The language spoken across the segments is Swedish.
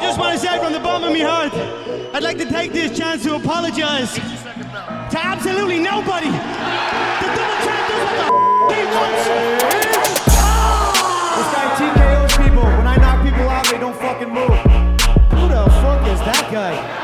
I just want to say from the bottom of my heart, I'd like to take this chance to apologize to absolutely nobody. The double champ does what the f- he wants. This guy TKOs people. When I knock people out, they don't fucking move. Who the fuck is that guy?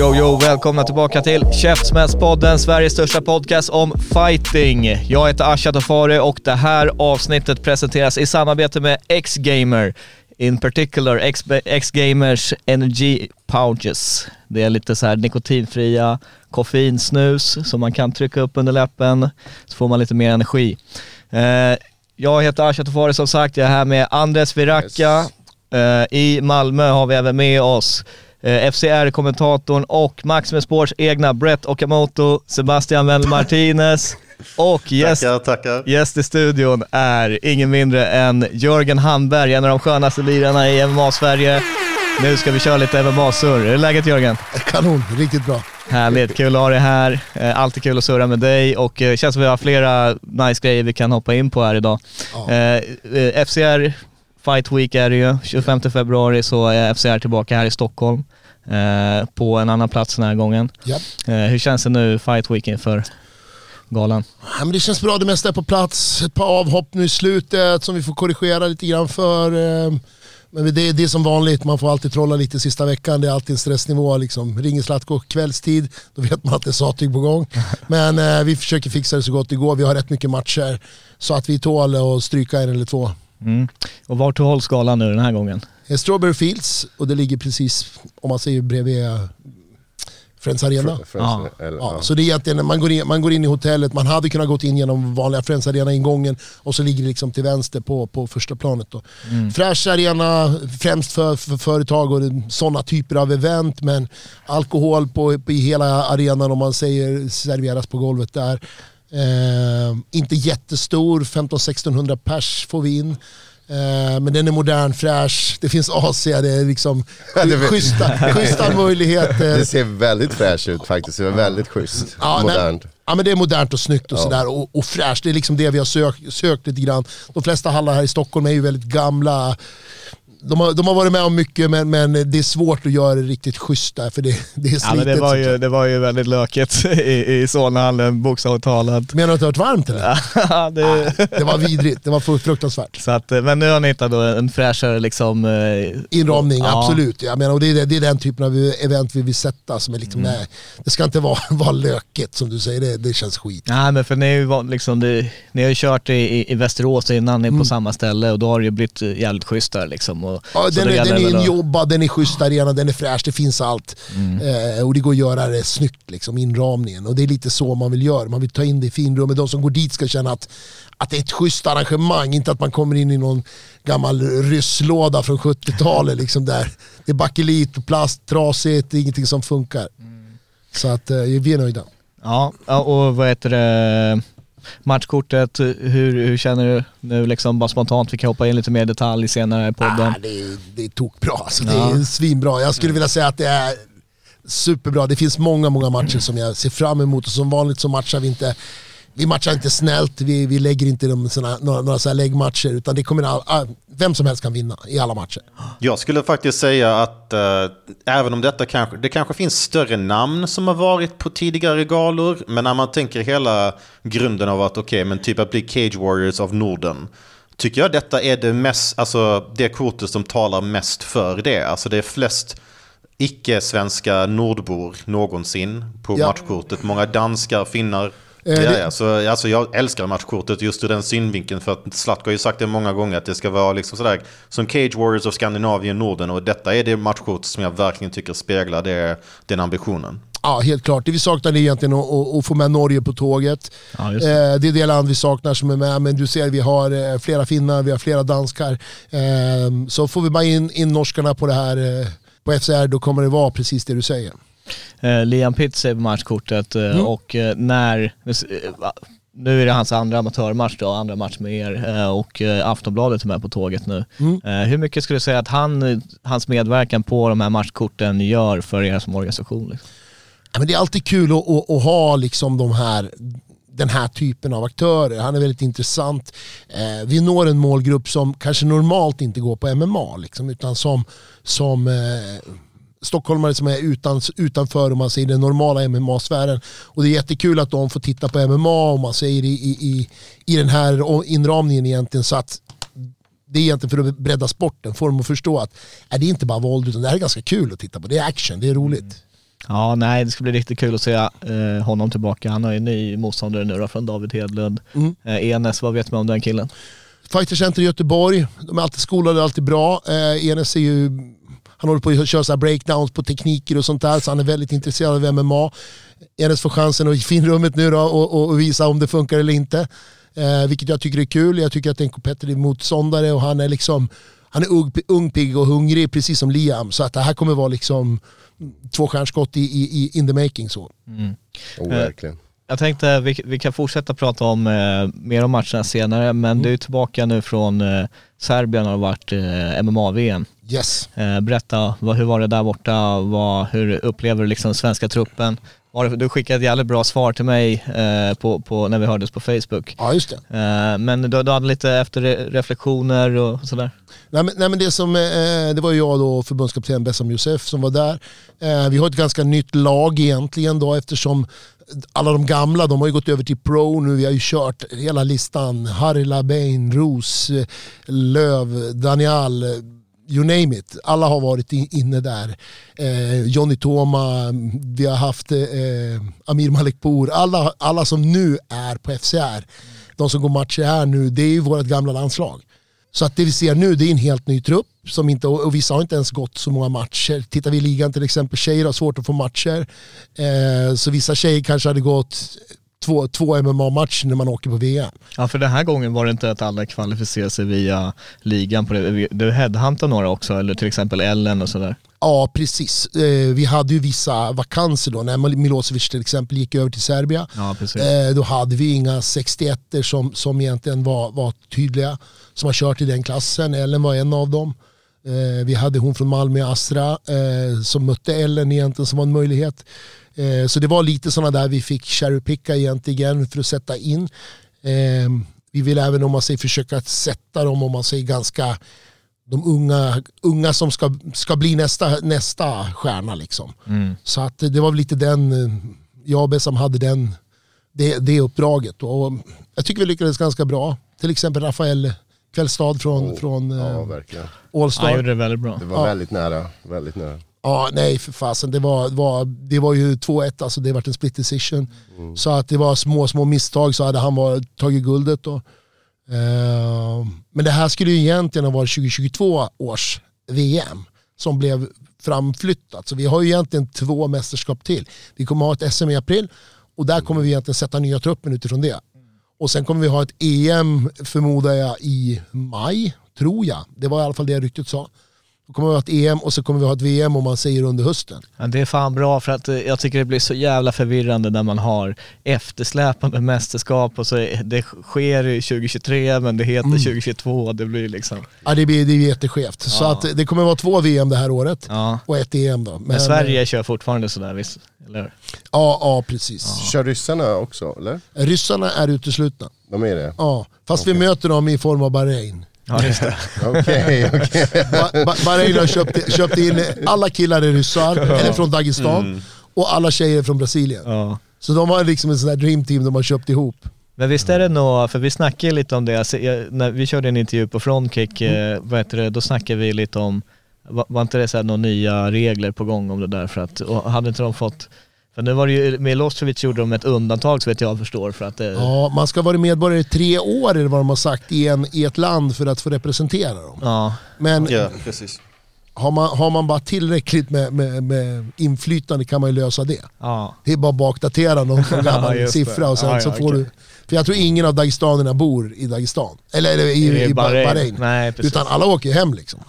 Yo, yo, välkomna tillbaka till Käftsmällspodden, Sveriges största podcast om fighting. Jag heter Asha Tafari och det här avsnittet presenteras i samarbete med X-Gamer. In particular X-Gamers Energy Pouches. Det är lite så här nikotinfria koffeinsnus som man kan trycka upp under läppen så får man lite mer energi. Eh, jag heter Asha Tafari som sagt, jag är här med Andres Viracka. Eh, I Malmö har vi även med oss FCR-kommentatorn och Maximus Sports egna Brett Okamoto, Sebastian Wendel Martinez och gäst, Tackar, tackar. gäst i studion är ingen mindre än Jörgen Hamberg, en av de skönaste lirarna i MMA-Sverige. Nu ska vi köra lite MMA-surr. Är det läget Jörgen? Kanon, riktigt bra. Härligt, kul att ha dig här. Eh, Alltid kul att surra med dig och eh, känns som vi har flera nice grejer vi kan hoppa in på här idag. Ja. Eh, eh, FCR Fight Week är det ju. 25 februari så är FCR tillbaka här i Stockholm. Eh, på en annan plats den här gången. Ja. Eh, hur känns det nu Fight Week inför galan? Ja, men det känns bra, det mesta är på plats. Ett par avhopp nu i slutet som vi får korrigera lite grann för. eh, Men det, det är som vanligt, man får alltid trolla lite sista veckan. Det är alltid en stressnivå. Liksom. Ringer Zlatko kvällstid, då vet man att det är sattyg på gång. Men eh, vi försöker fixa det så gott det går. Vi har rätt mycket matcher så att vi tål att stryka en eller två. Mm. Och vart hålls galan nu den här gången? Eh, Strawberry Fields och det ligger precis, om man säger bredvid eh, Friends Arena. Ja. Eller, Ja, ja. så det är egentligen, man går, in, man går in i hotellet, man hade kunnat gått in genom vanliga Friends Arena-ingången och så ligger det liksom till vänster på, på första planet. Då. Fräsch arena, främst för, för företag och sådana typer av event, men alkohol på, på, i hela arenan om man säger serveras på golvet där. Eh, inte jättestor, 15-1600 pers får vi in. Eh, men den är modern, fräsch, det finns AC, det är liksom schyssta, schyssta möjligheter. Det ser väldigt fräscht ut faktiskt, det är väldigt schysst. Ja, Modernt. Nej, ja men det är modernt och snyggt och Ja. sådär och, och fräscht. Det är liksom det vi har sökt, sökt lite grann. De flesta hallar här i Stockholm är ju väldigt gamla. De har, de har varit med om mycket men, men det är svårt att göra det riktigt schysst där för det, det är slitet. Ja, men det, var ju, sagt. det var ju väldigt lökigt i, i Solnahallen, bokstavligt talat. Menar du att det har varit varmt eller? Ja, det, Det var vidrigt, det var fru- fruktansvärt. så att, eh, men nu har ni hittat en fräschare liksom... eh, Inramning, ja. absolut. Jag menar, och det, är, det är den typen av event vi vill sätta. Som är liksom, Mm. nej, det ska inte vara, vara lökigt som du säger, det, det känns skit. Nej men för ni, är ju van- liksom, det, ni har ju kört i, i, i Västerås innan, ni är på samma ställe och då har det ju blivit eh, jävligt schysst där liksom. Och, Ja, den, är, den är väl en att- jobbad, den är schysst arena, den är fräsch, det finns allt. Eh, och det går att göra det snyggt, liksom, inramningen. Och det är lite så man vill göra, man vill ta in det i finrummet. De som går dit ska känna att, att det är ett schysst arrangemang, inte att man kommer in i någon gammal rysslåda från 70-talet. Liksom där. Det är bakelit, och plast, trasigt, det är ingenting som funkar. Så att eh, vi är nöjda. Ja, ja, och vad heter det, matchkortet, hur, hur känner du nu liksom bara spontant? Vi kan hoppa in lite mer detalj senare i podden. Ah, det, är, det är tokbra, alltså, det Ja. är svinbra. Jag skulle vilja säga att det är superbra. Det finns många, många matcher som jag ser fram emot och som vanligt så matchar vi inte vi matchar inte snällt, vi, vi lägger inte dem såna, några, några så läggmatcher utan det kommer all, vem som helst kan vinna i alla matcher. Jag skulle faktiskt säga att eh, även om detta kanske, det kanske finns större namn som har varit på tidigare galor, men när man tänker hela grunden av att okej, men typ att bli Cage Warriors av Norden, tycker jag detta är det mest, alltså det kortet som talar mest för det. Alltså det är flest icke-svenska nordbor någonsin på Ja. matchkortet. Många danskar, finnar. Eh, ja, det- ja, så, alltså, jag älskar matchkortet just ur den synvinkeln för att Zlatko har ju sagt det många gånger att det ska vara liksom sådär som Cage Warriors of Skandinavien Norden och detta är det matchkort som jag verkligen tycker speglar det, den ambitionen. Ja, helt klart. Det vi saknar är egentligen att, att, att få med Norge på tåget. Ja, just Eh, det. det är det land vi saknar som är med, men du ser vi har eh, flera finnar, vi har flera danskar. Eh, så får vi bara in, in norskarna på det här, eh, på FCR, då kommer det vara precis det du säger. Eh, Liam Pitts är på matchkortet eh, Mm. och eh, när, eh, nu är det hans andra amatörmatch då, andra match med er eh, och eh, Aftonbladet är med på tåget nu. Mm. Eh, hur mycket skulle du säga att han, hans medverkan på de här matchkorten gör för er som organisation? Liksom? Ja, men det är alltid kul att, att, att ha liksom de här, den här typen av aktörer. Han är väldigt intressant. Eh, vi når en målgrupp som kanske normalt inte går på MMA, liksom, utan som, som eh, stockholmare som är utan, utanför om man säger, den normala MMA-sfären. Och det är jättekul att de får titta på MMA om man säger i, i, i, i den här inramningen egentligen. Så att det är egentligen för att bredda sporten, få dem att förstå att äh, det är inte bara våld utan det här är ganska kul att titta på. Det är action, det är roligt. Ja, nej det ska bli riktigt kul att se eh, honom tillbaka. Han har ju en ny motståndare nu då från David Hedlund. Mm. Eh, Enes, vad vet man om den killen? Fighter Center i Göteborg, de är alltid skolade, alltid bra. Eh, Enes är ju, han håller på att köra så här breakdowns på tekniker och sånt där, så han är väldigt intresserad av MMA. Enes får chansen att i finrummet nu då och, och, och visa om det funkar eller inte. Eh, vilket jag tycker är kul. Jag tycker att det är en competitive motståndare och han är liksom han är ung, ung, pigg och hungrig precis som Liam. Så att det här kommer vara liksom två stjärnskott i, i, i in the making. Så. Oh, verkligen. Jag tänkte vi, vi kan fortsätta prata om eh, mer om matcherna senare, men Mm. du är tillbaka nu från eh, Serbien och har varit eh, MMA-VM. Yes. Eh, berätta, vad, hur var det där borta? Vad, hur upplever du liksom svenska truppen? Du skickade ett jävligt bra svar till mig eh, på, på, när vi hördes på Facebook. Ja, just det. Eh, men du, du hade lite efterreflektioner och sådär? Nej men, nej, men det, som, det var jag då, förbundskapten Bessam Youssef som var där. Vi har ett ganska nytt lag egentligen då eftersom alla de gamla de har ju gått över till pro nu. Vi har ju kört hela listan. Harry Labain, Ros, Löv, Daniel, you name it. Alla har varit inne där. Eh, Johnny Toma, vi har haft eh, Amir Malekpour. Alla, alla som nu är på FCR, de som går matcher här nu, det är ju vårt gamla landslag. Så att det vi ser nu det är en helt ny trupp som inte, och vissa har inte ens gått så många matcher. Tittar vi i ligan till exempel, tjejer har svårt att få matcher. Eh, så vissa tjejer kanske hade gått två, två MMA-matcher när man åker på VM. Ja för den här gången var det inte att alla kvalificerade sig via ligan på det. Du headhuntade några också, eller till exempel Ellen och sådär. Ja, precis. Eh, vi hade ju vissa vakanser då. När Milosevic till exempel gick över till Serbien. Ja. Eh, då hade vi inga 61 som, som egentligen var, var tydliga. Som har kört i den klassen. Ellen var en av dem. Eh, vi hade hon från Malmö, Astra, eh, som mötte Ellen egentligen som var en möjlighet. Eh, så det var lite sådana där vi fick cherrypicka egentligen för att sätta in. Eh, vi vill även om man säger försöka sätta dem om man säger ganska de unga, unga som ska, ska bli nästa, nästa stjärna. Liksom. Så att det var lite den, eh, jag och Bessam hade den, det, det uppdraget. Och jag tycker vi lyckades ganska bra. Till exempel Rafael Kvällstad från, från Ja, eh, verkligen. Han Allstar. gjorde det väldigt bra. Det var Ja. väldigt nära. Väldigt nära. Ja, nej för fasen. Det var, det var, det var ju 2-1, alltså det var en split decision. Så att det var små, små misstag så hade han var, tagit guldet. Då. Eh, men det här skulle ju egentligen ha varit 2022 års VM som blev framflyttat. Så vi har ju egentligen två mästerskap till. Vi kommer ha ett SM i april och där kommer vi egentligen sätta nya truppen utifrån det. Och sen kommer vi ha ett EM förmodar jag i maj, tror jag. Det var i alla fall det ryktet sa. Då kommer vi ha ett EM och så kommer vi ha ett VM om man säger under hösten. Ja, det är fan bra för att eh, jag tycker det blir så jävla förvirrande när man har eftersläpande mästerskap och så är- det sker i 2023 men det heter 2022. Det blir liksom... Ja, det blir, det blir jätteskevt. Så Ja. att det kommer vara två VM det här året Ja. och ett EM då. Men, Sverige kör fortfarande sådär visst? Eller? Ja, ja precis. Kör ryssarna också, eller? Ryssarna är uteslutna. De är det? Ja, fast vi möter dem i form av Bahrain. Ja just det. Okej, okej. Ba- Ba- Bahrain har köpt, köpt in, alla killar är ryssar, eller från Dagestan, och alla tjejer från Brasilien. Ja. Så de har liksom en sån där dreamteam de har köpt ihop. Men visst är det nog, för vi snackade lite om det, alltså, jag, när vi körde en intervju på Frontkick, eh, vad heter det, då snackade vi lite om, var, var inte det så här några nya regler på gång om det där för att, och hade inte de fått, för nu var det ju, med Milosevic gjorde de ett undantag så vet jag förstår för att det, Ja, man ska vara medborgare i tre år det vad de har sagt i, en, i ett land för att få representera dem. ja, Men Ja, precis. har, man, har man bara tillräckligt med, med, med inflytande kan man ju lösa det. ja, Det är bara att bakdatera någon gammal det. siffra och sen Ja, så ja, får du... För jag tror ingen av dagestanerna bor i Dagestan. Eller, eller i, i, I Bahrain. Bahrain. Nej. Utan alla åker hem liksom.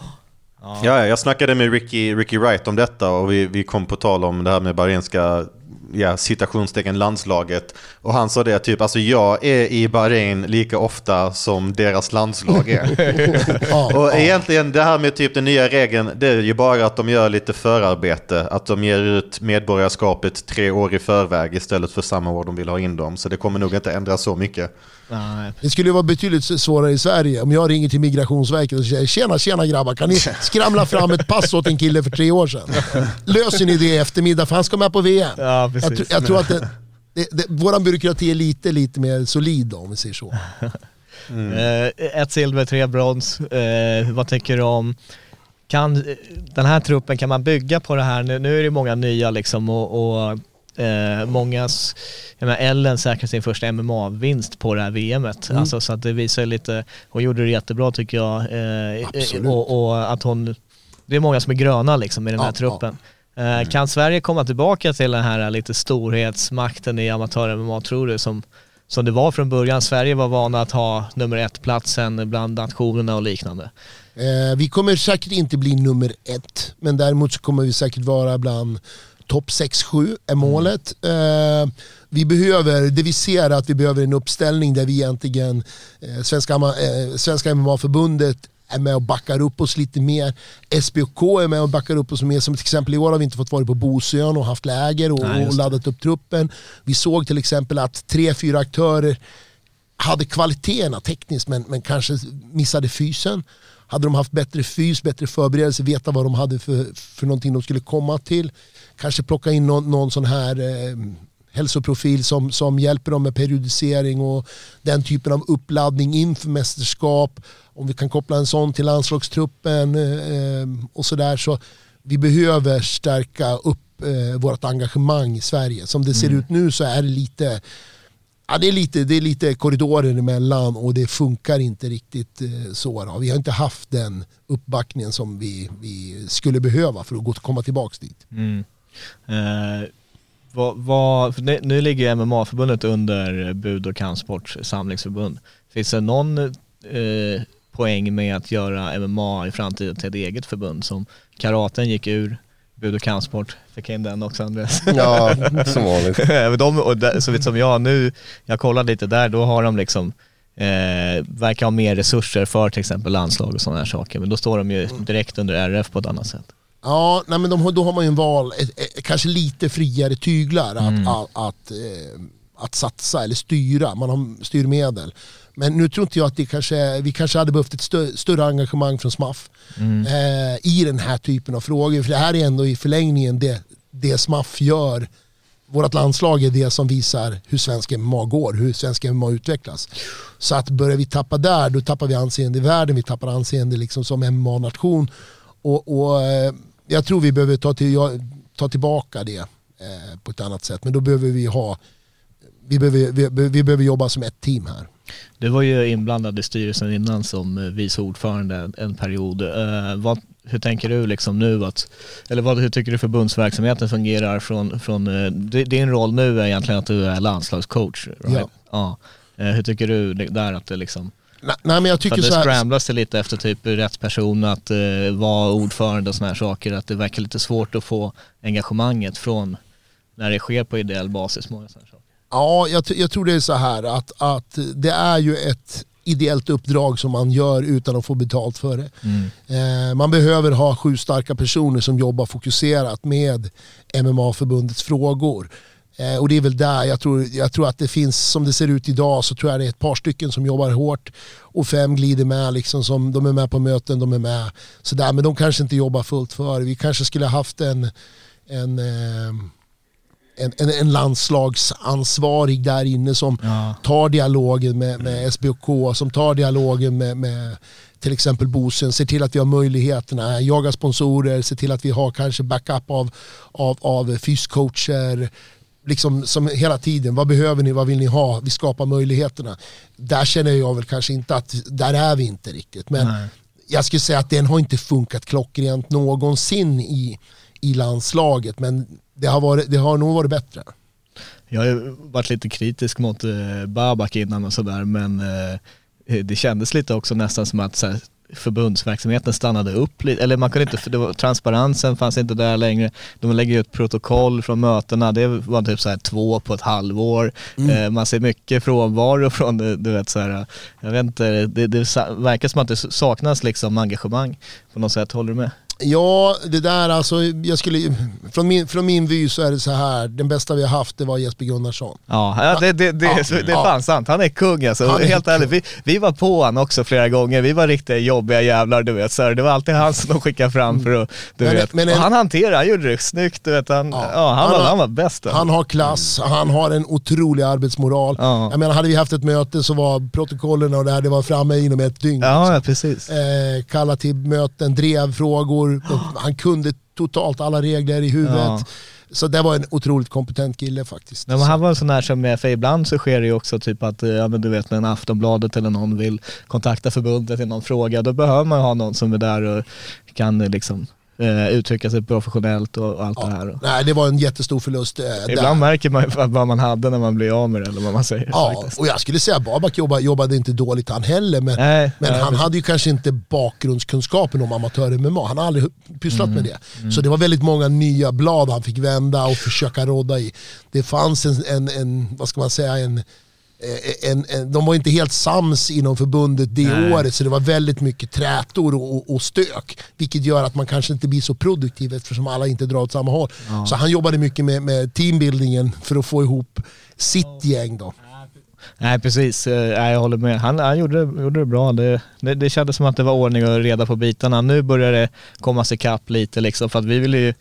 Ja, ja, jag snackade med Ricky, Ricky Wright om detta och vi, vi kom på tal om det här med bahrainska ja, citationstecken landslaget. Och han sa det typ, alltså jag är i Bahrain lika ofta som deras landslag är. Och egentligen det här med typ den nya regeln, det är ju bara att de gör lite förarbete. Att de ger ut medborgarskapet tre år i förväg istället för samma år de vill ha in dem. Så det kommer nog inte ändras så mycket. Nej. Det skulle vara betydligt svårare i Sverige om jag ringer till Migrationsverket och säger tjena tjena grabbar, kan ni skramla fram ett pass åt en kille för tre år sedan? Löser ni det i eftermiddag för han ska med på VM? Ja, jag, tr- jag tror att det, det, det, våran byråkrati är lite, lite mer solid då, om vi säger så. Eh, ett silver, tre brons. Eh, vad tycker du om, kan eh, den här truppen, kan man bygga på det här? Nu, nu är det många nya liksom och, och eh, mångas, jag menar Ellen säkrar sin första MMA-vinst på det här VMet. Mm. Alltså, så att det visar lite, hon gjorde det jättebra tycker jag. Eh, Absolut. och, och att hon, det är många som är gröna liksom i den här Ja, truppen. Eh, Kan Sverige komma tillbaka till den här lite storhetsmakten i amatör-MMA tror du? Som, som det var från början. Sverige var vana att ha nummer ett-platsen bland nationerna och liknande. Eh, vi kommer säkert inte bli nummer ett, men däremot så kommer vi säkert vara bland topp 6-7 är målet. Eh, vi behöver, det vi ser är att vi behöver en uppställning där vi egentligen, eh, Svenska, eh, Svenska MMA-förbundet är med och backar upp oss lite mer. SBOK är med och backar upp oss mer. Som till exempel i år har vi inte fått vara på Bosön och haft läger och, Nej, och laddat upp truppen. Vi såg till exempel att tre, fyra aktörer hade kvaliteterna tekniskt men, men kanske missade fysen. Hade de haft bättre fys, bättre förberedelse, veta vad de hade för, för någonting de skulle komma till. Kanske plocka in någon, någon sån här eh, hälsoprofil som, som hjälper dem med periodisering och den typen av uppladdning inför mästerskap. Om vi kan koppla en sån till landslagstruppen eh, och sådär. Så vi behöver stärka upp eh, vårt engagemang i Sverige. Som det ser ut nu så är det lite Ja, det, är lite, det är lite korridorer emellan och det funkar inte riktigt eh, så. Då. Vi har inte haft den uppbackningen som vi, vi skulle behöva för att gå, komma tillbaka dit. Mm. Eh, vad, vad, nu, nu ligger ju MMA-förbundet under Bud och kampsport samlingsförbund. Finns det någon eh, poäng med att göra MMA i framtiden till ett eget förbund som karaten gick ur Bud och kampsport, fick in den också Andreas. Ja, som vanligt. De, och där, så vitt som jag nu, jag kollar lite där, då har de liksom Eh, verkar ha mer resurser för till exempel landslag och sådana här saker. Men då står de ju direkt under RF på ett annat sätt. Ja, nej, men de, då har man ju en val, ett, ett, kanske lite friare tyglar att, Mm. att, att, eh, att satsa eller styra. Man har styrmedel. Men nu tror inte jag att det kanske, vi kanske hade behövt ett stö, större engagemang från SMAF Mm. eh, i den här typen av frågor. För det här är ändå i förlängningen det, det SMAF gör. Vårt landslag är det som visar hur svensk MMA går, hur svensk MMA utvecklas. Så att börjar vi tappa där, då tappar vi anseende i världen, vi tappar anseende liksom som MMA-nation. Och, och, eh, jag tror vi behöver ta, till, ta tillbaka det eh, på ett annat sätt. Men då behöver vi ha, vi behöver, vi, vi behöver jobba som ett team här. Du var ju inblandad i styrelsen innan som eh, vice ordförande en, period. Eh, vad, hur tänker du liksom nu att, eller vad, hur tycker du förbundsverksamheten fungerar från, från eh, di- din roll nu är egentligen att du är landslagscoach, right? Ja. ja. Eh, hur tycker du där att det liksom, Nej, men jag för tycker så det här, scramblas det lite efter typ rätt person att eh, vara ordförande och sådana här saker, att det verkar lite svårt att få engagemanget från när det sker på ideell basis. Många sådana saker. Ja, jag, jag tror det är så här att, att det är ju ett ideellt uppdrag som man gör utan att få betalt för det. Eh, man behöver ha sju starka personer som jobbar fokuserat med MMA-förbundets frågor. Eh, och det är väl där jag tror, jag tror att det finns, som det ser ut idag, så tror jag det är ett par stycken som jobbar hårt och fem glider med, liksom, som, de är med på möten, de är med sådär, men de kanske inte jobbar fullt för. Vi kanske skulle haft en, en eh, en, en, en landslagsansvarig där inne som Ja. tar dialogen med, med SBOK, som tar dialogen med, med till exempel Bosön, ser till att vi har möjligheterna, jagar sponsorer, ser till att vi har kanske backup av, av, av fyscoacher, liksom som hela tiden, vad behöver ni, vad vill ni ha, vi skapar möjligheterna. Där känner jag väl kanske inte att, där är vi inte riktigt. Men Nej. jag skulle säga att den har inte funkat klockrent någonsin i, i landslaget, men det har, varit, det har nog varit bättre. Jag har varit lite kritisk mot eh, Babak innan och sådär men eh, det kändes lite också nästan som att så här, förbundsverksamheten stannade upp lite, eller man kunde inte, det var, transparensen fanns inte där längre. De lägger ut protokoll från mötena, det var typ så här två på ett halvår. Eh, man ser mycket frånvaro från, du vet så här, jag vet inte, det, det verkar som att det saknas liksom engagemang på något sätt, håller du med? Ja, det där alltså, jag skulle, från, min, från min vy så är det så här. den bästa vi har haft det var Jesper Gunnarsson. Ja, ja det, det, det, Ja, det är ja. fan sant. Han är kung alltså. Han är Helt kung. ärligt, vi, vi var på han också flera gånger. Vi var riktiga jobbiga jävlar du vet. Så det var alltid han som de skickade fram för att, du Men- vet. men en- han hanterade, han gjorde det snyggt du vet. Han, ja, Ja. han, Han var, har- han var bäst. alltså. Han har klass, han har en otrolig arbetsmoral. Ja. Jag menar, hade vi haft ett möte så var protokollen och det här, det var framme inom ett dygn. Ja, ja, precis. eh, kalla till möten, drev frågor. Han kunde totalt alla regler i huvudet. Ja. Så det var en otroligt kompetent kille faktiskt. Men han var en sån här som, är- för ibland så sker det ju också typ att, eh, ja men du vet när en Aftonbladet eller någon vill kontakta förbundet i någon fråga, då behöver man ju ha någon som är där och kan eh, liksom eh, uttrycka sig professionellt och, och allt det här. Nej, det var en jättestor förlust. Eh, där. Ibland märker man vad man hade när man blir av med det eller vad man säger. Ja, faktiskt. och jag skulle säga att Babak jobbade, jobbade inte dåligt han heller, men, Nej, men nej, han precis. hade ju kanske inte bakgrundskunskapen om amatör-MMA. Han har aldrig pysslat Mm. med det. Så det var väldigt många nya blad han fick vända och försöka rodda i. Det fanns en, en, en vad ska man säga, en, en, en, de var inte helt sams inom förbundet det Nej. året så det var väldigt mycket trätor och, och, och stök. Vilket gör att man kanske inte blir så produktiv eftersom alla inte drar åt samma håll. Så han jobbade mycket med, med teambuildingen för att få ihop sitt gäng. Då. Nej precis, Eh, nej, jag håller med. Han, han gjorde, det- gjorde det bra. Det, det, det kändes som att det var ordning och reda på bitarna. Nu börjar det komma sig kapp lite liksom för att vi vill ju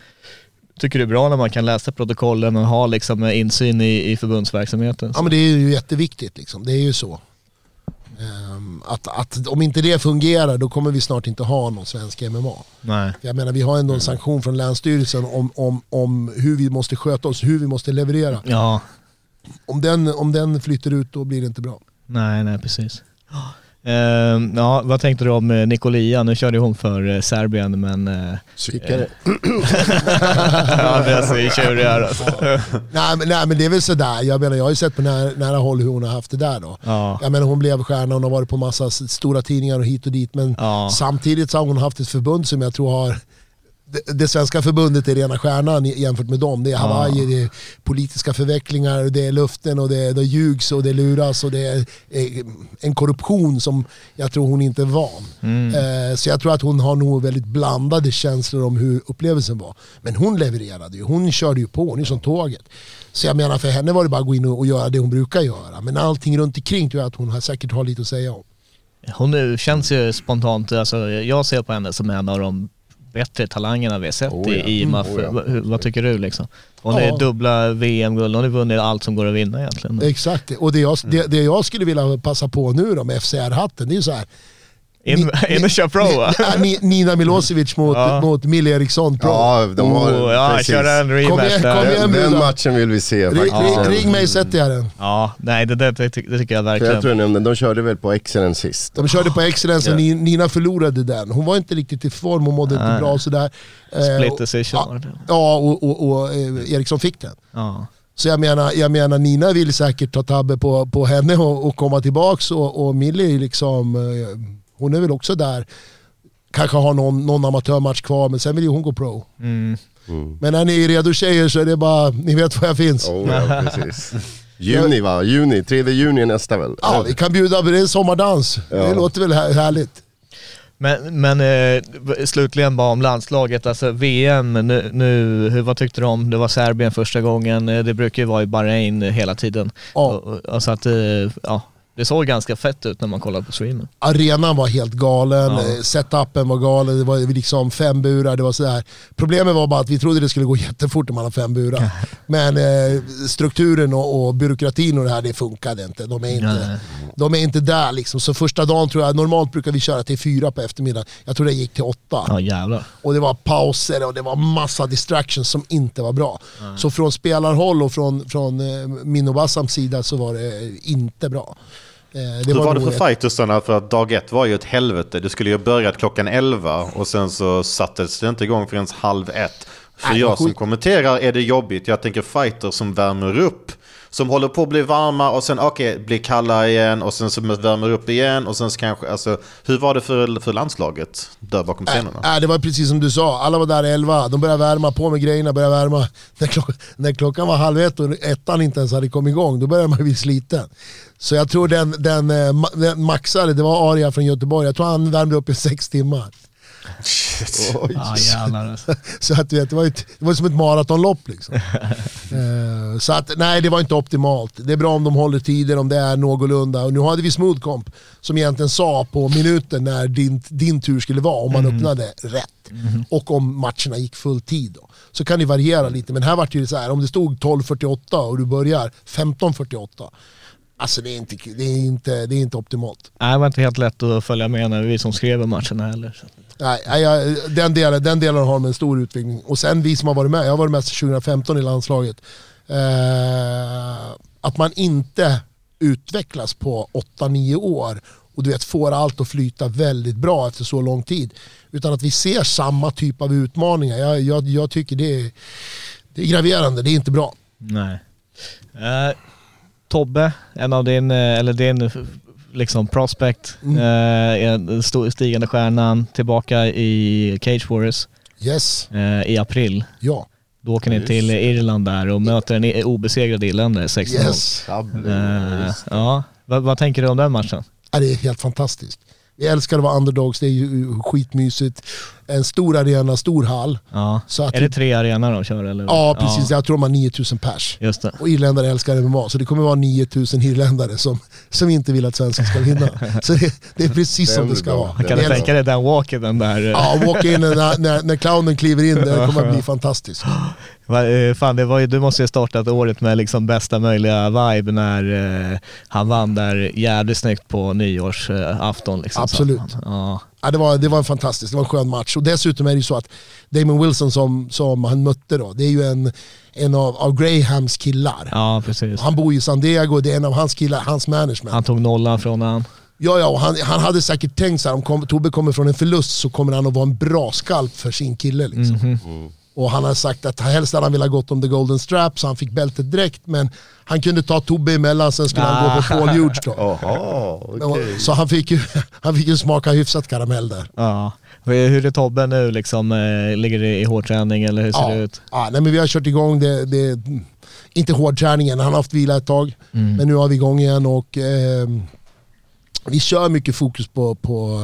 tycker det är bra när man kan läsa protokollen och ha liksom insyn i, i förbundsverksamheten. Ja men det är ju jätteviktigt liksom. Det är ju så. Ehm, att, att om inte det fungerar då kommer vi snart inte ha någon svensk MMA. Nej. Jag menar vi har ändå en sanktion från Länsstyrelsen om, om, om hur vi måste sköta oss, hur vi måste leverera. Ja, Om den, om den flyttar ut då blir det inte bra. nej nej precis. Ehm, ja, vad tänkte du om eh, Nicolia? Nu körde hon för eh, Serbien men... eh, Psykare. ja, det är så tjurig här alltså. Nej men, nej men det är väl sådär, jag menar jag har ju sett på nära, nära håll hur hon har haft det där då. Ja. Jag menar hon blev stjärna, hon har varit på massa stora tidningar och hit och dit men Ja. samtidigt så har hon haft ett förbund som jag tror har det, det svenska förbundet är rena stjärnan jämfört med dem. Det är Hawaii, det är politiska förvecklingar, det är luften och det, det ljugs och det luras och det är en korruption som jag tror hon inte är van. Eh, Så jag tror att hon har nog väldigt blandade känslor om hur upplevelsen var. Men hon levererade ju, hon körde ju på, hon är som tåget. Så jag menar för henne var det bara att gå in och, göra det hon brukar göra. Men allting runt omkring tror jag att hon har säkert har lite att säga om. Hon är- känns ju spontant, alltså, jag ser på henne som en av de bättre talangerna vi har sett Oh ja. i IMAF. Mm, oh ja. vad, tycker du liksom? Hon Ja. är dubbla VM-guld, hon har vunnit allt som går att vinna egentligen. Exakt, och det jag, det, det jag skulle vilja passa på nu då med FCR-hatten, det är ju så här. In, in och kör pro va? Ni- ja, Ni- Nina Milosevic mot, Ja. mot Mille Eriksson Pro. Ja, de har Oh, ja, precis. köra en Kom rematch igen, där. kom igen. Den, matchen vill vi se Ring, faktiskt. ring, ring mig sätter jag den. Ja, nej det, det, det, ty- det tycker jag För jag verkligen. tror jag nämnde, de körde väl på Excellence sist. De körde på Excellence och Ja. Ni- Nina förlorade den. Hon var inte riktigt i form, hon mådde inte Nej. bra sådär. Eh, Split och- decision var Ja, det. ja och, och, och eh, Eriksson fick den. Ja. Så jag menar, jag menar Nina vill säkert ta tabbe på, på henne och, och komma tillbaks och, och Millie är liksom, eh, hon är väl också där. Kanske har någon, någon amatörmatch kvar men sen vill ju hon gå pro. Mm. Men när ni är redo tjejer så är det bara, ni vet var jag finns. Oh, ja, precis. Juni va? Juni, 3 juni är nästa väl? Ja, vi kan bjuda, det är sommardans. Det Ja. låter väl här, härligt. Men, men eh, slutligen bara om landslaget, alltså VM nu, nu hur, vad tyckte du om, det var Serbien första gången, eh, det brukar ju vara i Bahrain hela tiden. Ja. Och, och, alltså att, eh, ja, det såg ganska fett ut när man kollade på streamen. Arenan var helt galen, Ja. eh, setupen var galen, det var liksom fem burar, det var sådär. Problemet var bara att vi trodde det skulle gå jättefort man har fem burar. Men eh, strukturen och, och byråkratin och det här, det funkade inte. De är inte, Nej. de är inte där liksom. Så första dagen tror jag, normalt brukar vi köra till fyra på eftermiddagen. Jag tror det gick till åtta. Ja jävlar. Och det var pauser och det var massa distractions som inte var bra. Så från spelarhåll och från, från eh, min och Bassams sida så var det inte bra. Eh, Hur var det nog för fightersarna? För att dag ett var ju ett helvete. Det skulle ju ha börjat klockan 11 och sen så sattes det inte igång förrän halv ett. För jag som kommenterar är det jobbigt. Jag tänker fighters som värmer upp. som håller på att bli varma och sen okej, blir kalla igen och sen så värmer upp igen och sen så kanske, alltså hur var det för, för landslaget där bakom scenerna? Äh, det var precis som du sa, alla var där 11, de började värma på med grejerna, började värma. När, klock, när klockan var halv ett och ettan inte ens hade kommit igång, då började man bli sliten. Så jag tror den, den, eh, den maxade, det var Aria från Göteborg, jag tror han värmde upp i sex timmar. Ja jävlar alltså. Så att, du vet, det, var ett, det var som ett maratonlopp liksom. Eh, så att nej, det var inte optimalt. Det är bra om de håller tider, om det är någorlunda. Och nu hade vi Smooth Comp som egentligen sa på minuten när din, din tur skulle vara, om man öppnade rätt. Och om matcherna gick full tid. Då. Så kan det variera lite, men här var det ju så här, om det stod 12.48 och du börjar 15.48. Alltså det är inte, det är inte, det är inte optimalt. Nej, det var inte helt lätt att följa med när vi som skrev matcherna heller. Så. Nej, jag- den, delen, den delen har med en stor utveckling. Och sen vi som har varit med, jag har varit med sedan 2015 i landslaget. Eh, att man inte utvecklas på 8-9 år och du vet, får allt att flyta väldigt bra efter så lång tid. Utan att vi ser samma typ av utmaningar. Jag, jag, jag tycker det är, det är graverande, det är inte bra. Nej. Eh, Tobbe, en av din, eh, eller din eh, liksom prospect, Mm. eh, stigande stjärnan, tillbaka i Cage Warriors Yes, eh, i april. ja. Då åker ni till Irland där och möter en obesegrad irländare 16 Yes. Eh, ja, vad, vad tänker du om den matchen? Ja, det är helt fantastiskt. Vi älskar att vara underdogs, det är ju skitmysigt. En stor arena, stor hall. Ja. Så att är det tre arenor de kör eller? Ja, precis. Jag tror de har 9000 pers. Just det. Och irländare älskar MMA, så det kommer vara 9000 irländare som, som inte vill att svenskar ska vinna. Så det, det är precis som det ska vara. Kan du Det är- tänka dig den walken, den där... eh, Ja, walk in när, när, när clownen kliver in, det kommer att bli fantastiskt. Eh, fan, det var ju, du måste ju ha startat året med liksom bästa möjliga vibe när eh, han vann där jävligt snyggt på nyårsafton. Liksom, Absolut. Så, ja. Ja, det, var, det var en fantastisk, det var en skön match. Och dessutom är det ju så att Damon Wilson som, som han mötte då, det är ju en, en av, av Grahams killar. ja, precis. Han bor i San Diego, det är en av hans killar, hans management. Han tog nollan från han. Ja, ja, och han, han hade säkert tänkt så här, om kom, Tobbe kommer från en förlust så kommer han att vara en bra skalp för sin kille. Liksom. Och han har sagt att helst hade han velat gått om the golden strap så han fick bältet direkt men han kunde ta Tobbe emellan sen skulle han gå på Paul Hughes då. Jaha, okej. Så han fick, ju, han fick ju smaka hyfsat karamell där. Ja. Hur är Tobbe nu liksom? eh, Ligger det i hårdträning eller hur ser Ja, det ut? ja, nej, men vi har kört igång det, det inte hårdträningen, han har haft vila ett tag. Mm. Men nu har vi igång igen och eh, vi kör mycket fokus på, på,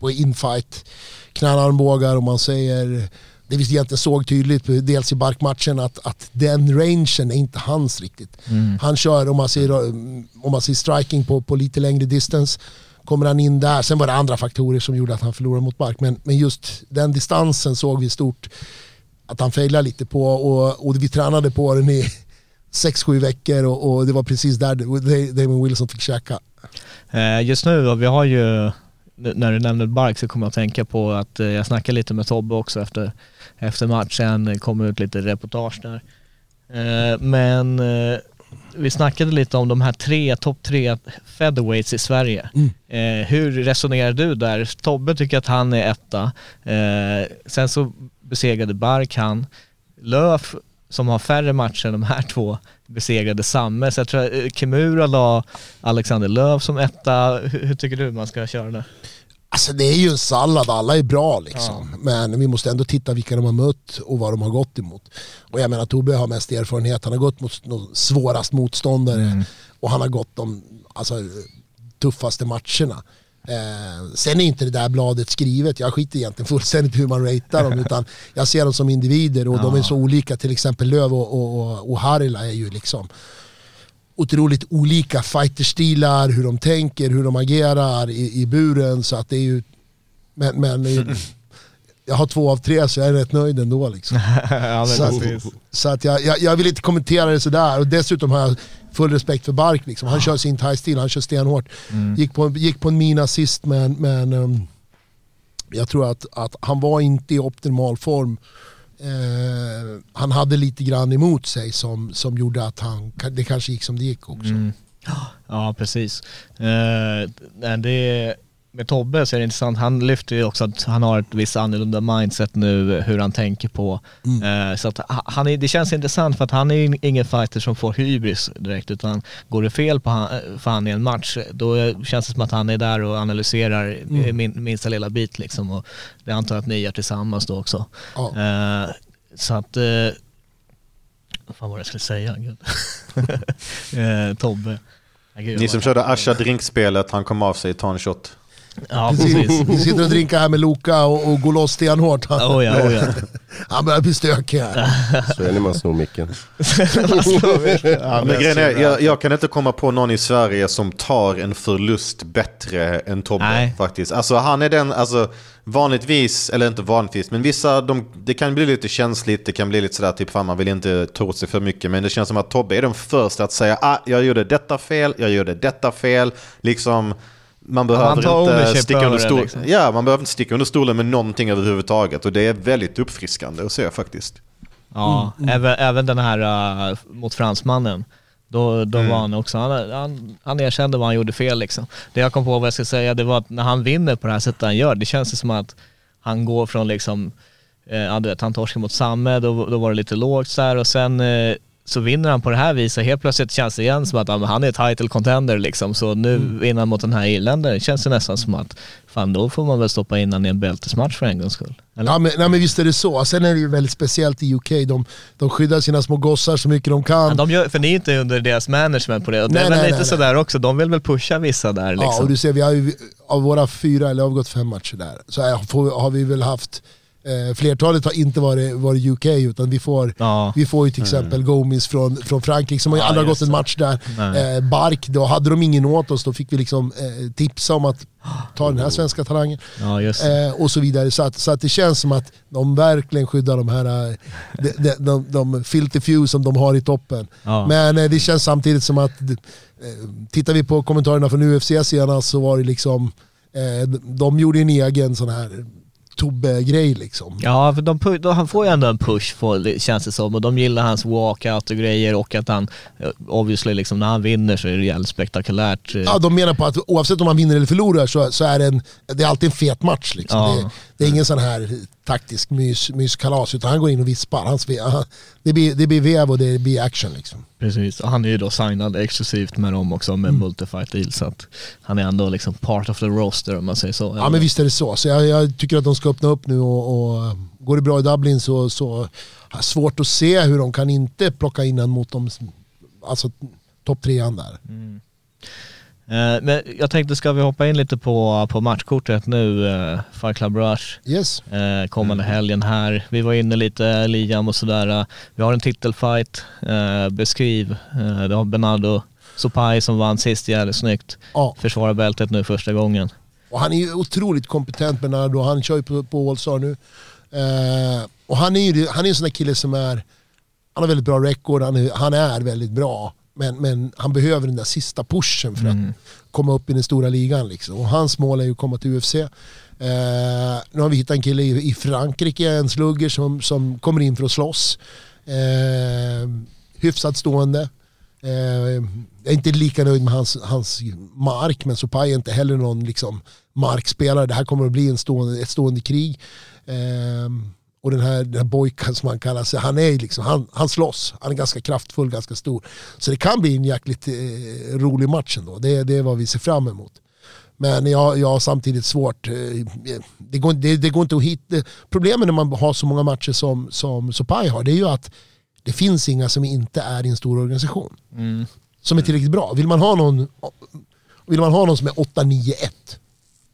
på infight, knäarmbågar och man säger det vi egentligen såg tydligt, dels i barkmatchen, att, att den rangen är inte hans riktigt. Mm. Han kör, om man ser, om man ser striking på, på lite längre distance, kommer han in där. Sen var det andra faktorer som gjorde att han förlorade mot bark. Men, men just den distansen såg vi stort att han failade lite på och, och vi tränade på den i 6-7 veckor och, och det var precis där Damon Wilson fick käka. Eh, Just nu, vi har ju, när du nämnde Bark så kommer jag att tänka på att eh, jag snackade lite med Tobbe också efter, efter matchen, kom ut lite reportage där. Eh, Men eh, vi snackade lite om de här tre, topp tre featherweights i Sverige. Eh, hur resonerar du där? Tobbe tycker att han är etta. Eh, sen så besegrade Bark han. Löf som har färre matcher än de här två besegrade Samme. Så jag tror att eh, Kimura la Alexander Löf som etta. Hur, hur tycker du man ska köra det? Alltså det är ju en sallad, alla är bra liksom. Men vi måste ändå titta vilka de har mött och vad de har gått emot. Och jag menar Tobbe har mest erfarenhet, han har gått mot de svårast motståndare och han har gått de alltså, tuffaste matcherna. Eh, sen är inte det där bladet skrivet, jag skiter egentligen fullständigt hur man ratear dem utan jag ser dem som individer och de är så olika, till exempel Löv och, och, och, Harila är ju liksom otroligt olika fighterstilar, hur de tänker, hur de agerar i, i buren. Så att det är ju, men, men jag har två av tre så jag är rätt nöjd ändå. Liksom. ja, Så att, så att jag, jag, jag vill inte kommentera det sådär. Och dessutom har jag full respekt för Bark. Liksom. Han kör sin thai-stil, han kör stenhårt. Gick, på, gick på en mina sist men, men um, jag tror att, att han var inte i optimal form. Eh, han hade lite grann emot sig som, som gjorde att han, det kanske gick som det gick också. Ja, precis. Eh, det, med Tobbe så är det intressant, han lyfter ju också att han har ett visst annorlunda mindset nu hur han tänker på. Eh, så att ha- han är, det känns intressant för att han är ju ingen fighter som får hybris direkt utan går det fel på han, för han i en match då känns det som att han är där och analyserar min, minsta lilla bit liksom och det antar jag att ni gör tillsammans då också. Ja. Eh, så att, eh, vad fan var det jag skulle säga? Eh, Tobbe. Gud, Ni som körde Asha drinkspelet, han kom av sig, ta en shot. Ja Precis. Vi sitter och drinkar här med Loka och, och går loss stenhårt. Han, Oh ja, oh ja. han börjar bli stökig här. Så är det när man snor micken. Men grejen är, jag, jag kan inte komma på någon i Sverige som tar en förlust bättre än Tobbe Nej. faktiskt. Alltså han är den, alltså vanligtvis, eller inte vanligtvis, men vissa, de, det kan bli lite känsligt, det kan bli lite sådär typ fan man vill inte åt sig för mycket, men det känns som att Tobbe är den första att säga ah, jag gjorde detta fel, jag gjorde detta fel, liksom man behöver inte sticka under stolen. liksom. Ja, man behöver inte sticka under stolen med någonting överhuvudtaget och det är väldigt uppfriskande att se faktiskt. Ja, Även, även den här uh, mot fransmannen. Då, då var han också, han, han, han erkände vad han gjorde fel liksom. Det jag kom på vad jag ska säga, det var att när han vinner på det här sättet han gör, det känns som att han går från liksom, eh, ja du vet, han torskar mot Samme, då, då var det lite lågt så här och sen eh, så vinner han på det här viset, helt plötsligt känns det igen som att ja, han är title contender liksom, så nu vinner han mot den här irländaren, känns det nästan som att fan då får man väl stoppa in han i en bältesmatch för en gångs skull. Eller? Ja, men, nej, men visst är det så. Sen är det ju väldigt speciellt i UK. De, de skyddar sina små gossar så mycket de kan. Ja, de gör, för ni är inte under deras management på det. Och det Nej, är väl nej, lite nej, sådär också, de vill väl pusha vissa där liksom. Ja, och du ser, vi har ju, av våra fyra, eller har vi gått fem matcher där, så har vi väl haft Eh, flertalet har inte varit, varit UK utan vi får, Ja. vi får ju till exempel Gomis från, från Frankrike som har ju Ja, aldrig gått en match där. Eh, Bark, då hade de ingen åt oss, då fick vi liksom eh, tipsa om att ta den här svenska talangen. Ja. Eh, och så vidare. Så att, så att det känns som att de verkligen skyddar de här eh, de, de, de, de filter few som de har i toppen. Ja. Men eh, det känns samtidigt som att, eh, tittar vi på kommentarerna från UFC senast så var det liksom, eh, de gjorde en egen sån här Tobbe-grej liksom. Ja, för de, de, han får ju ändå en push för, känns det som. Och de gillar hans walkout och grejer och att han, eh, obviously liksom när han vinner så är det jävligt spektakulärt. eh. Ja, de menar på att oavsett om man vinner eller förlorar så, så är det, en, det är alltid en fet match. Liksom. Ja. Det, det är ingen sån här taktisk mys, myskalas utan han går in och vispar. Han, sve- han, det, blir, det blir vev och det blir action. Liksom. Precis, och han är ju då signad exklusivt med dem också med multifight deal så att han är ändå liksom part of the roster om man säger så. Ja men visst är det så. Så jag, jag tycker att de ska öppna upp nu och, och går det bra i Dublin så, så svårt att se hur de kan inte plocka in en mot dem, alltså topp trean där. Eh, Men jag tänkte, ska vi hoppa in lite på, på matchkortet nu, eh, Fight Club Rush? Yes. eh, kommande helgen här. Vi var inne lite, Liam och sådär. eh, Vi har en titelfight, eh, beskriv. Eh, det har Bernardo Sopai som vann sist jävligt snyggt. Ja. Försvarar bältet nu första gången. Och han är ju otroligt kompetent Bernardo, han kör ju på, på All-Star nu. Eh, och han är ju han är en sån där kille som är, han har väldigt bra record, han är, han är väldigt bra. Men, men han behöver den där sista pushen för att komma upp i den stora ligan. Liksom. Och hans mål är ju att komma till UFC. Eh, nu har vi hittat en kille i, i Frankrike, en slugger som, som kommer in för att slåss. Eh, hyfsat stående. Eh, jag är inte lika nöjd med hans, hans mark, men Sopai är inte heller någon liksom, markspelare. Det här kommer att bli en stående, ett stående krig. Eh, och den här, den här Boykan som han kallar sig, han, är liksom, han, han slåss. Han är ganska kraftfull, ganska stor. Så det kan bli en jäkligt eh, rolig match ändå. Det, det är vad vi ser fram emot. Men jag, jag har samtidigt svårt. eh, Det går, det, det går inte att hitta... Problemet när man har så många matcher som, som Sopai har, det är ju att det finns inga som inte är i en stor organisation. Som är tillräckligt bra. Vill man ha någon, vill man ha någon som är 8-9-1,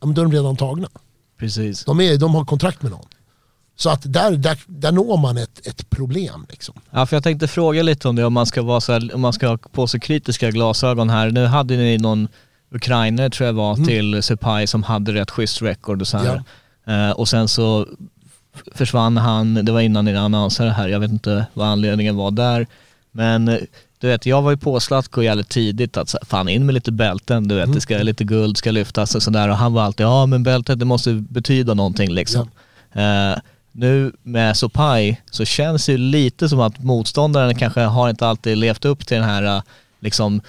ja, då är de redan tagna. Precis. De, är, de har kontrakt med någon. Så att där, där, där når man ett, ett problem. Liksom. Ja, för jag tänkte fråga lite om det, om man ska, vara så här, om man ska ha på sig kritiska glasögon här. Nu hade ni någon ukrainare tror jag var till Supai som hade rätt schysst record och så här. Eh, och sen så försvann han, det var innan ni annonserade här, jag vet inte vad anledningen var där. Men eh, du vet, jag var ju på Zlatko jävligt tidigt att fan in med lite bälten, du vet, det ska, lite guld ska lyftas och sådär. Och han var alltid, ja men bältet det måste betyda någonting liksom. Eh, nu med Sopai så känns det ju lite som att motståndaren kanske har inte alltid levt upp till den här eh, liksom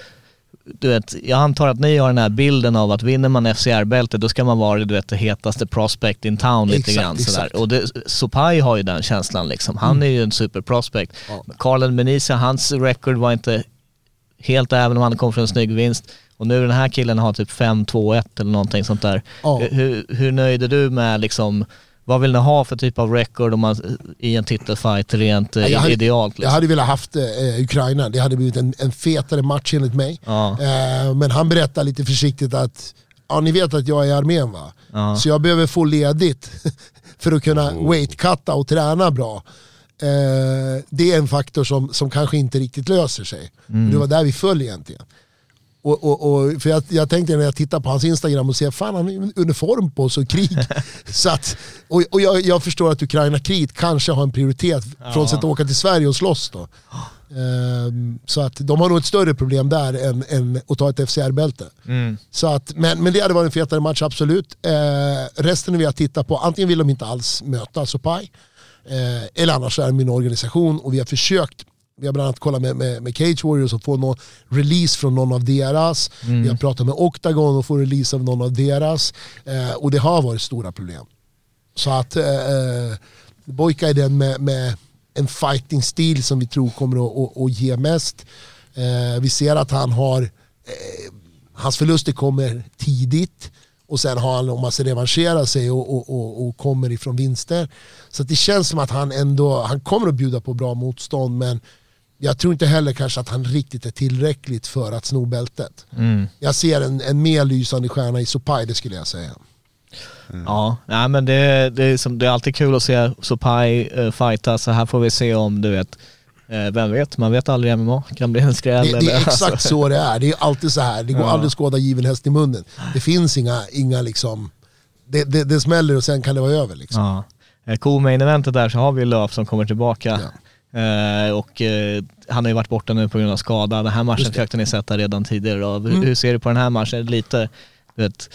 du vet, jag antar att ni har den här bilden av att vinner man FCR-bältet då ska man vara du vet, det hetaste prospect in town lite Exakt, grann. Sådär. exakt. Och det, Sopai har ju den känslan liksom. Han är ju en superprospect. Ja. Carlen Benizia, hans record var inte helt även om han kom från en snygg vinst. Och nu den här killen har typ 5-2-1 eller någonting sånt där. Ja. Hur, hur nöjd är du med liksom, vad vill ni ha för typ av record om man, i en titelfight rent eh, Ja, jag hade- idealt? Jag Liksom? hade velat haft eh, Ukraina, det hade blivit en, en fetare match enligt mig. Ja. Eh, men han berättar lite försiktigt att, ja ni vet att jag är i armén va? Ja. Så jag behöver få ledigt för att kunna weightcutta och träna bra. Eh, det är en faktor som, som kanske inte riktigt löser sig. Det var där vi föll egentligen. Och, och, och, för jag, jag tänkte när jag tittar på hans Instagram och ser fan han har uniform på sig och krig. så att, och och jag, jag förstår att Ukraina-kriget kanske har en prioritet frånsett att åka till Sverige och slåss då. Ehm, så att de har nog ett större problem där än, än att ta ett FCR-bälte. Så att, men, men det hade varit en fetare match absolut. Eh, resten vill jag titta på, antingen vill de inte alls möta Sopai, eh, eller annars är det min organisation och vi har försökt vi har bland annat kollat med, med, med Cage Warriors och få någon release från någon av deras. Vi har pratat med Octagon och få release av någon av deras. Eh, och det har varit stora problem. Så att eh, eh, Boyka är den med, med en fighting-stil som vi tror kommer att, att, att ge mest. Eh, vi ser att han har, eh, hans förluster kommer tidigt och sen har han, om man ska revanschera sig och, och, och, och kommer ifrån vinster. Så att det känns som att han ändå, han kommer att bjuda på bra motstånd men jag tror inte heller kanske att han riktigt är tillräckligt för att sno bältet. Jag ser en, en mer lysande stjärna i Sopai, det skulle jag säga. Ja, nej, men det, det, är som, det är alltid kul att se Sopai uh, fighta så här får vi se om du vet, eh, vem vet, man vet aldrig MMA, kan bli en skräll. Det, det eller- är exakt alltså. så det är. Det är alltid så här. Det går Ja. aldrig att skåda given häst i munnen. Det finns inga, inga liksom... Det, det, det smäller och sen kan det vara över. Liksom. Ja. Eh, Co-main eventet där så har vi Löf som kommer tillbaka. Eh, och eh, han har ju varit borta nu på grund av skada. Den här matchen försökte ni sätta redan tidigare. Då. Hur, Mm. hur ser du på den här matchen? Lite vet,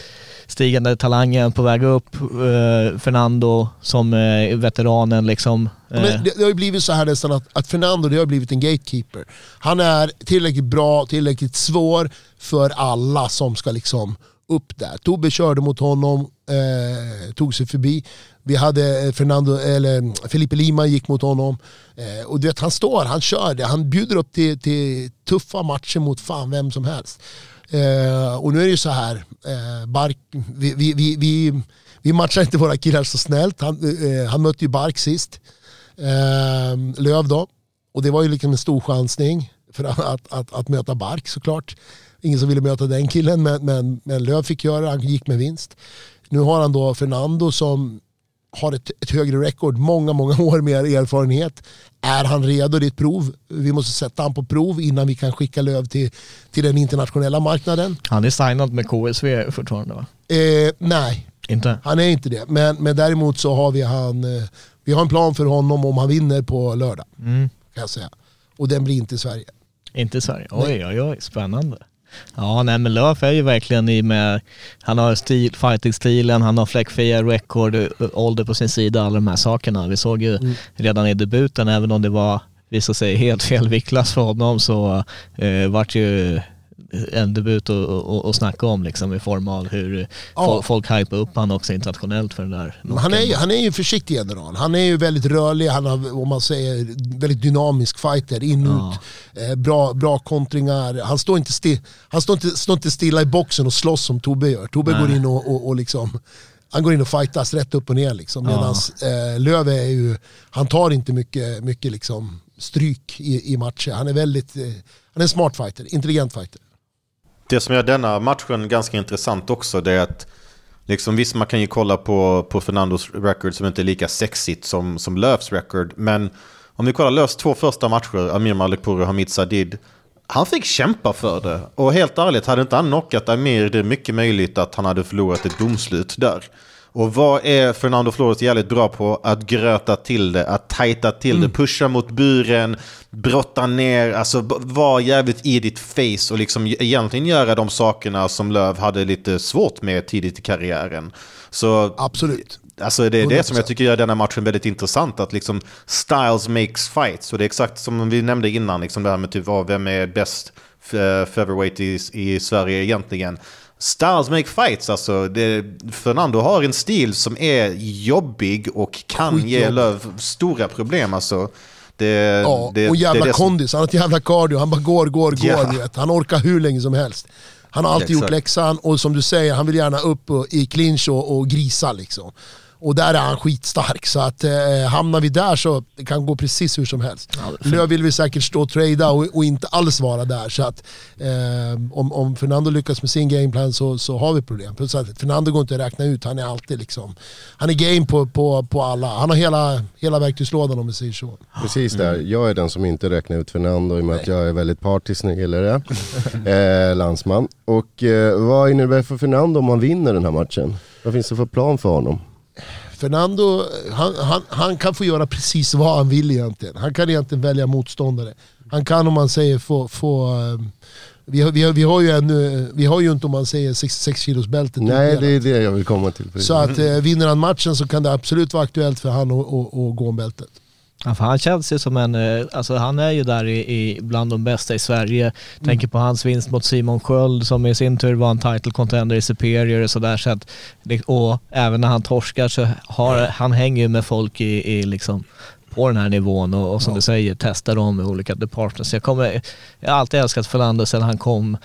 stigande talangen på väg upp? Eh, Fernando som veteranen liksom. Det, det har ju blivit så här nästan att, att Fernando det har blivit en gatekeeper. Han är tillräckligt bra, tillräckligt svår för alla som ska liksom upp där. Tobbe körde mot honom, eh, tog sig förbi. Vi hade eh, Fernando, eller mm, Felipe Lima gick mot honom. Eh, och du vet, han står, han kör det. Han bjuder upp till, till tuffa matcher mot fan vem som helst. Eh, och nu är det ju så här, eh, Bark, vi, vi, vi, vi, vi matchar inte våra killar så snällt. Han, eh, han mötte ju Bark sist. Eh, Löv då. Och det var ju liksom en stor chansning för att, att, att, att möta Bark såklart. Ingen som ville möta den killen men, men, men Löv fick göra det, han gick med vinst. Nu har han då Fernando som har ett, ett högre rekord, många, många år mer erfarenhet. Är han redo? Det är ett prov. Vi måste sätta han på prov innan vi kan skicka Löv till, till den internationella marknaden. Han är signad med KSV fortfarande va? Eh, nej, Inte? han är inte det. Men, men däremot så har vi han, eh, vi har en plan för honom om han vinner på lördag. Mm. Kan jag säga. Och den blir inte i Sverige. Inte i Sverige? Oj, oj, oj, spännande. Ja, nej men Löf är ju verkligen i med, han har stil, fighting-stilen, han har fläckfria record, ö- ålder på sin sida, alla de här sakerna. Vi såg ju redan i debuten, även om det var, visade sig helt fel viktklass för honom, så eh, vart ju en debut att snacka om liksom i form av hur Ja. folk, hypar upp han också internationellt för den där Men han, är, ju- han är ju försiktig general. Han är ju väldigt rörlig, han har om man säger väldigt dynamisk fighter, in Ja. eh, bra, bra kontringar. Han står inte, sti, han står inte, står inte stilla i boxen och slåss som Tobbe gör. Tobbe Nej. går in och, och, och liksom han går in och fightas rätt upp och ner. Liksom. Medan eh, Löv är ju, han tar inte mycket, mycket liksom stryk i, i matcher. Han är väldigt, eh, han är en smart fighter, intelligent fighter. Det som gör denna matchen ganska intressant också det är att liksom, visst man kan ju kolla på, på Fernandos record som inte är lika sexigt som, som Löfs record. Men om vi kollar Löfs två första matcher, Amir Malikpour och Hamid Sadid. Han fick kämpa för det. Och helt ärligt, hade inte han knockat Amir, det är mycket möjligt att han hade förlorat ett domslut där. Och vad är Fernando Flores jävligt bra på? Att gröta till det, att tajta till det, pusha mot buren, brotta ner, alltså vara jävligt i ditt face och liksom egentligen göra de sakerna som Löv hade lite svårt med tidigt i karriären. Så Absolut. Alltså det är det som jag 100%. tycker gör denna matchen väldigt intressant. Att liksom styles makes fights. Och det är exakt som vi nämnde innan, liksom det här med typ, vad- vem är bäst f- featherweight i, i Sverige egentligen. Styles make fights alltså. Det, Fernando har en stil som är jobbig och kan ge. Löv stora problem alltså. Det, Ja, det, och jävla det kondis, han har ett jävla cardio, han bara går, går, går. Ja. Du vet. Han orkar hur länge som helst. Han har alltid gjort Exakt. läxan och som du säger, han vill gärna upp i clinch och, och grisa liksom. Och där är han skitstark, så att eh, hamnar vi där så det kan gå precis hur som helst. Löv vill vi säkert stå och trada och, och inte alls vara där. Så att eh, om, om Fernando lyckas med sin gameplan så, så har vi problem. Plus att Fernando går inte att räkna ut, han är alltid liksom, han är game på, på, på alla. Han har hela, hela verktygslådan om vi säger så. Precis där, jag är den som inte räknar ut Fernando i och med att jag är väldigt partisk när det gäller det. eh, landsman. Och eh, vad innebär det för Fernando om han vinner den här matchen? Vad finns det för plan för honom? Fernando, han, han, han kan få göra precis vad han vill egentligen. Han kan egentligen välja motståndare. Han kan om man säger få... få eh, vi, har, vi, har, vi, har ju ännu, vi har ju inte om man säger 66 kilos bältet Nej, det är det jag vill komma till. Så att eh, vinner han matchen så kan det absolut vara aktuellt för han att gå om bältet. Ja, för han känns ju som en, eh, alltså han är ju där i, i bland de bästa i Sverige. Tänker på hans vinst mot Simon Sköld som i sin tur var en title contender i Superior och sådär. Så att, och även när han torskar så har han hänger ju med folk i, i liksom på den här nivån och, och som du säger testar dem i olika departments. Jag, kommer, jag har alltid älskat Fernando sedan han kom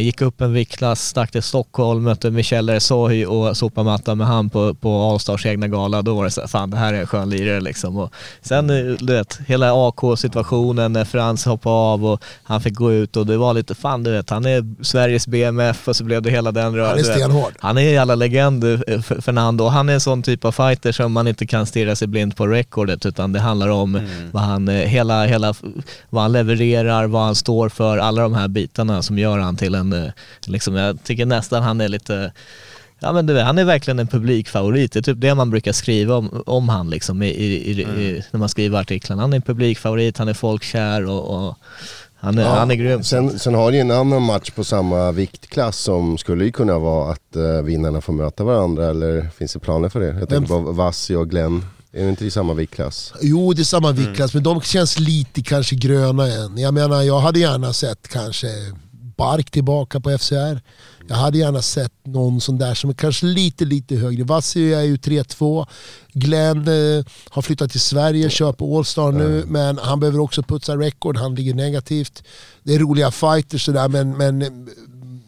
gick upp en viktklass, stack till Stockholm, mötte Michel Ersoy och sopade mattan med han på, på Allstars egna gala. Då var det så här, fan det här är en skön lirare liksom. Och sen eh, du vet, hela AK-situationen när Frans hoppade av och han fick gå ut och det var lite, fan du vet, han är Sveriges BMF och så blev det hela den rörelsen. Han är stenhård. Han är en jävla legend, eh, Fernando. Han är en sån typ av fighter som man inte kan stirra sig blind på recordet utan det handlar om vad, han, eh, hela, hela, vad han levererar, vad han står för, alla de här bitarna som gör han till en, eh, liksom, jag tycker nästan han är lite Ja men du vet, han är verkligen en publikfavorit. Det är typ det man brukar skriva om, om han liksom i, i, i, i, när man skriver artiklarna. Han är en publikfavorit, han är folkkär och, och han, är, han är grym. Sen, sen har ni en annan match på samma viktklass som skulle ju kunna vara att uh, vinnarna får möta varandra eller finns det planer för det? Jag tänker på Vassi och Glenn. Är det inte i samma viktklass? Jo, det är samma viktklass, men de känns lite kanske gröna än. Jag menar, jag hade gärna sett kanske Bark tillbaka på FCR. Jag hade gärna sett någon sån där som är kanske lite, lite högre. Vassi är ju 3-2. Glenn eh, har flyttat till Sverige, kör på Allstar nu, men han behöver också putsa rekord, han ligger negativt. Det är roliga fighters sådär, men, men eh,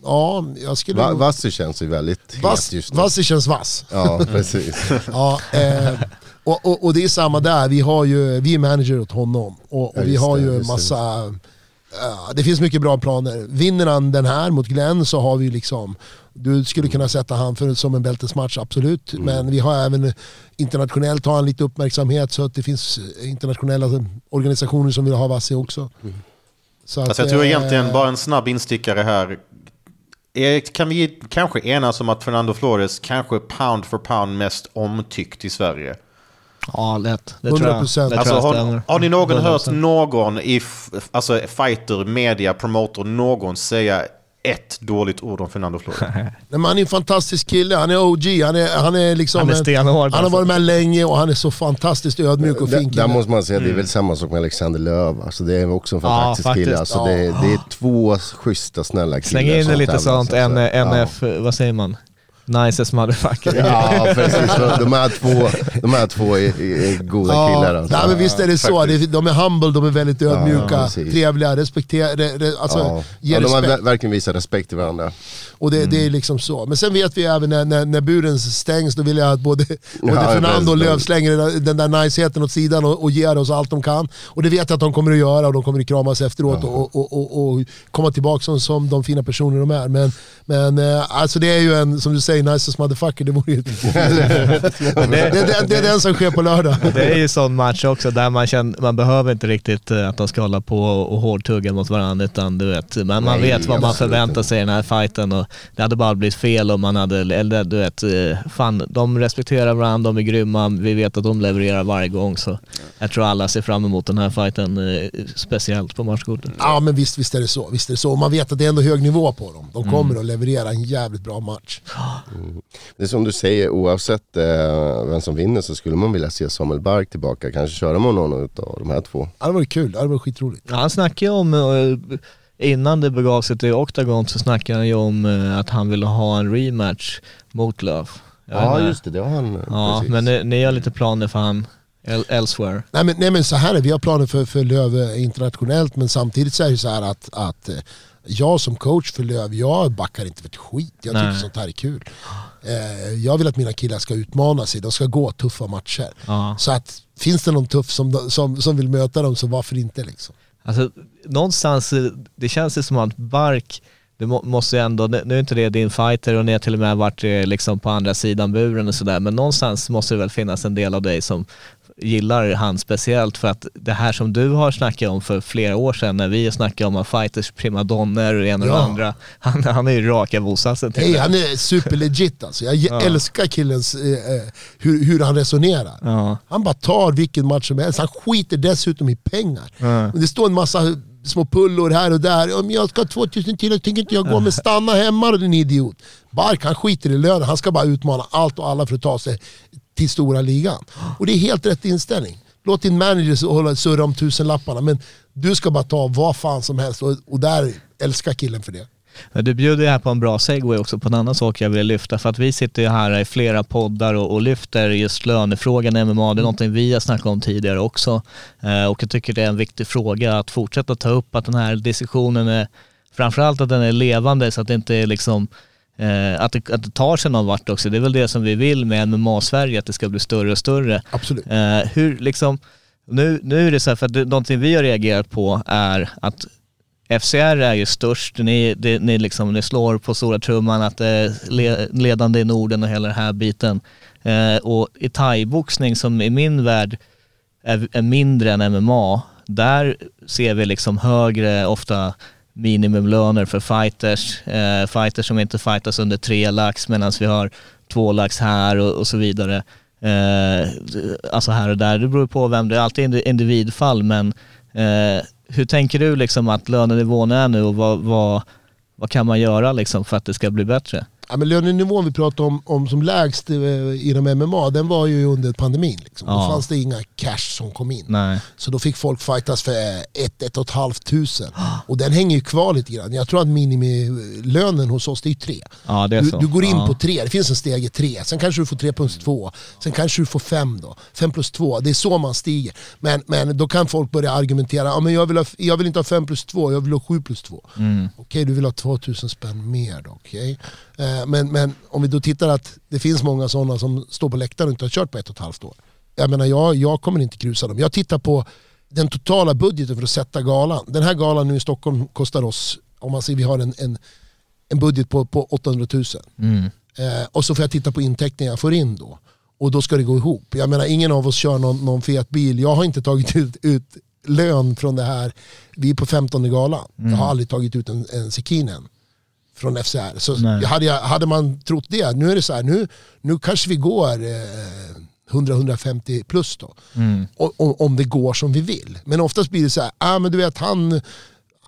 ja, jag skulle... Va, Vassi känns ju väldigt Vass, het just nu. Vassi känns vass. Ja, precis. Ja, eh, och, och, och det är samma där, vi, har ju, vi är manager åt honom och, Ja, och vi just har det, ju en just det. Eh, det finns mycket bra planer. Vinner han den här mot Glenn så har vi liksom... Du skulle kunna sätta han för, som en bältesmatch, absolut. Mm. Men vi har även internationellt har han lite uppmärksamhet så att det finns internationella organisationer som vill ha Vassi också. Mm. Så att, Alltså jag tror eh, egentligen bara en snabb instickare här. Är- Kan vi kanske enas om att Fernando Flores kanske pound for pound mest omtyckt i Sverige? Ja lätt, det tror jag, 100%. det tror Alltså, jag har, stämmer. har ni någon 100%. hört någon i alltså fighter, media, promoter, någon säga ett dåligt ord om Fernando Flores? Nej, men han är en fantastisk kille, han är OG, han är, han är liksom... Han är en- stenhård, Han har alltså. varit med länge och han är så fantastiskt ödmjuk och Där, fin där kille. måste man säga, det är väl samma sak med Alexander Löv. Alltså det är också en Ja, fantastisk kille. faktiskt. Alltså det, det är två schyssta, snälla killar Släng in lite sånt, så att. NF, vad säger man? Nicest motherfucker. Ja, precis. De här två, de här två är, är goda killar. Alltså. Nej, men visst är det så. Faktiskt. De är humble, de är väldigt ödmjuka, precis. trevliga, respekterar, alltså Ja. ger Ja, de har respekt. ver- verkligen visat respekt till varandra. Och det, det är liksom så. Men sen vet vi även när, när, när buren stängs, då vill jag att både, både Ja, Fernando och. Löv slänger den där, den där niceheten åt sidan och, och ger oss allt de kan. Och det vet jag att de kommer att göra och de kommer att kramas efteråt och, och, och, och komma tillbaka som, som de fina personer de är. Men, men eh, alltså det är ju en, som du säger, nicest motherfucker. Det, vore ju, det, det, det, det är den som sker på lördag. Det är ju sån match också där man känner, man behöver inte riktigt eh, att de ska hålla på och hårdtugga mot varandra utan du vet, men man Nej, vet vad man förväntar inte. sig i den här fighten och det hade bara blivit fel om man hade, eller du vet, eh, fan de respekterar varandra, de är grymma, vi vet att de levererar varje gång så jag tror alla ser fram emot den här fighten eh, speciellt på matchkortet. Ja men visst, visst är det så. Visst är det så. Man vet att det är ändå hög nivå på dem. De kommer att leverera en jävligt bra match. Det är som du säger, oavsett eh, vem som vinner så skulle man vilja se Samuel Bark tillbaka. Kanske köra med någon av de här två. Ja, det var kul, det var skitroligt. Ja, han snackar ju om, eh, innan det begav sig till Octagon så snackade han ju om eh, att han ville ha en rematch mot Love. Jag Ja just det, det har han. Ja, precis. men ni, ni har lite planer för han el- elsewhere. Nej men, nej men så här är vi har planer för, för Löv internationellt men samtidigt så är det så här att, att eh, jag som coach för Löv, jag backar inte för ett skit. Jag tycker Nej. sånt här är kul. Eh, jag vill att mina killar ska utmana sig, de ska gå tuffa matcher. Ja. Så att finns det någon tuff som, som, som vill möta dem så varför inte liksom. Alltså någonstans, eh, det känns ju som att Bark, det må, måste ju ändå, nu är inte det din fighter och ni har till och med varit eh, liksom på andra sidan buren och sådär, men någonstans måste det väl finnas en del av dig som gillar han speciellt för att det här som du har snackat om för flera år sedan när vi snackade om att fighters primadonner och det ena och det Ja. andra, han, han är ju raka motsatsen till det. han är superlegit alltså. Jag älskar killens, eh, eh, hur, hur han resonerar. Ja. Han bara tar vilken match som helst. Han skiter dessutom i pengar. Men det står en massa små pullor här och där. Om jag ska ha 2000 till, tänker inte jag gå, men stanna hemma din idiot. Bark han skiter i lönen, han ska bara utmana allt och alla för att ta sig till stora ligan. Och det är helt rätt inställning. Låt din manager hålla surra om tusenlapparna, men du ska bara ta vad fan som helst. Och, och där älskar killen för det. Du bjuder ju här på en bra segway också på en annan sak jag vill lyfta för att vi sitter ju här i flera poddar och, och lyfter just lönefrågan i MMA. Det är någonting vi har snackat om tidigare också eh, och jag tycker det är en viktig fråga att fortsätta ta upp att den här diskussionen är framförallt att den är levande så att det inte är liksom eh, att, det, att det tar sig någon vart också. Det är väl det som vi vill med MMA-Sverige, att det ska bli större och större. Absolut. Eh, hur liksom, nu, nu är det så här, för att det, någonting vi har reagerat på är att FCR är ju störst, ni, det, ni, liksom, ni slår på stora trumman att det är le, ledande i Norden och hela den här biten. Eh, och i thaiboxning som i min värld är, är mindre än MMA, där ser vi liksom högre, ofta minimumlöner för fighters. Eh, fighters som inte fightas under tre lax medan vi har två lax här och, och så vidare. Eh, alltså här och där, det beror på vem, det är alltid individfall men eh, hur tänker du liksom att lönenivån är nu och vad, vad, vad kan man göra liksom för att det ska bli bättre? Ja, men lönenivån vi pratade om, om som lägst eh, inom MMA, den var ju under pandemin. Liksom. Ja. Då fanns det inga cash som kom in. Nej. Så då fick folk fightas för eh, ett, ett och ett halvt tusen. Och den hänger ju kvar lite grann. Jag tror att minimilönen hos oss det är tre. Ja det är Du, så. du går in ja. på tre, det finns en stege tre. Sen kanske du får tre plus två. Sen kanske du får fem då. Fem plus två, det är så man stiger. Men, men då kan folk börja argumentera, ja, men jag, vill ha, jag vill inte ha fem plus två, jag vill ha sju plus två. Mm. Okej, du vill ha 2000 spänn mer då. okej. Eh, men, men om vi då tittar att det finns många sådana som står på läktaren och inte har kört på ett och ett halvt år. Jag menar, jag, jag kommer inte krusa dem. Jag tittar på den totala budgeten för att sätta galan. Den här galan nu i Stockholm kostar oss, om man säger vi har en, en, en budget på, på 800 000. Mm. Eh, och så får jag titta på intäkterna jag får in då. Och då ska det gå ihop. Jag menar ingen av oss kör någon, någon fet bil. Jag har inte tagit ut, ut lön från det här. Vi är på 15 galan. Jag har aldrig tagit ut en, en sekin än. Från FCR. Så Nej. hade, jag, hade man trott det, nu är det så här, nu, nu kanske vi går eh, 100-150 plus då. Mm. O- o- om det går som vi vill. Men oftast blir det så här, ah, men du vet han,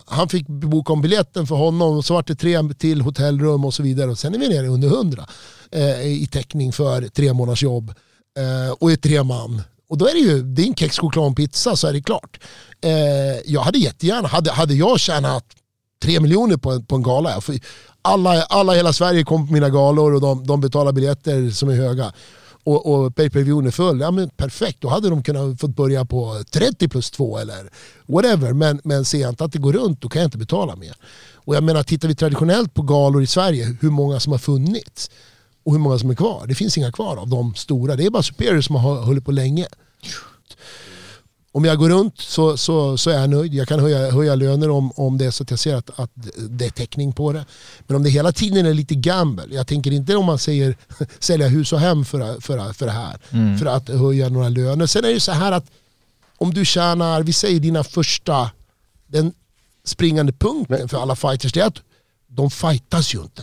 han fick boka om biljetten för honom och så var det tre till hotellrum och så vidare. Och sen är vi nere under 100 eh, i täckning för tre månaders jobb eh, och är tre man. Och då är det ju, det är en kex choklad och pizza så är det klart. Eh, jag hade jättegärna, hade, hade jag tjänat tre miljoner på en, på en gala, för alla, alla i hela Sverige kom på mina galor och de, de betalar biljetter som är höga och, och pay per view är full, ja men perfekt, då hade de kunnat fått börja på 30 plus 2 eller whatever. Men, men ser jag inte att det går runt, då kan jag inte betala mer. Och jag menar, tittar vi traditionellt på galor i Sverige, hur många som har funnits och hur många som är kvar. Det finns inga kvar av de stora. Det är bara Superior som har hållit på länge. Om jag går runt så, så, så är jag nöjd. Jag kan höja, höja löner om, om det är så att jag ser att, att det är täckning på det. Men om det hela tiden är lite gamble. Jag tänker inte om man säger sälja hus och hem för, för, för det här. För att höja några löner. Sen är det så här att om du tjänar, vi säger dina första, den springande punkten för alla fighters, det är att de fightas ju inte.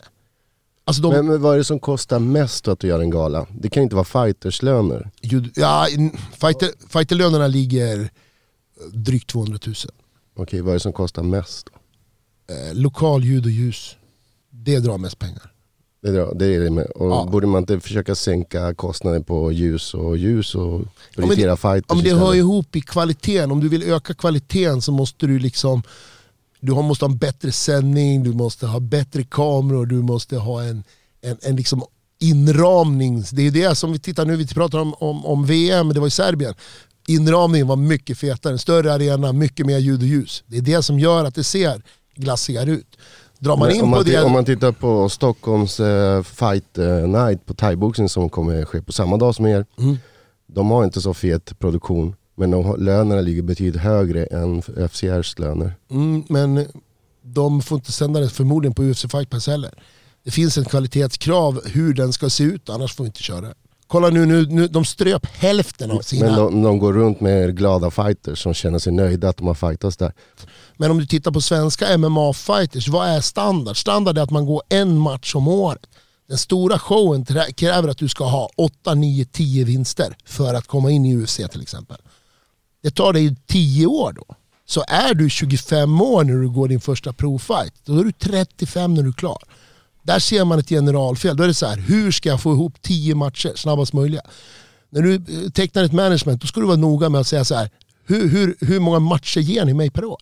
Alltså de, Men, men vad är det som kostar mest att du gör en gala? Det kan inte vara fighterslöner. ja, fighter, fighterlönerna ligger eh, drygt 200 000. Okej, vad är det som kostar mest? Då? Eh, lokal ljud och ljus, det drar mest pengar. Det, är- det är det med. Och Ja. borde man inte försöka sänka kostnaden på ljus och ljus och men prioritera det, fighters ja, men det hör ihop i kvaliteten. Om du vill öka kvaliteten så måste du liksom Du måste ha en bättre sändning, du måste ha bättre kameror, du måste ha en, en, en liksom inramning. Det är det som vi tittar nu, vi pratar om, om, om VM, det var i Serbien. Inramningen var mycket fetare, en större arena, mycket mer ljud och ljus. Det är det som gör att det ser glassigare ut. Drar man Men in om, på man, det... om man tittar på Stockholms eh, fight eh, night på thaiboxning som kommer ske på samma dag som er. Mm. De har inte så fet produktion, men de lönerna ligger betydligt högre än FCRs löner. Mm, men de får inte sända det förmodligen på UFC Fight Pass heller. Det finns ett kvalitetskrav hur den ska se ut, annars får vi inte köra. Kolla nu, nu, nu de ströp hälften av sina... Men de, de går runt med glada fighters som känner sig nöjda att de har fightats där. Men om du tittar på svenska MMA-fighters, vad är standard? Standard är att man går en match om året. Den stora showen kräver att du ska ha 8, 9, 10 vinster för att komma in i UFC till exempel. Det tar dig 10 år då. Så är du 25 år när du går din första provfight, då är du 35 när du är klar. Där ser man ett generalfel. Då är det så här, hur ska jag få ihop 10 matcher snabbast möjliga? När du eh, tecknar ett management, då ska du vara noga med att säga så här, hur, hur, hur många matcher ger ni mig per år?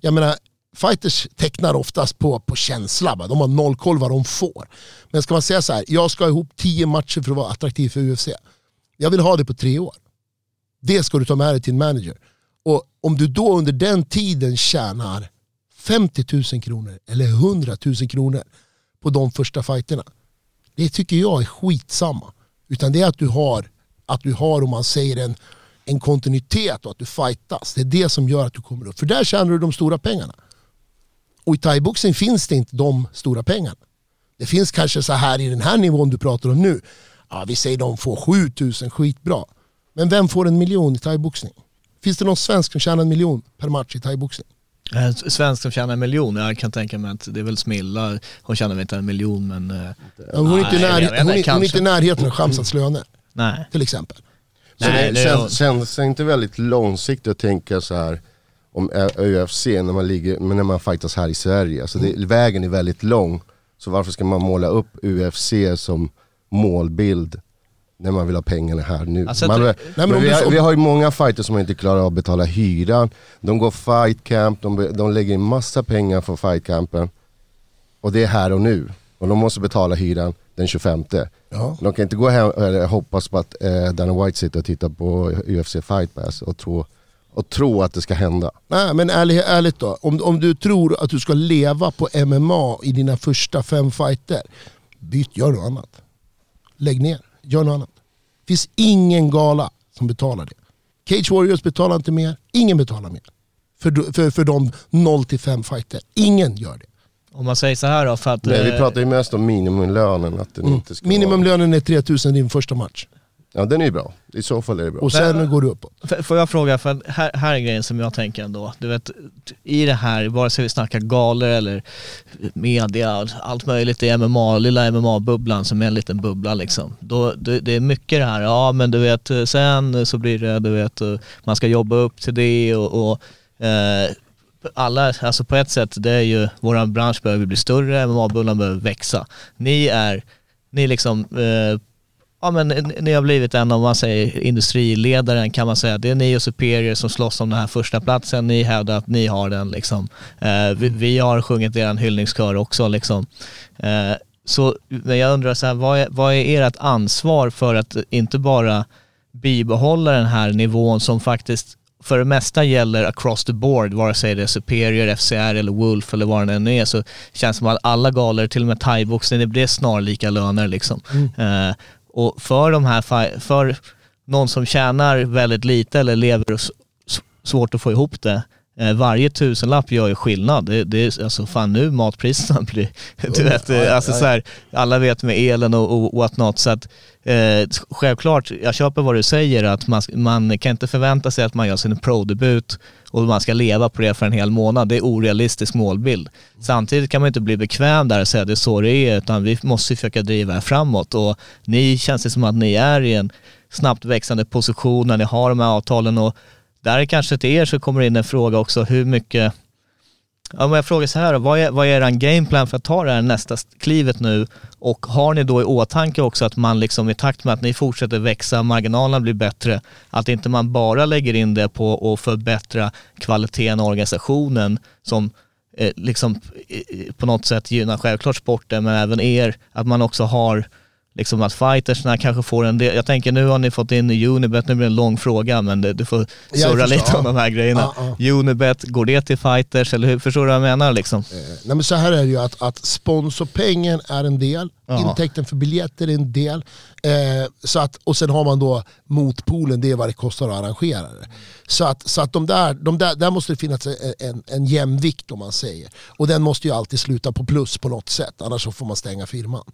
Jag menar, fighters tecknar oftast på, på känsla. Va? De har noll koll vad de får. Men ska man säga så här, jag ska ha ihop 10 matcher för att vara attraktiv för UFC. Jag vill ha det på tre år. Det ska du ta med dig till en manager. Och om du då under den tiden tjänar 50 000 kronor eller 100 000 kronor på de första fighterna. Det tycker jag är skitsamma. Utan det är att du har, att du har om man säger en, en kontinuitet och att du fightas. Det är det som gör att du kommer upp. För där tjänar du de stora pengarna. Och i thaiboxning finns det inte de stora pengarna. Det finns kanske så här i den här nivån du pratar om nu. Ja, vi säger de får 7000, skitbra. Men vem får en miljon i thaiboxning? Finns det någon svensk som tjänar en miljon per match i thaiboxning? Eh, Svensk som tjänar en miljon, jag kan tänka mig att det är väl Smilla, hon tjänar väl inte en miljon men... eh, Ja, Hon är inte Nej, när- hon är- hon är inte i närheten av Shamsats löner Nej. till exempel. Så Nej, det känns, känns det inte väldigt långsiktigt att tänka så här om UFC när man, ligger, men när man fightas här i Sverige. Alltså det, vägen är väldigt lång. Så varför ska man måla upp UFC som målbild när man vill ha pengarna här nu? Alltså, man, jag men vi, har, vi har ju många fighters som inte klarar av att betala hyran. De går fight camp, de, de lägger in massa pengar för fight campen. Och det är här och nu. Och de måste betala hyran den 25. Ja. De kan inte gå hem och hoppas på att eh, Dana White sitter och tittar på UFC Fight Pass och tro, och tro att det ska hända. Nej, men ärligt, ärligt då. Om, om du tror att du ska leva på MMA i dina första fem fighter, byt, gör något annat. Lägg ner, gör något annat. Det finns ingen gala som betalar det. Cage Warriors betalar inte mer, ingen betalar mer. För, för, för de 0 till 5 fighter. Ingen gör det. Om man säger så här då, för att... Nej, vi eh, pratar ju mest om minimumlönen, att den inte ska vara... Minimumlönen är 3000 i din första match. Ja den är ju bra, i så fall är det bra. Och sen går du uppåt. Får jag fråga, för här, här är grejen som jag tänker ändå. Du vet, i det här, vare sig vi snackar galor eller media, allt möjligt i MMA, lilla MMA-bubblan som är en liten bubbla liksom. Då, det, det är mycket det här, ja men du vet sen så blir det, du vet, man ska jobba upp till det och, och eh, alla, alltså på ett sätt, det är ju, våran bransch behöver bli större, MMA-bubblan behöver växa. Ni är, ni liksom eh, Ja men ni- har blivit en av, man säger industriledaren kan man säga. Det är ni och Superior som slåss om den här första platsen. Ni hävdar att ni har den liksom. Eh, vi, vi har sjungit er hyllningskör också liksom. Eh, så, men jag undrar så här, vad är, vad är ert ansvar för att inte bara bibehålla den här nivån som faktiskt för det mesta gäller across the board, vare sig det är Superior, FCR eller Wolf eller vad det än är, så känns det som att alla galor, till och med thaiboxning, det blir snarlika löner liksom. Eh, och för de här, för någon som tjänar väldigt lite eller lever svårt att få ihop det, eh, varje tusenlapp gör ju skillnad. Det, det är alltså fan nu matpriserna blir, du vet, alltså så här, alla vet med elen och, och what not. Så att eh, självklart, jag köper vad du säger att man, man kan inte förvänta sig att man gör sin pro-debut och man ska leva på det för en hel månad. Det är orealistisk målbild. Samtidigt kan man inte bli bekväm där och säga att det är så det är, utan vi måste försöka driva det här framåt. Och ni känns det som att ni är i en snabbt växande position när ni har de här avtalen och där kanske till er så kommer det in en fråga också, hur mycket om jag frågar så här, vad är, vad är er gameplan för att ta det här nästa klivet nu? Och har ni då i åtanke också att man liksom i takt med att ni fortsätter växa, marginalerna blir bättre, att inte man bara lägger in det på att förbättra kvaliteten i organisationen som eh, liksom eh, på något sätt gynnar självklart sporten men även er, att man också har liksom att fightersna kanske får en del, jag tänker nu har ni fått in Unibet, nu blir det en lång fråga men det, du får surra lite om de här grejerna. Ja, Unibet, går det till fighters eller hur, förstår du vad jag menar liksom? Nej, men så här är det ju att, att sponsorpengen är en del, Ja. intäkten för biljetter är en del. Eh, så att, och sen har man då motpolen, det är vad det kostar att arrangera det. Så att, så att de där, de där, där måste det finnas en, en, en jämvikt om man säger. Och den måste ju alltid sluta på plus på något sätt, annars så får man stänga firman.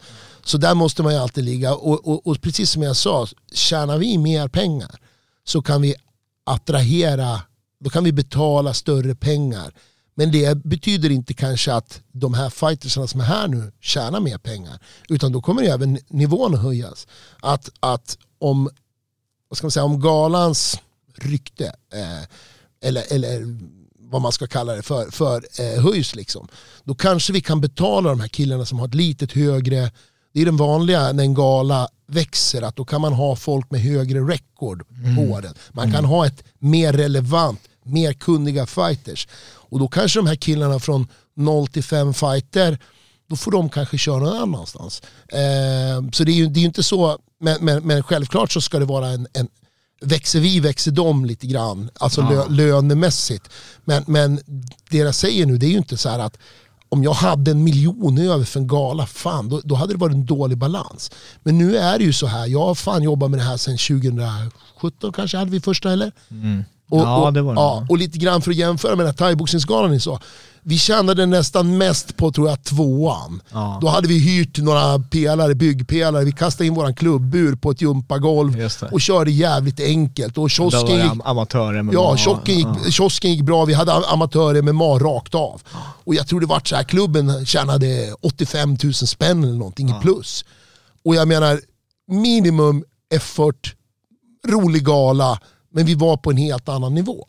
Så där måste man ju alltid ligga. Och, och, och precis som jag sa, tjänar vi mer pengar så kan vi attrahera, då kan vi betala större pengar. Men det betyder inte kanske att de här fightersarna som är här nu tjänar mer pengar. Utan då kommer ju även nivån att höjas. Att, att om, vad ska man säga, om galans rykte, eh, eller, eller vad man ska kalla det för, för eh, höjs liksom. Då kanske vi kan betala de här killarna som har ett litet högre, det är den vanliga när en gala växer, att då kan man ha folk med högre rekord på den. Man kan ha ett mer relevant, mer kunniga fighters. Och då kanske de här killarna från 0 till 5 fighter, då får de kanske köra någon annanstans. Eh, så det är ju det är inte så, men, men, men självklart så ska det vara en, en växer vi växer de lite grann, alltså lö, lönemässigt. Men, men det jag säger nu det är ju inte så här att om jag hade en miljon över för en gala, fan då, då hade det varit en dålig balans. Men nu är det ju så här, jag har fan jobbat med det här sedan 2017 kanske hade vi första eller? Mm. Och, Ja, det var det. ja, och lite grann för att jämföra med den här thaiboxningsgalan ni sa. Vi tjänade nästan mest på tror jag tvåan. Ja. Då hade vi hyrt några pelare, byggpelare, vi kastade in våran klubbur på ett gympagolv och körde jävligt enkelt. Och kiosken gick, am- amatörer med ja, kiosken gick, kiosken gick bra, vi hade amatörer med mar rakt av. Och jag tror det vart så här, klubben tjänade 85 000 spänn eller någonting i plus. Och jag menar, minimum effort, rolig gala, men vi var på en helt annan nivå.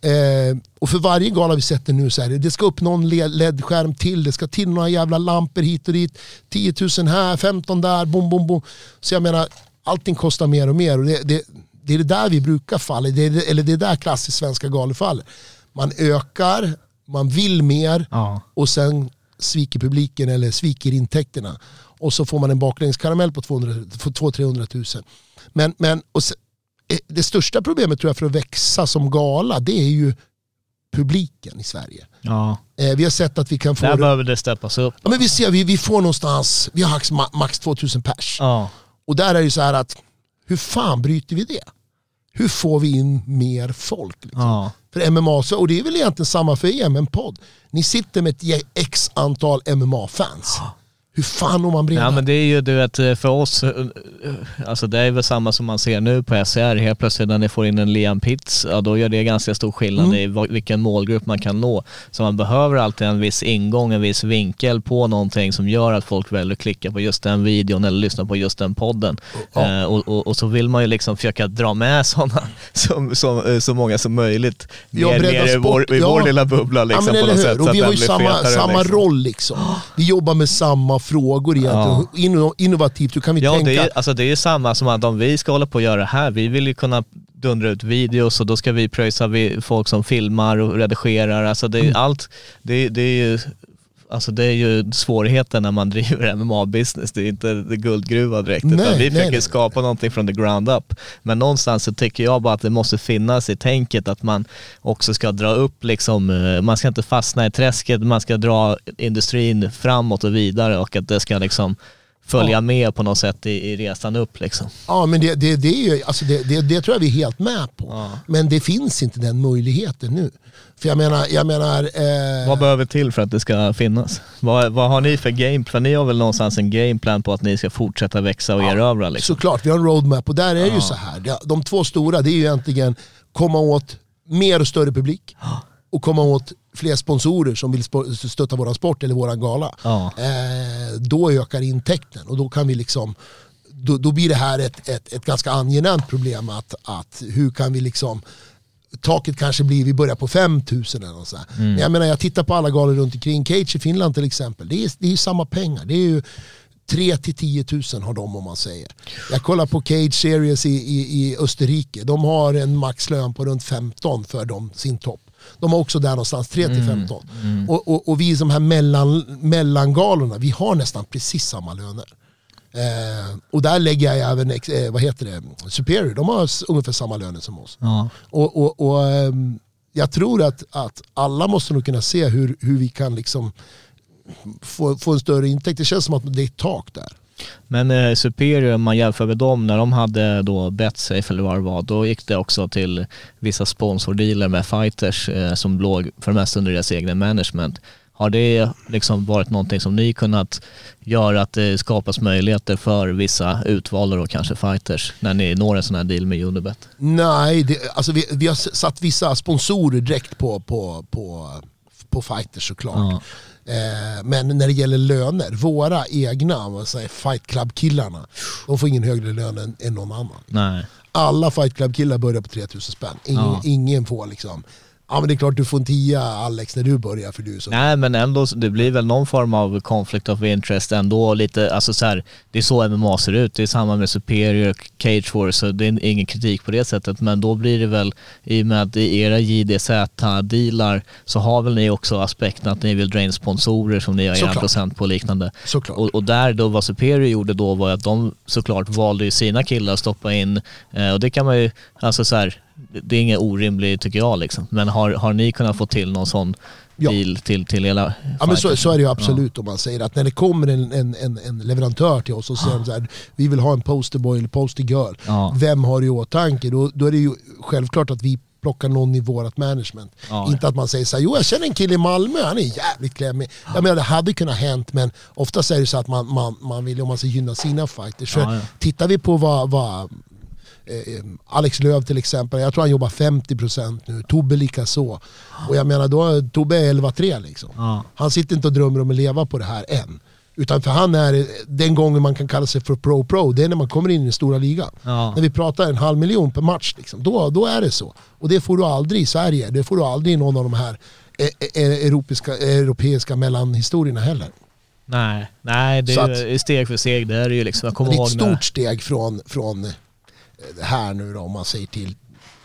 Eh, och för varje gala vi sätter nu så är det, det ska upp någon le- LED-skärm till, det ska till några jävla lampor hit och dit, 10 000 här, 15 där, bom, bom, bom. Så jag menar, allting kostar mer och mer. Och det, det, det är det där vi brukar falla, det är, det- eller det är där klassiskt svenska galor faller. Man ökar, man vill mer Ja. och sen sviker publiken eller sviker intäkterna. Och så får man en baklängeskaramell på 200-300 000. Men, men och se- eh, det största problemet tror jag för att växa som gala det är ju publiken i Sverige. Ja. Eh, vi har sett att vi kan få... Där behöver det steppas upp. Ja, men vi ser, vi, vi får någonstans, vi har max, max 2000 pers. Ja. Och där är det så här att, hur fan bryter vi det? Hur får vi in mer folk? Liksom? Ja. För MMA, så, och det är väl egentligen samma för er med en podd. Ni sitter med ett x antal MMA-fans. Hur fan når man bredare? Ja men det är ju du vet för oss, eh, alltså det är väl samma som man ser nu på SR, helt plötsligt när ni får in en Liam Pitts, ja då gör det ganska stor skillnad Mm. i vilken målgrupp man kan nå. Så man behöver alltid en viss ingång, en viss vinkel på någonting som gör att folk väljer att klicka på just den videon eller lyssna på just den podden. Ja. Eh, och, och, och så vill man ju liksom försöka dra med sådana, som, som, eh, så många som möjligt Ja, ner, bredda ner i, vår, i ja. vår lilla bubbla liksom, ja, men på något hur? sätt. Och vi har ju samma, samma liksom. roll liksom. Vi jobbar med samma frågor egentligen. Ja. Inno, innovativt, hur kan vi Ja, tänka? det är, alltså det är ju samma som att om vi ska hålla på och göra det här, vi vill ju kunna dundra ut videos och då ska vi pröjsa folk som filmar och redigerar. Alltså det är Mm. allt, det, det är ju Alltså det är ju svårigheten när man driver MMA-business, det är inte det guldgruva direkt. Nej, utan vi nej, försöker nej. skapa någonting från the ground up. Men någonstans så tycker jag bara att det måste finnas i tänket att man också ska dra upp liksom, eh, man ska inte fastna i träsket, man ska dra industrin framåt och vidare och att det ska liksom följa Ja. med på något sätt i, i resan upp liksom. Ja, men det, det, det, är ju, alltså det, det, det tror jag vi är helt med på. Ja. Men det finns inte den möjligheten nu. För jag menar, jag menar eh, Vad behöver till för att det ska finnas? Vad, vad har ni för gameplan? Ni har väl någonstans en gameplan på att ni ska fortsätta växa och erövra liksom? Såklart, vi har en roadmap och där är det ju så här. De två stora det är ju egentligen komma åt mer och större publik och komma åt fler sponsorer som vill stötta våran sport eller våran gala. Ja. Eh, då ökar intäkten och då kan vi liksom då, då blir det här ett, ett, ett ganska angenämt problem att, att hur kan vi liksom taket kanske blir, vi börjar på 5000 eller något sånt. Mm. Men jag menar jag tittar på alla galor runt omkring, Cage i Finland till exempel, det är, det är samma pengar. Det är ju 3 till 10 000 har de om man säger. Jag kollar på Cage Series i, i, i Österrike, de har en maxlön på runt 15 för dem, sin topp. De har också där någonstans 3 Mm. till 15. Och, och, och vi som här mellan, mellangalorna, vi har nästan precis samma löner. Eh, och där lägger jag även, eh, vad heter det, Superior, de har ungefär samma löner som oss. Ja. Och, och, och ehm, jag tror att, att alla måste nog kunna se hur, hur vi kan liksom få, få en större intäkt. Det känns som att det är ett tak där. Men eh, Superior, om man jämför med dem, när de hade då Betsafe eller vad det var, då gick det också till vissa sponsordealer med fighters eh, som låg för det mesta under deras egna management. Har det liksom varit någonting som ni kunnat göra att det skapas möjligheter för vissa utvalda och kanske fighters när ni når en sån här deal med Unibet? Nej, det, alltså vi, vi har satt vissa sponsorer direkt på, på, på, på fighters såklart. Ja. Eh, men när det gäller löner, våra egna säger, fight club-killarna, de får ingen högre lön än, än någon annan. Nej. Alla fight club-killar börjar på 3000 spänn. Ingen, Ja. ingen får liksom, ja men det är klart du får en tia Alex när du börjar för du så Nej men ändå, det blir väl någon form av conflict of interest ändå lite, alltså så här, det är så MMA ser ut, det är samma med Superior, Cage Force, så det är ingen kritik på det sättet men då blir det väl, i och med att i era JDZ-dealar så har väl ni också aspekten att ni vill dra in sponsorer som ni har Såklart. procent på och liknande. Såklart. Och, och där då vad Superior gjorde då var att de såklart valde ju sina killar att stoppa in eh, och det kan man ju, alltså så här, det är inget orimligt tycker jag liksom. Men har, har ni kunnat få till någon sån Ja. deal till, till hela Ja men så, så är det ju absolut om man säger att när det kommer en, en, en, en leverantör till oss och säger de så här, vi vill ha en posterboy eller postergirl. Ja. Vem har du i åtanke? Då, då är det ju självklart att vi plockar någon i vårt management. Ja. Inte att man säger så här, jo jag känner en kille i Malmö, han är jävligt klämmig. Jag menar det hade kunnat hänt men oftast är det så att man, man, man vill om man ska gynna sina fighters. Ja, ja. Tittar vi på vad, vad Alex Löv till exempel, jag tror han jobbar 50% nu, Tobbe lika så. Och jag menar då, Tobbe är 11-3 liksom. Ja. Han sitter inte och drömmer om att leva på det här än. Utan för han är, den gången man kan kalla sig för pro-pro, det är när man kommer in i den stora ligan. Ja. När vi pratar en halv miljon per match, liksom, då, då är det så. Och det får du aldrig i Sverige, det får du aldrig i någon av de här eh, eh, europeiska, europeiska mellanhistorierna heller. Nej, nej det är att- steg för steg. Det är ju liksom. Jag kommer Det är ihåg ett när, stort steg från, från eh, här nu då, om man säger till,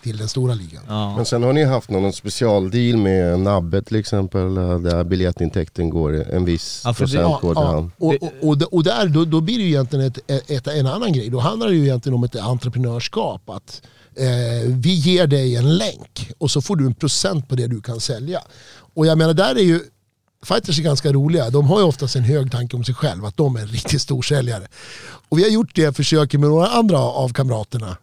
till den stora ligan. Ja. Men sen har ni haft någon specialdeal med Nabbe till exempel, där biljettintäkten går, en viss Ja, det- procent går till Ja, han. och, och, och där, då, då blir det ju egentligen ett, ett, en annan grej. Då handlar det ju egentligen om ett entreprenörskap. Att eh, vi ger dig en länk och så får du en procent på det du kan sälja. Och jag menar, där är ju Fighters är ganska roliga. De har ju oftast en hög tanke om sig själv, att de är en riktigt stor säljare. Och vi har gjort det försöket med några andra av kamraterna.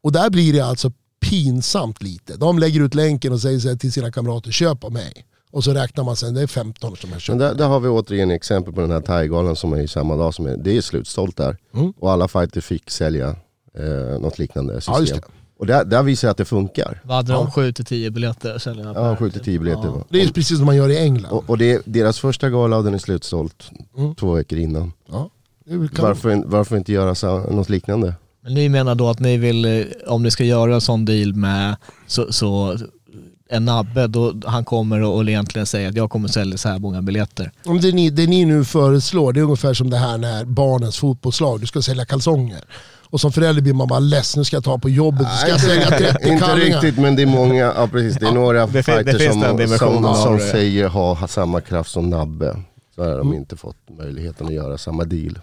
Och där blir det alltså pinsamt lite. De lägger ut länken och säger så till sina kamrater, köp av mig. Och så räknar man sen, det är 15 som har köpt. Men där, där har vi återigen exempel på den här Thaigalan som är i samma dag som är, det är slutsålt där. Mm. Och alla fighter fick sälja eh, något liknande system. Ja. Och där, där visar jag att det funkar. Vad hade de? 7-10 biljetter? säljer jag Ja, per- 7-10 biljetter. va? Det är precis som man gör i England. Och, och det är deras första gala och den är slutsålt Mm. två veckor innan. Ja, det. Varför, varför inte göra så, något liknande? Men ni menar då att ni vill, eh, om ni ska göra en sån deal med så, så en nabbe, då han kommer och, och egentligen säger att jag kommer sälja så här många biljetter. Om det, ni, det ni nu föreslår, det är ungefär som det här när barnens fotbollslag, du ska sälja kalsonger. Och som förälder blir man bara less, nu ska jag ta på jobbet, så ska jag sälja 30 Inte kallingar. riktigt men det är många, ja precis, det är några det fighters som, som, som det. säger ha samma kraft som Nabbe. Så har Mm. de inte fått möjligheten att göra samma deal.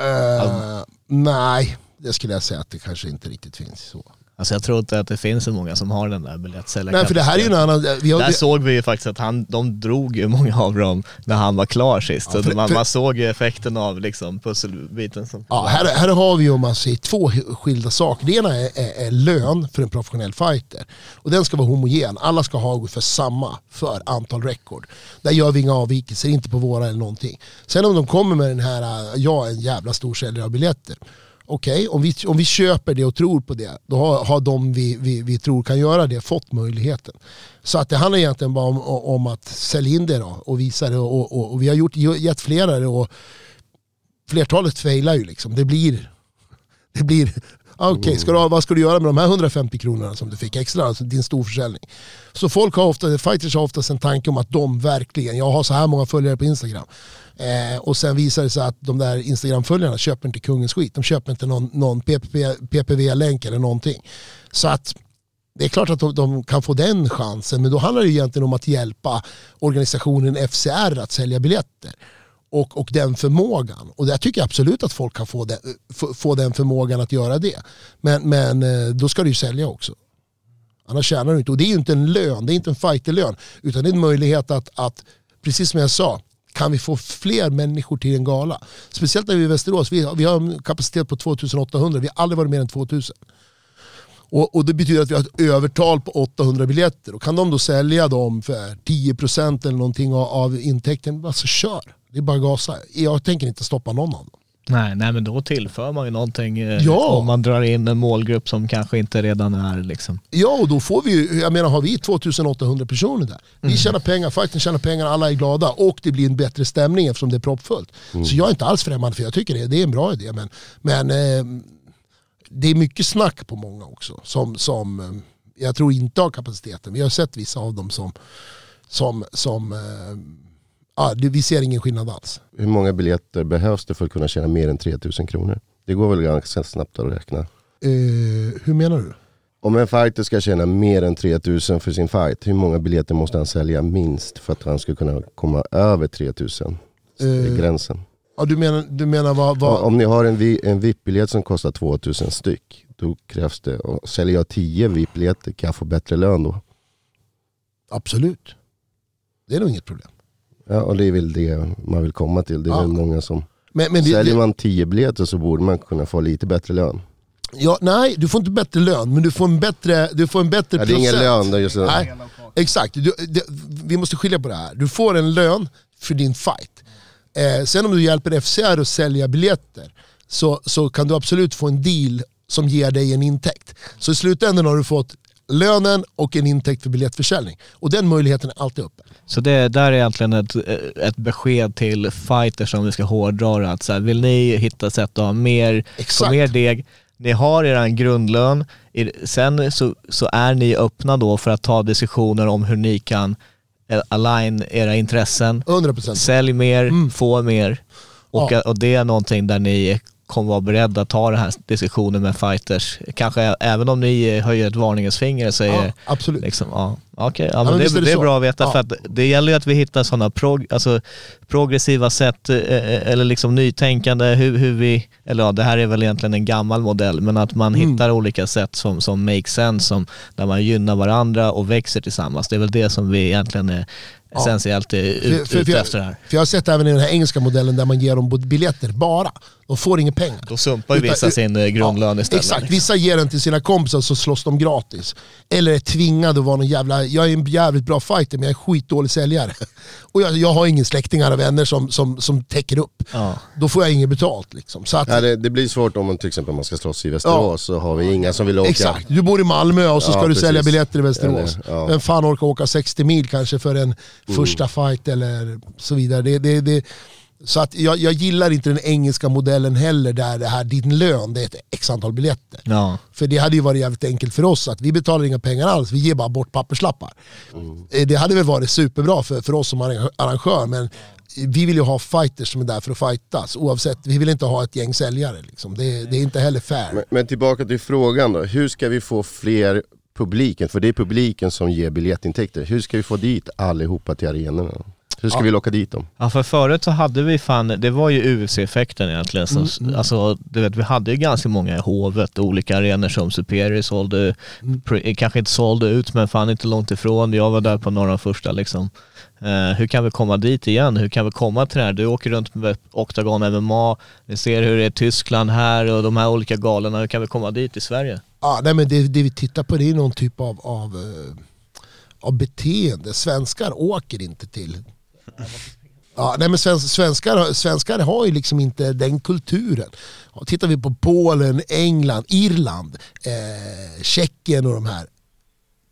Eh, nej, det skulle jag säga att det kanske inte riktigt finns så. Alltså jag tror inte att det finns så många som har den där biljettsäljarkraften. Nej, för det här är ju en annan... Har, Där vi, såg vi ju faktiskt att han, de drog ju många av dem när han var klar sist. Ja, för- man, för- man såg ju effekten av liksom pusselbiten. Som, ja, här, här har vi ju om man säger två skilda saker. Det ena är, är, är lön för en professionell fighter. Och den ska vara homogen. Alla ska ha ungefär samma för antal rekord. Där gör vi inga avvikelser, inte på våra eller någonting. Sen om de kommer med den här, jag är en jävla stor säljare av biljetter. Okej, om, vi, om vi köper det och tror på det, då har, har de vi, vi, vi tror kan göra det fått möjligheten. Så att det handlar egentligen bara om, om att sälja in det då och visa det. Och, och, och vi har gjort, gett flera det och flertalet failar ju liksom. Det blir, det blir okej, ska du, vad ska du göra med de här 150 kronorna som du fick extra, alltså din storförsäljning? Så folk har ofta, fighters har oftast en tanke om att de verkligen, jag har så här många följare på Instagram. Eh, och sen visar det sig att de där Instagram-följarna köper inte kungens skit. De köper inte någon, någon PPV-länk eller någonting. Så att Det är klart att de, de kan få den chansen, men då handlar det egentligen om att hjälpa organisationen FCR att sälja biljetter. Och, och den förmågan. Och jag tycker absolut att folk kan få den, få, få den förmågan att göra det. Men, men eh, då ska du ju sälja också. Annars tjänar du inte. Och det är ju inte en lön, det är inte en fighterlön. Utan det är en möjlighet att, att, precis som jag sa, kan vi få fler människor till en gala? Speciellt när vi är i Västerås, vi, har- vi har en kapacitet på 2800, vi har aldrig varit mer än 2000. Och, och det betyder att vi har ett övertal på 800 biljetter. Och kan de då sälja dem för 10% eller någonting av, av intäkten, alltså kör. Det är bara att gasa. Jag tänker inte stoppa någon av dem. Nej, nej, men då tillför man ju någonting eh, Ja. om man drar in en målgrupp som kanske inte redan är liksom. Ja, och då får vi ju, jag menar har vi 2800 personer där. Vi tjänar pengar, fighten tjänar pengar, alla är glada och det blir en bättre stämning eftersom det är proppfullt. Så jag är inte alls främmande för jag tycker det, det är en bra idé. Men, men eh, det är mycket snack på många också som, som eh, jag tror inte har kapaciteten. Vi har sett vissa av dem som, som, som eh, ja, det- vi ser ingen skillnad alls. Hur många biljetter behövs det för att kunna tjäna mer än 3000 kronor? Det går väl ganska snabbt att räkna. Eh, hur menar du? Om en fighter ska tjäna mer än 3000 för sin fight, hur många biljetter måste han sälja minst för att han ska kunna komma över 3000? Det är Eh, gränsen. Ja, du menar, du menar vad... vad Om ni har en, vi- en VIP-biljett som kostar 2000 styck, då krävs det, och säljer jag 10 VIP-biljetter kan jag få bättre lön då? Absolut. Det är nog inget problem. Ja, och det är väl det man vill komma till. Det är Ja. väl många som... Men, men det, Säljer man 10 biljetter så borde man kunna få lite bättre lön. ja, nej, du får inte bättre lön, men du får en bättre, du får en bättre Ja, det är ingen lön, det är just det. Nej, exakt. Du, det, vi måste skilja på det här. Du får en lön för din fight. Eh, sen om du hjälper FCR att sälja biljetter så, så kan du absolut få en deal som ger dig en intäkt. Så i slutändan har du fått lönen och en intäkt för biljettförsäljning. Och den möjligheten är alltid uppe. Så det där är egentligen ett, ett besked till fighters om vi ska hårdra det. Att så här, vill ni hitta sätt att ha mer, få mer deg, ni har er grundlön, sen så, så är ni öppna då för att ta diskussioner om hur ni kan eh, align era intressen. 100%. Sälj mer, Mm. få mer. Och, Ja. och det är någonting där ni kommer vara beredda att ta den här diskussionen med fighters. Kanske även om ni höjer ett varningens finger och säger Ja, absolut. Liksom, ja, okej. Ja, men men det, det det är bra att veta Ja. för att det gäller ju att vi hittar sådana prog, alltså, progressiva sätt eller liksom nytänkande hur, hur vi, eller ja det här är väl egentligen en gammal modell, men att man Mm. hittar olika sätt som, som make sense, som, där man gynnar varandra och växer tillsammans. Det är väl det som vi egentligen är Ja. essentiellt är ut, För- för- för- här. För jag har sett även i den här engelska modellen där man ger dem biljetter bara. De får inga pengar. Då sumpar ju Utan- vissa sin eh, grundlön istället. Exakt, liksom. vissa ger den till sina kompisar så slåss de gratis. Eller är tvingade att vara någon jävla, jag är en jävligt bra fighter men jag är skitdålig säljare. Och jag, jag har ingen släktingar och vänner som, som, som täcker upp. Ja. Då får jag inget betalt. Liksom. Så att, Ja, det, det blir svårt om man till exempel man ska slåss i Västerås så har vi inga som vill åka. Exakt, du bor i Malmö och så ska Ja, du sälja biljetter i Västerås. Eller, ja. Vem fan orkar åka 60 mil kanske för en första fight eller så vidare. Det, det, det, så att jag, jag gillar inte den engelska modellen heller där det här, din lön det är ett x antal biljetter. Ja. För det hade ju varit jävligt enkelt för oss att vi betalar inga pengar alls, vi ger bara bort papperslappar. Eh, Det hade väl varit superbra för, för oss som arrangö- arrangör men vi vill ju ha fighters som är där för att fightas oavsett, vi vill inte ha ett gäng säljare. Liksom. Det, det är inte heller fair. Men, men tillbaka till frågan då, hur ska vi få fler publiken? För det är publiken som ger biljettintäkter. Hur ska vi få dit allihopa till arenorna? Hur ska vi locka dit dem? Ja för förut så hade vi fan, det var ju UFC-effekten egentligen. Så, Mm, Alltså, du vet, vi hade ju ganska många i hovet, olika arenor som Superior sålde, Mm. pre- kanske inte sålde ut men fan inte långt ifrån. Jag var där på några första liksom. Eh, hur kan vi komma dit igen? Hur kan vi komma till det här? Du åker runt med Octagon MMA, vi ser hur det är i Tyskland här och de här olika galorna. Hur kan vi komma dit i Sverige? Ja, nej, men det, det vi tittar på det är någon typ av, av, eh, av beteende. Svenskar åker inte till... Ja, nej, men svensk, svenskar, svenskar har ju liksom inte den kulturen. Tittar vi på Polen, England, Irland, eh, Tjeckien och de här.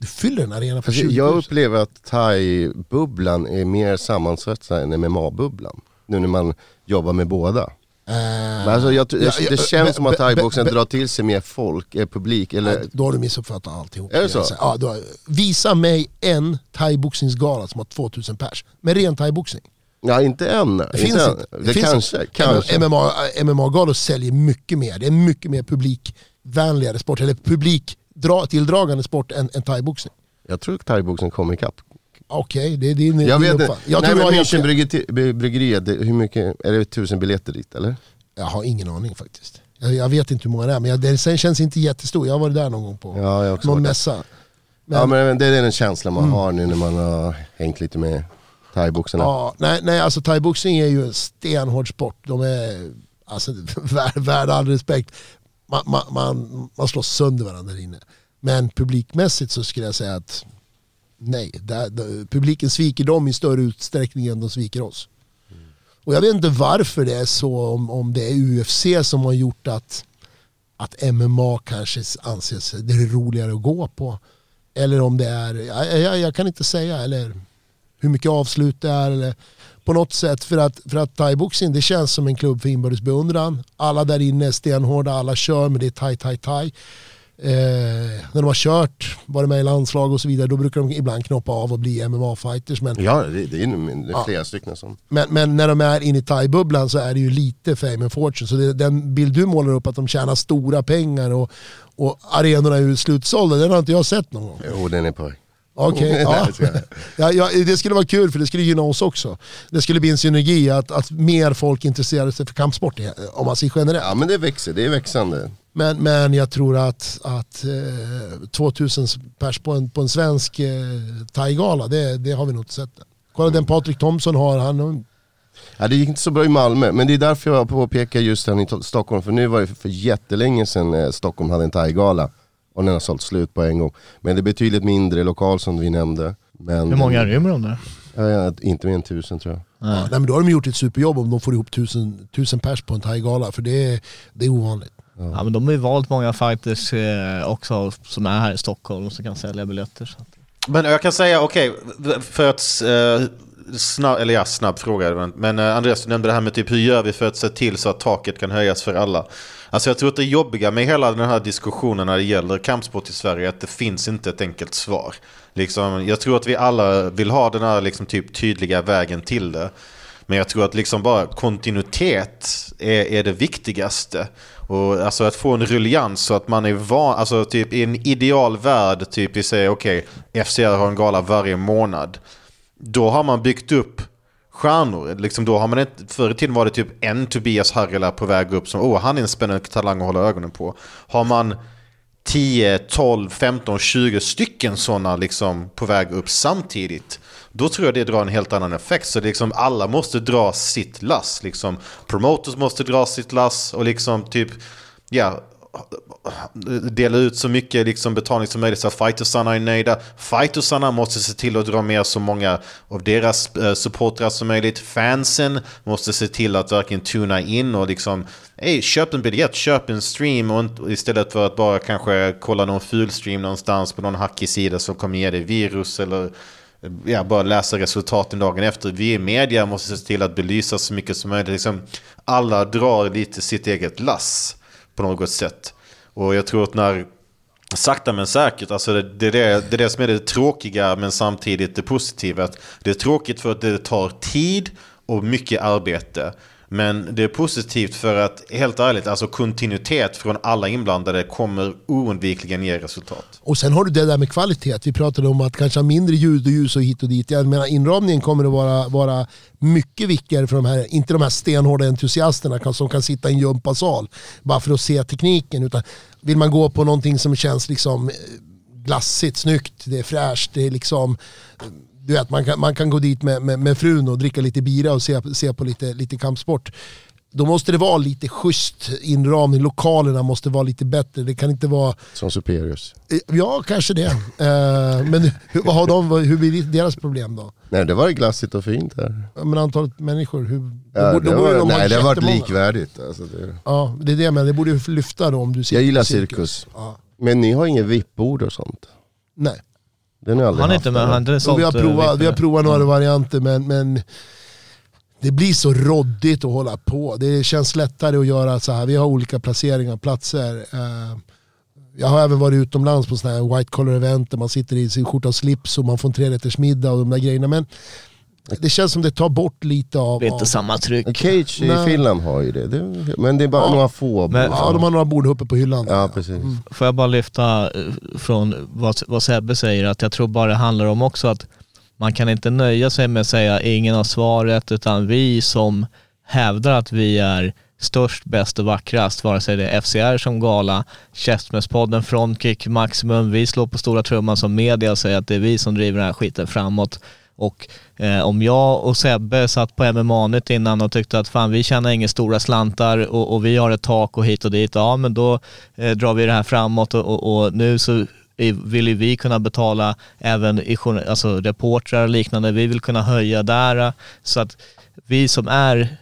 Du fyller en arena för Alltså, 20 jag 000. upplever att thai-bubblan är mer sammansvetsad än MMA-bubblan. Nu när man jobbar med båda. Eh, Men alltså, jag, ja, det, ja, det känns som att be- be- thaiboxen be- drar till sig mer folk, eh, publik. Eller, Nej, Då har du missuppfattat alltihop. Är det så? Ja, då, visa mig en thaiboxningsgala som har 2000 pers. Med ren thaiboxning. ja, inte än. Det inte finns än. inte. Det, finns kanske, inte. kanske. MMA, MMA-galor säljer mycket mer. Det är mycket mer publikvänligare sport. Eller publik dra, tilldragande sport än, än thaiboxning. Jag tror att thaiboxning kommer ikapp. Okej, det är din, Jag din vet inte. uppfattning. Jag Nej men bryggeriet, det- hur mycket, är det tusen biljetter dit eller? jag har ingen aning faktiskt. Jag, jag vet inte hur många det är, men jag, det sen känns inte jättestor. Jag har varit där någon gång på Ja, jag någon mässa. Men, Ja men det är den känslan man har nu när man har hängt lite med thaiboxarna. Ja, nej, nej, alltså thaiboxning är ju en stenhård sport. De är alltså, värd all respekt. Man, man, man, man slår sönder varandra där inne. Men publikmässigt så skulle jag säga att nej, där, där, publiken sviker dem i större utsträckning än de sviker oss. Och jag vet inte varför det är så, om, om det är UFC som har gjort att, att MMA kanske anses det är roligare att gå på. Eller om det är, jag, jag, jag kan inte säga, eller hur mycket avslut det är eller på något sätt för att, för att thaiboxning det känns som en klubb för inbördes beundran. Alla där inne är stenhårda, alla kör men det är thai, thai, thai. Eh, när de har kört, varit med i landslag och så vidare, då brukar de ibland knoppa av och bli MMA-fighters. Men, Ja det, det är, det är flera stycken som... men, men när de är inne i thai-bubblan så är det ju lite fame and fortune. Så det, den bild du målar upp att de tjänar stora pengar och, och arenorna är slutsålda, den har inte jag sett någon gång. Jo den är på väg. Okej, ja. ja, ja, det skulle vara kul för det skulle gynna oss också. Det skulle bli en synergi att, att mer folk intresserade sig för kampsport om man ser generellt. Ja men det växer, det är växande. Men, men jag tror att, att eh, 2000 pers på en, på en svensk eh, thaigala, det, det har vi nog inte sett. än. Kolla den Patrik Thomsson har, han, Ja, det gick inte så bra i Malmö, men det är därför jag påpekar just den i To- Stockholm. För nu var det för jättelänge sedan eh, Stockholm hade en thai-gala. Och den har sålt slut på en gång. Men det är betydligt mindre lokal som vi nämnde. Men Hur många rymmer de där? Ja, ja, inte mer än tusen tror jag. ja, nej, men då har de gjort ett superjobb om de får ihop tusen, tusen pers på en thaigala, för det är, det är ovanligt. Ja men de har ju valt många fighters eh, också som är här i Stockholm och som kan sälja biljetter. Så. Men jag kan säga, okej, för att... Eh, snabb, eller ja, snabb fråga. Men eh, Andreas, du nämnde det här med typ hur gör vi för att se till så att taket kan höjas för alla? Alltså jag tror att det jobbiga med hela den här diskussionen när det gäller kampsport i Sverige är att det finns inte ett enkelt svar. Liksom, jag tror att vi alla vill ha den här liksom, typ tydliga vägen till det. Men jag tror att liksom bara kontinuitet är, är det viktigaste. Och alltså att få en ruljans så att man är van, alltså typ i en ideal värld, typ vi säger okej, FCR har en gala varje månad. Då har man byggt upp stjärnor. Liksom då har man inte, förr i tiden var det typ en Tobias Harrela på väg upp som, åh han är en spännande talang att hålla ögonen på. Har man 10, 12, 15, 20 stycken sådana liksom på väg upp samtidigt. Då tror jag det drar en helt annan effekt. Så liksom alla måste dra sitt lass. Liksom, promoters måste dra sitt lass och liksom typ, ja, dela ut så mycket liksom betalning som möjligt så att fightersarna är nöjda. Fightersarna måste se till att dra med så många av deras eh, supportrar som möjligt. Fansen måste se till att verkligen tuna in och liksom Hey, köp en biljett, köp en stream och istället för att bara kanske kolla någon ful stream någonstans på någon hackig sida som kommer ge dig virus eller ja, bara läsa resultaten dagen efter. Vi i media måste se till att belysa så mycket som möjligt. Liksom, alla drar lite sitt eget lass på något sätt. Och jag tror att när Sakta men säkert, alltså det, det, är det, det är det som är det tråkiga men samtidigt det positiva. Att Det är tråkigt för att det tar tid och mycket arbete. Men det är positivt för att, helt ärligt, alltså kontinuitet från alla inblandade kommer oundvikligen ge resultat. Och sen har du det där med kvalitet. Vi pratade om att kanske ha mindre ljud och ljus och hit och dit. Jag menar inramningen kommer att vara, vara mycket viktigare för de här, inte de här stenhårda entusiasterna som kan sitta i en gympasal bara för att se tekniken. Utan vill man gå på någonting som känns liksom eh, glassigt, snyggt, det är fräscht, det är liksom eh, du vet, man kan, man kan gå dit med, med, med frun och dricka lite bira och se, se på lite, lite kampsport. Då måste det vara lite schysst inramning, lokalerna måste vara lite bättre. Det kan inte vara Som Superiors. Ja, kanske det. Eh, men hur, vad har de, hur blir deras problem då? Nej det var glassigt och fint här. Men antalet människor, hur, Ja, då, det då var, de nej det har varit likvärdigt. Alltså, det, Ja, det är det men det borde lyfta då om du sitter jag gillar på cirkus. Ja. Men ni har ingen VIP-bord och sånt? Nej, Den jag aldrig Han är haft, inte med, han inte och sålt vi har eh, provat, vi har provat några varianter men, men det blir så roddigt att hålla på. Det känns lättare att göra så här. Vi har olika placeringar, platser. Eh, Jag har även varit utomlands på sådana här white collar event där man sitter i sin skjorta och slips och man får en trerätters middag och de där grejerna. Men Det känns som det tar bort lite av... Det är inte av samma tryck. Cage i Nej. Finland har ju det, det men det är bara Ja. några få. Men- ja, de har några bord uppe på hyllan. Ja, precis. Får jag bara lyfta eh, från vad, vad Sebbe säger, att jag tror bara det handlar om också att man kan inte nöja sig med att säga ingen har svaret, utan vi som hävdar att vi är störst, bäst och vackrast, vare sig det är FCR som gala, Käftsmällspodden, Frontkick, Maximum, vi slår på stora trumman som media och säger att det är vi som driver den här skiten framåt. Och eh, om jag och Sebbe satt på MMA-nytt innan och tyckte att fan vi tjänar inga stora slantar och, och vi har ett tak och hit och dit, ja men då eh, drar vi det här framåt och, och, och nu så vill ju vi kunna betala även i, alltså reportrar och liknande, vi vill kunna höja där eh, så att vi som är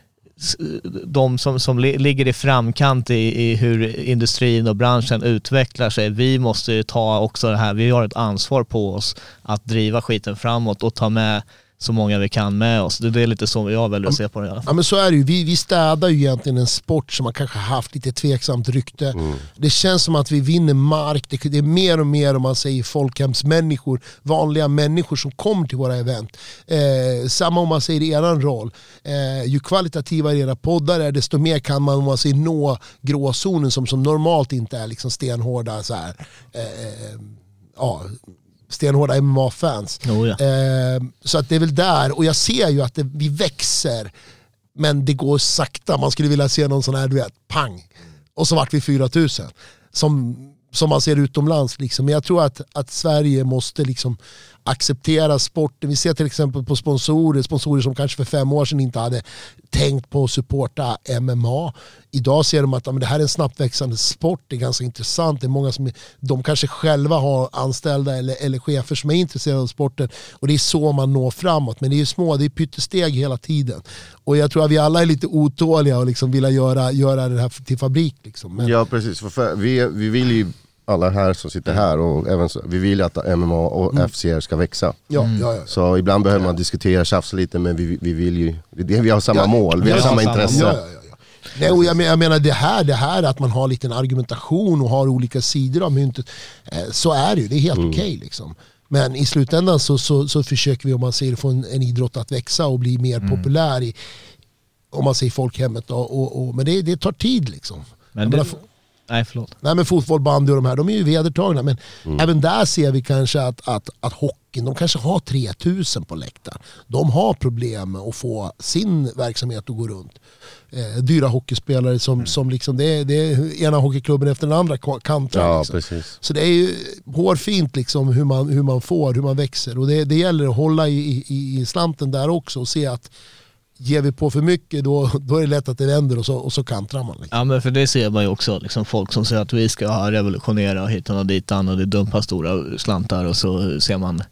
de som, som ligger i framkant i, i hur industrin och branschen utvecklar sig, vi måste ju ta också det här, vi har ett ansvar på oss att driva skiten framåt och ta med så många vi kan med oss. Det är lite så jag väljer att se på det i alla fall. Ja men så är det ju. Vi, vi städar ju egentligen en sport som har kanske haft lite tveksamt rykte. Det känns som att vi vinner mark. Det, det är mer och mer om man säger folkhemsmänniskor, vanliga människor som kommer till våra event. Eh, samma om man säger eran roll. Eh, ju kvalitativare era poddar är desto mer kan man om man säger nå gråzonen som, som normalt inte är liksom stenhårda så här, eh, eh, ja, stenhårda MMA-fans. Jo, ja. Eh, så att det är väl där, och jag ser ju att det, vi växer, men det går sakta. Man skulle vilja se någon sån här, du vet, pang. Och så vart vi 4000. Som, som man ser utomlands. Liksom. Men jag tror att, att Sverige måste liksom acceptera sporten. Vi ser till exempel på sponsorer, sponsorer som kanske för fem år sedan inte hade tänkt på att supporta MMA. Idag ser de att ja, men det här är en snabbt växande sport, det är ganska intressant. Det är många som, de kanske själva har anställda eller, eller chefer som är intresserade av sporten. Och det är så man når framåt. Men det är små, det är pyttesteg hela tiden. Och jag tror att vi alla är lite otåliga och liksom vill göra, göra det här till fabrik. Liksom. Men, Ja precis, för, för vi, vi vill ju alla här som sitter här och även så, vi vill ju att MMA och FCR ska växa. ja, ja, ja. Så ibland behöver man diskutera, tjafsa lite men vi, vi vill ju, det, vi har samma Ja, mål, vi har ja, samma intresse. Ja, ja, ja, ja. Nej, och jag, men, jag menar det här, det här att man har lite en argumentation och har olika sidor av myntet. Eh, så är det ju, det är helt okej. liksom. Men i slutändan så, så, så försöker vi om man säger få en, en idrott att växa och bli mer populär i om man säger folkhemmet. Då, och, och, men det, det tar tid liksom. Men det, nej förlåt. Nej men fotboll, bandy och de här, de är ju vedertagna. Men även där ser vi kanske att, att, att hockeyn, de kanske har 3000 på läktaren. De har problem att få sin verksamhet att gå runt. Eh, dyra hockeyspelare som, som liksom, det är, det är ena hockeyklubben efter den andra ka- kantrar. Ja liksom. precis. Så det är ju hårfint liksom hur man, hur man får, hur man växer. Och det, det gäller att hålla i, i, i slanten där också och se att ger vi på för mycket då, då är det lätt att det vänder och så, och så kantrar man. Liksom. Ja men för det ser man ju också, liksom folk som säger att vi ska revolutionera hitan och ditan och det dumpar stora slantar och så ser man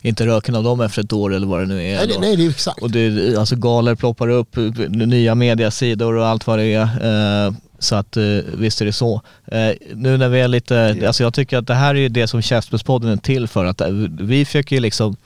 inte röken av dem efter ett år eller vad det nu är. Nej, det, nej, det är exakt. Och det, alltså galer ploppar upp, nya mediasidor och allt vad det är. Eh, så att eh, visst är det så. Eh, nu när vi är lite, alltså jag tycker att det här är ju det som Käftsmällspodden är till för. Att vi försöker ju liksom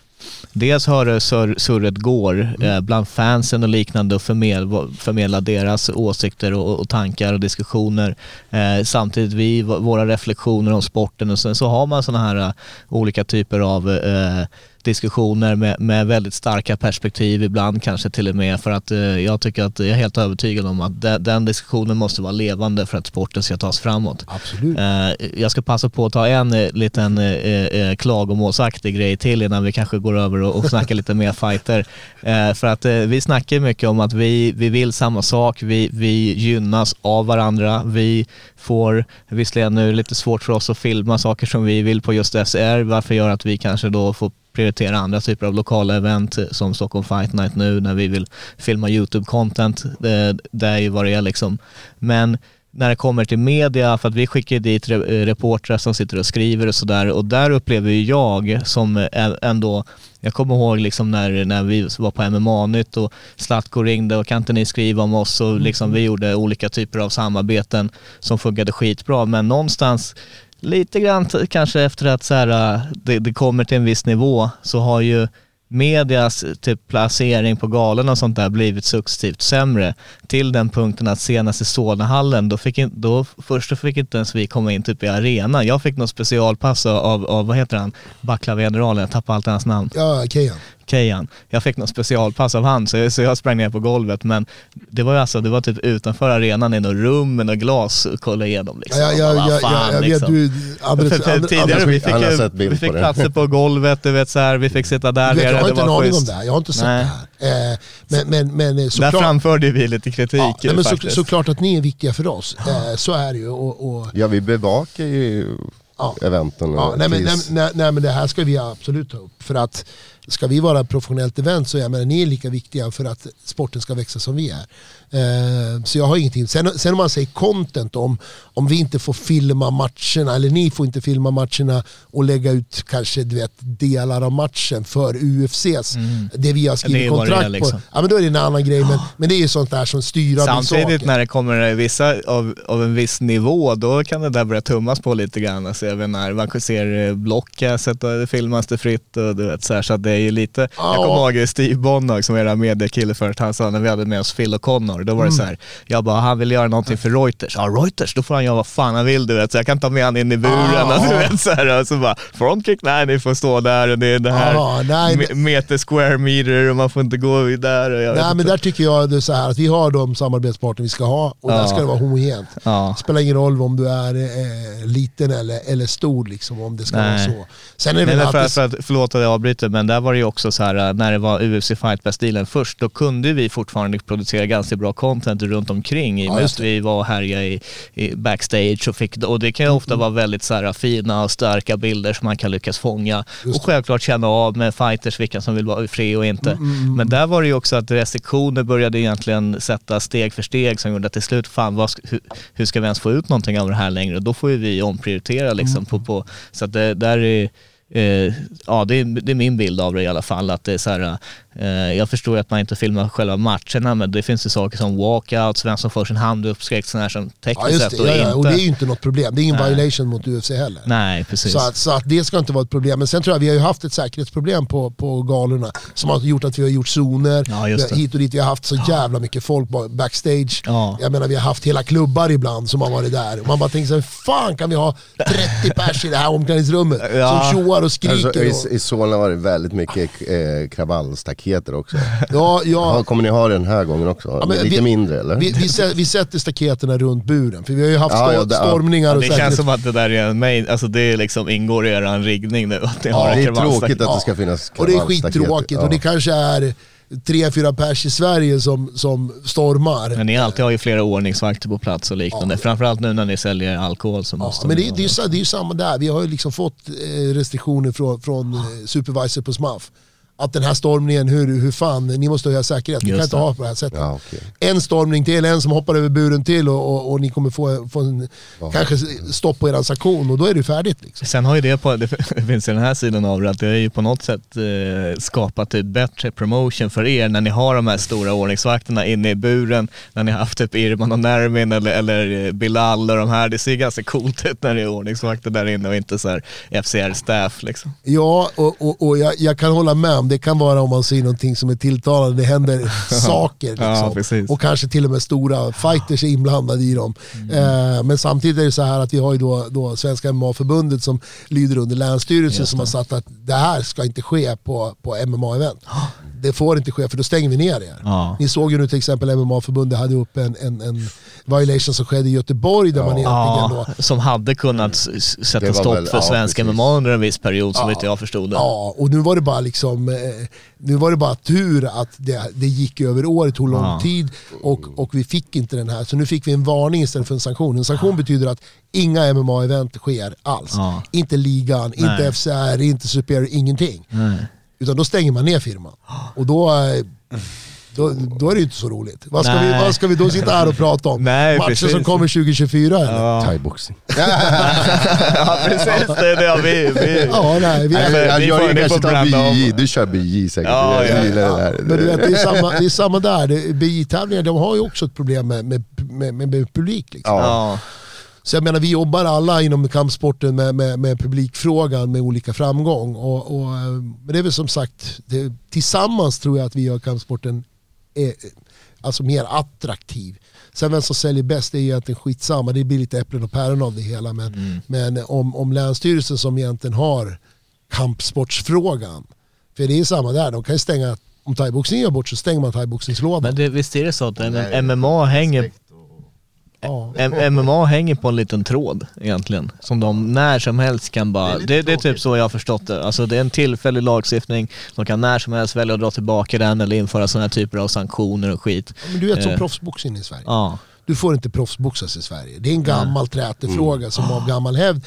Dels höra sur, surret går eh, bland fansen och liknande och förmedla, förmedla deras åsikter och, och tankar och diskussioner. Eh, samtidigt vi, våra reflektioner om sporten och sen så har man sådana här eh, olika typer av eh, diskussioner med, med väldigt starka perspektiv ibland kanske till och med för att eh, jag tycker att jag är helt övertygad om att de, den diskussionen måste vara levande för att sporten ska tas framåt. Absolut. Eh, jag ska passa på att ta en eh, liten eh, eh, klagomålsaktig grej till innan vi kanske går över och, och snackar lite mer fighter. Eh, för att eh, vi snackar mycket om att vi, vi vill samma sak, vi, vi gynnas av varandra, vi får, visserligen nu är det lite svårt för oss att filma saker som vi vill på just SR, varför gör att vi kanske då får prioritera andra typer av lokala event som Stockholm Fight Night nu när vi vill filma YouTube-content. Det, det är ju vad det är liksom. Men när det kommer till media, för att vi skickar dit eh, reportrar som sitter och skriver och sådär. Och där upplever ju jag som eh, ändå, jag kommer ihåg liksom när, när vi var på MMA-nytt och Zlatko ringde och kan inte ni skriva om oss? Och liksom vi gjorde olika typer av samarbeten som funkade skitbra. Men någonstans lite grann kanske efter att så här, äh, det, det kommer till en viss nivå så har ju medias typ placering på galorna och sånt där blivit successivt sämre till den punkten att senast i Solnahallen, då, fick in, då först då fick inte ens vi komma in typ i arenan. Jag fick något specialpass av, av vad heter han, Backlav-generalen, jag tappar alltid hans namn. Ja, Kejan. Kejan. Jag fick något specialpass av han så jag, så jag sprang ner på golvet men det var ju alltså, det var typ utanför arenan i något rum med något glas och kolla igenom liksom. Ja, ja, ja, ja, fan, jag vet, liksom. du, Andres, För- för Andres, tidigare Andres, vi fick, ju- vi på fick platser på golvet, du vet så här, vi fick sitta där du vet, jag har det inte en aning om det här, jag har inte sett Nej. det här. Eh, men men, men eh, Där såklart, framförde vi lite kritik ja, nej, men så, faktiskt. såklart att ni är viktiga för oss. Eh, så är det ju. Och, och, Ja vi bevakar ju Ja. eventen. Ja, och nej, men, nej, nej, nej men det här ska vi absolut ta upp. För att ska vi vara ett professionellt event så är jag menar, ni är lika viktiga för att sporten ska växa som vi är. Eh, så jag har ingenting. Sen, sen om man säger content om, om vi inte får filma matcherna eller ni får inte filma matcherna och lägga ut kanske du vet, delar av matchen för UFCs, det vi har skrivit det kontrakt liksom. på. Ja men då är det en annan grej. Men, men det är ju sånt där som styrande Samtidigt när det kommer vissa av, av en viss nivå, då kan det där börja tummas på lite grann. Alltså, jag vet när man ser eh, block, jag sett att det filmas det fritt och du vet så här, så att det är ju lite, jag Ja. kommer ihåg Steve Bonnock som era mediekille förut, han sa när vi hade med oss Phil och Connor, då var Mm. det så här, jag bara, han vill göra någonting för Reuters, ja Reuters, då får han göra vad fan han vill du vet, så jag kan ta med han in i buren Ja. och du vet så här, och så bara, frontkick, nej ni får stå där och det är det här, Ja, nej, me- meter square meter och man får inte gå där och jag Nej men inte. där tycker jag det så här att vi har de samarbetspartner vi ska ha och där Ja. ska det vara homogent. Ja. spelar ingen roll om du är eh, liten eller, eller stor liksom, om det ska Nej. vara så. Sen är det Nej, väl för, alltid... för att, förlåt att jag avbryter, men där var det ju också så här äh, när det var UFC Fight Pass-stilen först, då kunde vi fortfarande producera ganska bra content runt omkring i och med just att vi var och härjade i, i backstage och fick, och det kan ju Mm, ofta vara väldigt så här fina och starka bilder som man kan lyckas fånga och självklart känna av med fighters vilka som vill vara fri och inte. Mm, Men där var det ju också att restriktioner började egentligen sätta steg för steg som gjorde att till slut, fan vad, hur, hur ska vi ens få ut någonting av det här längre? Då får ju vi omprioritera liksom Mm. på, på, så att det där är Eh, ja, det är, det är min bild av det i alla fall. Att det är så här, jag förstår att man inte filmar själva matcherna, men det finns ju saker som walkouts, vem som får sin hand uppsträckt, sådana här som Ja, tekniskt just sett och ja, ja, inte... och det är ju inte något problem. Det är ingen Nej. violation mot UFC heller. Nej, precis. Så att, så att det ska inte vara ett problem. Men sen tror jag vi har ju haft ett säkerhetsproblem på, på galorna som har gjort att vi har gjort zoner Ja, hit och dit. Vi har haft så jävla mycket folk ba- backstage. Ja. Jag menar vi har haft hela klubbar ibland som har varit där. Och man bara tänker så här, fan kan vi ha 30 pers i det här omklädningsrummet Ja. som tjoar och skriker? Alltså, och, i, I Solna var det väldigt mycket eh, kravallstaketer också. ja, ja, Ja, kommer ni ha det den här gången också? Ja, men Lite vi- mindre eller? Vi, vi, vi sätter staketerna runt buren, för vi har ju haft Ja, ja, det- ja. stormningar Ja, och det känns säkerhets... som att det där är en main, alltså det liksom ingår i eran riggning nu. Att ni Ja, har det är tråkigt att Ja. det ska finnas Och det är skittråkigt och det kanske är tre, fyra pers i Sverige som, som stormar. Men ni alltid har ju flera ordningsvakter på plats och liknande. Framförallt nu när ni säljer alkohol så Ja, måste men ni det, det, är ju, det är ju samma där, vi har ju liksom fått eh, restriktioner från, från eh, supervisor på SMAF. Att den här stormningen, hur, hur fan, ni måste höja säkerhet, ni kan inte ha på det här sättet. Ja, okej. En stormning till, en som hoppar över buren till och, och, och ni kommer få, få en, kanske stopp på er sanktion och då är det färdigt. Liksom. Sen har ju det på, det finns ju den här sidan av det, att det är ju på något sätt eh, skapat typ bättre promotion för er när ni har de här stora ordningsvakterna inne i buren, när ni har haft typ Irman och Nermin eller, eller eh, Bilal och de här, det ser ganska coolt ut när det är ordningsvakter där inne och inte så här FCR-staff liksom. Ja, och, och, och jag, jag kan hålla med om det kan vara om man ser någonting som är tilltalande, det händer saker. Liksom. Ja, och kanske till och med stora fighters är inblandade i dem. Mm. Eh, men samtidigt är det så här att vi har ju då, då Svenska MMA-förbundet som lyder under Länsstyrelsen som har sagt att det här ska inte ske på, på MMA-event. Det får inte ske för då stänger vi ner er. Ja. Ni såg ju nu till exempel MMA-förbundet hade upp en, en, en violation som skedde i Göteborg där man egentligen då Ja, som hade kunnat sätta stopp väl- för ja, svensk precis. MMA under en viss period, som inte jag förstod det. Ja, och nu var det bara liksom eh, nu var det bara tur att det, det gick över år, det tog lång Ja. tid och, och vi fick inte den här. Så nu fick vi en varning istället för en sanktion. En sanktion betyder att inga MMA-event sker alls. Ja. Inte ligan, inte Nej. FCR, inte Superior, ingenting. Nej. Utan då stänger man ner firman. Och då, eh, då, då är det ju inte så roligt. Vad ska, vi, vad ska vi då sitta här och prata om? Nej, Matcher precis. som kommer 2024 eller? Ja, Thaiboxning. ja precis, det är det vi... vi nej, vi, Nej, men jag, ni kanske tar. BJ, du kör BJ säkert. Ja, jag ja, gillar Ja, det där. men du vet, det, är samma, det är samma där. Det- BJ-tävlingar de har ju också ett problem med, med, med, med, med publik. Liksom. Ja. Ja. Så jag menar, vi jobbar alla inom kampsporten med, med, med publikfrågan med olika framgång. Och, och, eh, men det är väl som sagt, det, tillsammans tror jag att vi gör kampsporten eh, alltså mer attraktiv. Sen vem som säljer bäst är egentligen skitsamma, det blir lite äpplen och päron av det hela. Men, men om, om Länsstyrelsen som egentligen har kampsportsfrågan För det är samma där, de kan ju stänga, om thaiboxning gör bort så stänger man thaiboxningslådan. Men det, visst är det så att en, MMA hänger Ja. MMA hänger på en liten tråd egentligen, som de när som helst kan bara... Det, det, är typ så jag har förstått det. Alltså det är en tillfällig lagstiftning, de kan när som helst välja att dra tillbaka den eller införa sådana här typer av sanktioner och skit. Men du vet som Eh, proffsboxning i Sverige. Ja. Du får inte proffsboxas i Sverige. Det är en gammal trätefråga som av gammal hävd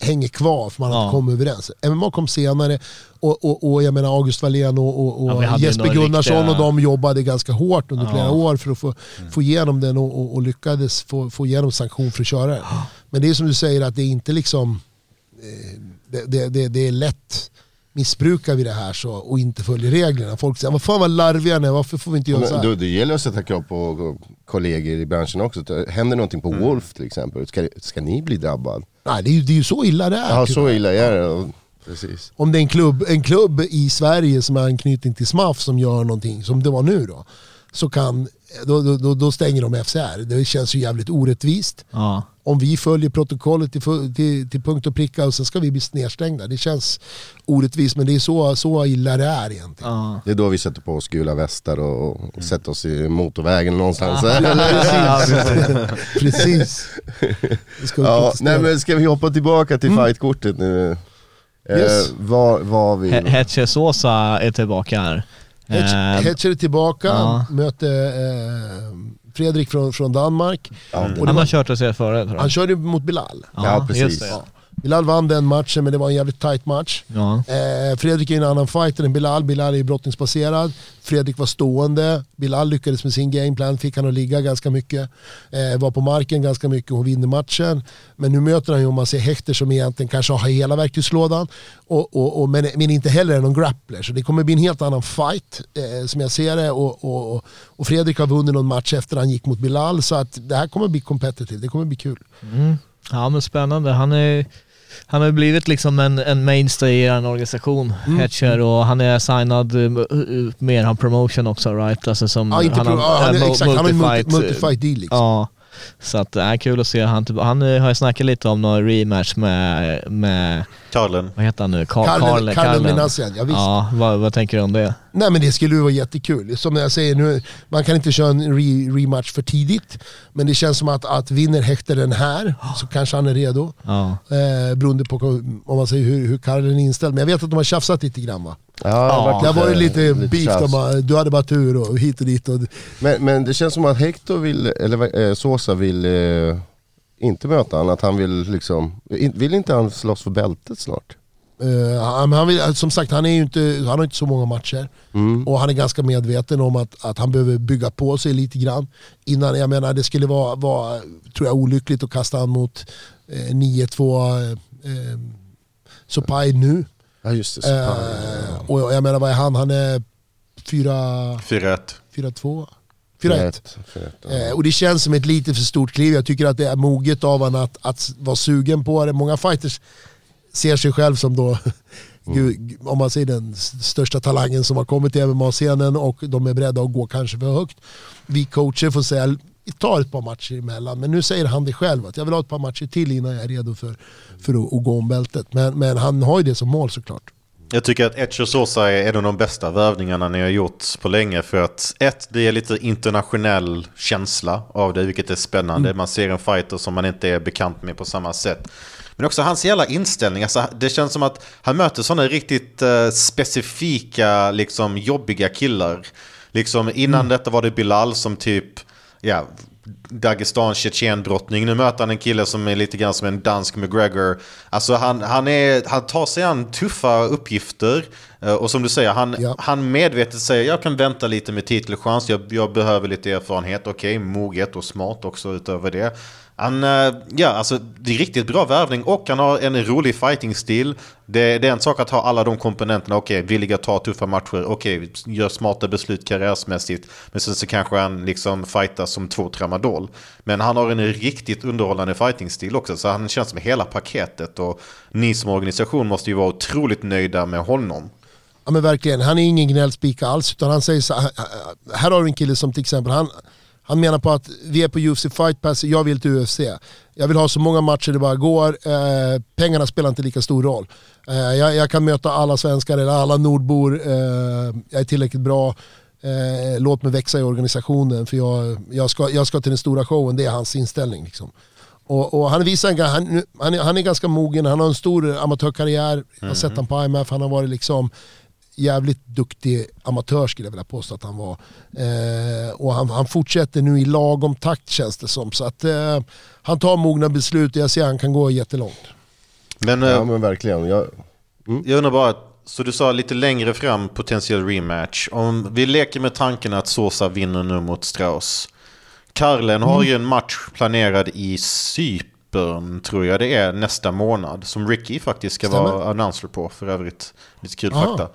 hänger kvar för man har Ja. inte kommit överens. MMA kom senare och, och, och jag menar August Wallén och, och, Ja, Jesper Gunnarsson riktiga- och de jobbade ganska hårt under Ja. flera år för att få, få igenom den och, och, och lyckades få, få igenom sanktion för att köra den. Men det är som du säger att det är inte liksom eh, det, det, det, det är lätt missbrukar vi det här så, och inte följer reglerna. Folk säger vad fan vad larviga ni är, varför får vi inte göra så här? då, det gäller att sätta krav på kollegor i branschen också. Händer någonting på Wolf till exempel, ska, ska ni bli drabbad? Nej, det är, ju, det är ju så illa det är. Ja, tyvärr. så illa är det. Precis. om det är en klubb, en klubb i Sverige som har anknytning till SMAF som gör någonting, som det var nu då, så kan, då, då, då, stänger de FCR. Det känns ju jävligt orättvist. Ja. Om vi följer protokollet till, till, till punkt och pricka och sen ska vi bli nedstängda. Det känns orättvist men det är så, så illa det är egentligen. Ja. Det är då vi sätter på oss gula västar och, och sätter oss i motorvägen någonstans. Precis. Det ska vi ja, nej, men ska vi hoppa tillbaka till fightkortet nu? Yes. Eh, vad, vad vi... He- Hetche Sosa är tillbaka här. Hetch- Eh, Hetcher är tillbaka, ja. möter eh, Fredrik från, från Danmark. Ja, han var, har kört och sett förut han körde mot Bilal. Ja, precis. Bilal vann den matchen men det var en jävligt tight match. Ja. Eh, Fredrik är en annan fighter än Bilal. Bilal är ju brottningsbaserad. Fredrik var stående. Bilal lyckades med sin gameplan, fick han att ligga ganska mycket. Eh, var på marken ganska mycket och vinner matchen. Men nu möter han ju om man ser Hector som egentligen kanske har hela verktygslådan. Och, och, och, men, men inte heller är någon grappler. Så det kommer bli en helt annan fight eh, som jag ser det. Och, och, Fredrik har vunnit någon match efter han gick mot Bilal. Så att det här kommer bli competitive. Det kommer bli kul. ja men spännande. Han är han har blivit liksom en, en mainstay i en organisation, Mm. Hetcher, och han är signad uh, uh, med han promotion också right? Alltså som Ja, inte han pro- ja, han är, exakt, han har uh, multifight deal liksom. Ja, så att det är kul att se han. Han eh, har ju snackat lite om någon rematch med, med Karlen. vad heter han nu? Ka- Karlen- Karlen? Karlen Minassian, ja, visst. ja vad, vad tänker du om det? Nej men det skulle ju vara jättekul. Som jag säger nu, man kan inte köra en re rematch för tidigt. Men det känns som att, att vinner Hector den här så kanske han är redo. Ja. Eh, beroende på om man säger hur, hur Karlen är inställd. Men jag vet att de har tjafsat lite grann va? Ja, det har varit lite, beef, de har, du hade bara tur och hit och dit. Och, Men, men det känns som att Hector vill, eller eh, Sosa vill eh, inte möta han, att han vill liksom, vill inte han slåss för bältet snart? eh, han, han vill, som sagt, han, är ju inte, han har inte så många matcher. Mm. Och han är ganska medveten om att, att han behöver bygga på sig lite grann. Innan, jag menar, det skulle vara, vara tror jag, olyckligt att kasta han mot eh, 9-2 eh, eh, Sopai nu. Ja just det, så Eh, och jag menar, vad är han? Han är 4 4-1. 4-2? 4-1. Rätt, rätt, ja. Eh, och det känns som ett lite för stort kliv. Jag tycker att det är moget av honom att, att vara sugen på det. Många fighters ser sig själv som då, gud, om man säger den största talangen som har kommit till MMA-scenen och de är beredda att gå kanske för högt. Vi coacher får säga, tar ett par matcher emellan. Men nu säger han det själv, att jag vill ha ett par matcher till innan jag är redo för, för att, att gå om bältet. Men, men han har ju det som mål såklart. Jag tycker att Etcher Sosa är en av de bästa värvningarna ni har gjort på länge. För att ett, det är lite internationell känsla av det, vilket är spännande. Man ser en fighter som man inte är bekant med på samma sätt. Men också hans jävla inställning. Alltså, det känns som att han möter sådana riktigt eh, specifika, liksom jobbiga killar. Liksom innan detta var det Bilal som typ, ja, Dagestan Tjetjen-brottning. Nu möter han en kille som är lite grann som en dansk McGregor. Alltså han, han, är, han tar sig an tuffa uppgifter. Eh, Och som du säger, han, Ja. han medvetet säger jag kan vänta lite med titelchans. Jag, jag behöver lite erfarenhet. Okej, moget och smart också utöver det. Han, eh, ja, alltså det är riktigt bra värvning och han har en rolig fighting-stil. Det, det är en sak att ha alla de komponenterna. Okej, villiga att ta tuffa matcher. Okej, gör smarta beslut karriärsmässigt. Men sen så kanske han liksom fightas som två tramadol. Men han har en riktigt underhållande fighting-stil också. Så han känns som hela paketet. Och ni som organisation måste ju vara otroligt nöjda med honom. Ja men verkligen, han är ingen gnällspika alls utan han säger så här, här har du en kille som till exempel, han, han menar på att vi är på UFC Fight Pass, jag vill till UFC. Jag vill ha så många matcher det bara går, eh, pengarna spelar inte lika stor roll. Eh, jag, jag kan möta alla svenskar eller alla nordbor, eh, jag är tillräckligt bra. Eh, låt mig växa i organisationen för jag, jag, ska, jag ska till den stora showen, det är hans inställning. Liksom. Och, och han, visar, en- han, han, är- han är ganska mogen, han har en stor amatörkarriär. Jag har sett honom på IMF, han har varit liksom jävligt duktig amatör skulle jag vilja påstå att han var. Eh, och han, han fortsätter nu i lagom takt känns det som. Så att eh, han tar mogna beslut och jag ser att han kan gå jättelångt. Men, eh, Ja men verkligen. Jag, jag undrar bara, så du sa lite längre fram potentiell rematch. Om vi leker med tanken att Sosa vinner nu mot Strauss. Karlen har ju en match planerad i Cypern, tror jag det är, nästa månad. Som Ricky faktiskt ska Stämmer. vara announcer på, för övrigt. Lite kul Aha. fakta.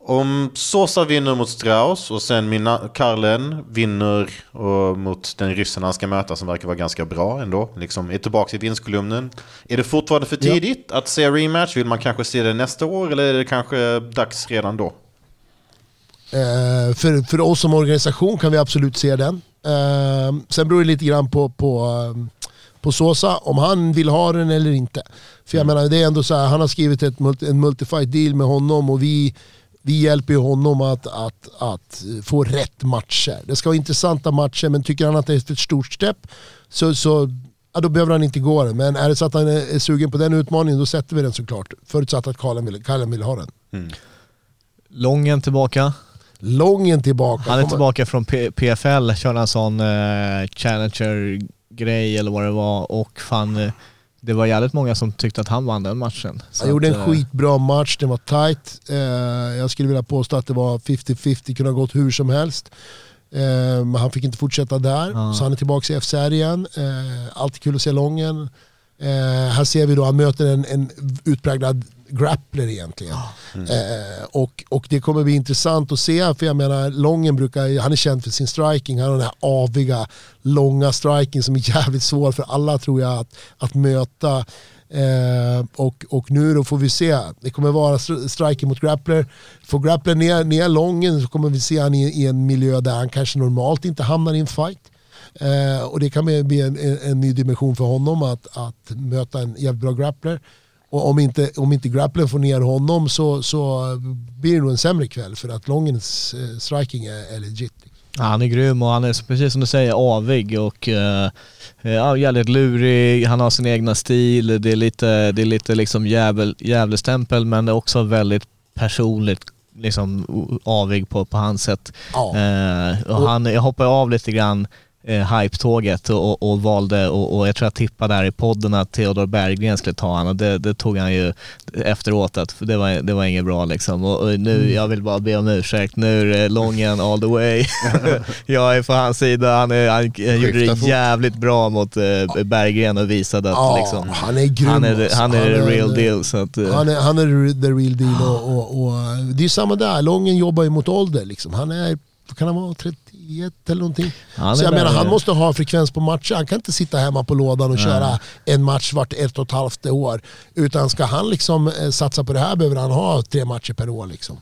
Om Sosa vinner mot Strauss och sen mina, Karlen vinner mot den ryssen han ska möta som verkar vara ganska bra ändå. Liksom är tillbaka i vinstkolumnen. Är det fortfarande för Ja. tidigt att se rematch? Vill man kanske se det nästa år eller är det kanske dags redan då? Eh, för, för oss som organisation kan vi absolut se den. Eh, sen beror det lite grann på, på, eh, på Sosa, om han vill ha den eller inte. För jag menar, det är ändå så här, han har skrivit ett, multi- en multifight deal med honom och vi, vi hjälper ju honom att, att, att få rätt matcher. Det ska vara intressanta matcher, men tycker han att det är ett stort steg så, så ja, då behöver han inte gå den. Men är det så att han är, är sugen på den utmaningen, då sätter vi den såklart. Förutsatt att Karlen vill, Karlen vill ha den. Lången tillbaka. Lången tillbaka. Han är tillbaka från P- PFL, körde en sån eh, Challenger-grej eller vad det var och fan, eh, det var jävligt många som tyckte att han vann den matchen. Så Han gjorde att, en eh, skitbra match, den var tight. Eh, jag skulle vilja påstå att det var 50-50, kunde ha gått hur som helst. Men han fick inte fortsätta där, Ja. så han är tillbaka i FCR igen. Alltid kul att se Lången. Eh, här ser vi då han möter en, en utpräglad grappler egentligen. Eh, och, och det kommer bli intressant att se, för jag menar Lången brukar, han är känd för sin striking, han har den här aviga, långa striking som är jävligt svår för alla tror jag att, att möta. Eh, och, och nu då får vi se, det kommer vara stri- striking mot grappler. Får grappler ner, ner lången så kommer vi se han i, i en miljö där han kanske normalt inte hamnar i en fight. Eh, och det kan bli en, en, en ny dimension för honom att, att möta en jävligt bra grappler. Och om inte, om inte grapplern får ner honom så, så blir det nog en sämre kväll för att långens eh, striking är, är legit. Ja, han är grym och han är precis som du säger avig och eh, ja, jävligt lurig, han har sin egna stil, det är lite, det är lite liksom jävel, jävlestämpel men det är också väldigt personligt liksom avig på, på hans sätt. Ja. Eh, och han, jag hoppade av lite grann eh, hype-tåget och, och, valde, och, och jag tror jag tippade där i podden att Theodor Berggren skulle ta han och det, det tog han ju efteråt att det var, det var inget bra liksom. Och, och nu, jag vill bara be om ursäkt, nu är det Lången all the way. jag är på hans sida, han, är, han, han gjorde det jävligt bra mot eh, Berggren och visade att Ja, liksom, han är grym. han är, alltså. han är Han the real är- deal. Så att, eh, Han är, han är the real deal och, och, och det är samma där, Lången jobbar ju mot ålder. Liksom. Han är, kan han vara, 31 eller någonting? Han så är jag menar, han måste ha frekvens på matcher. Han kan inte sitta hemma på lådan och köra en match vart ett och ett halvt år. Utan ska han liksom eh, satsa på det här behöver han ha tre matcher per år. Liksom.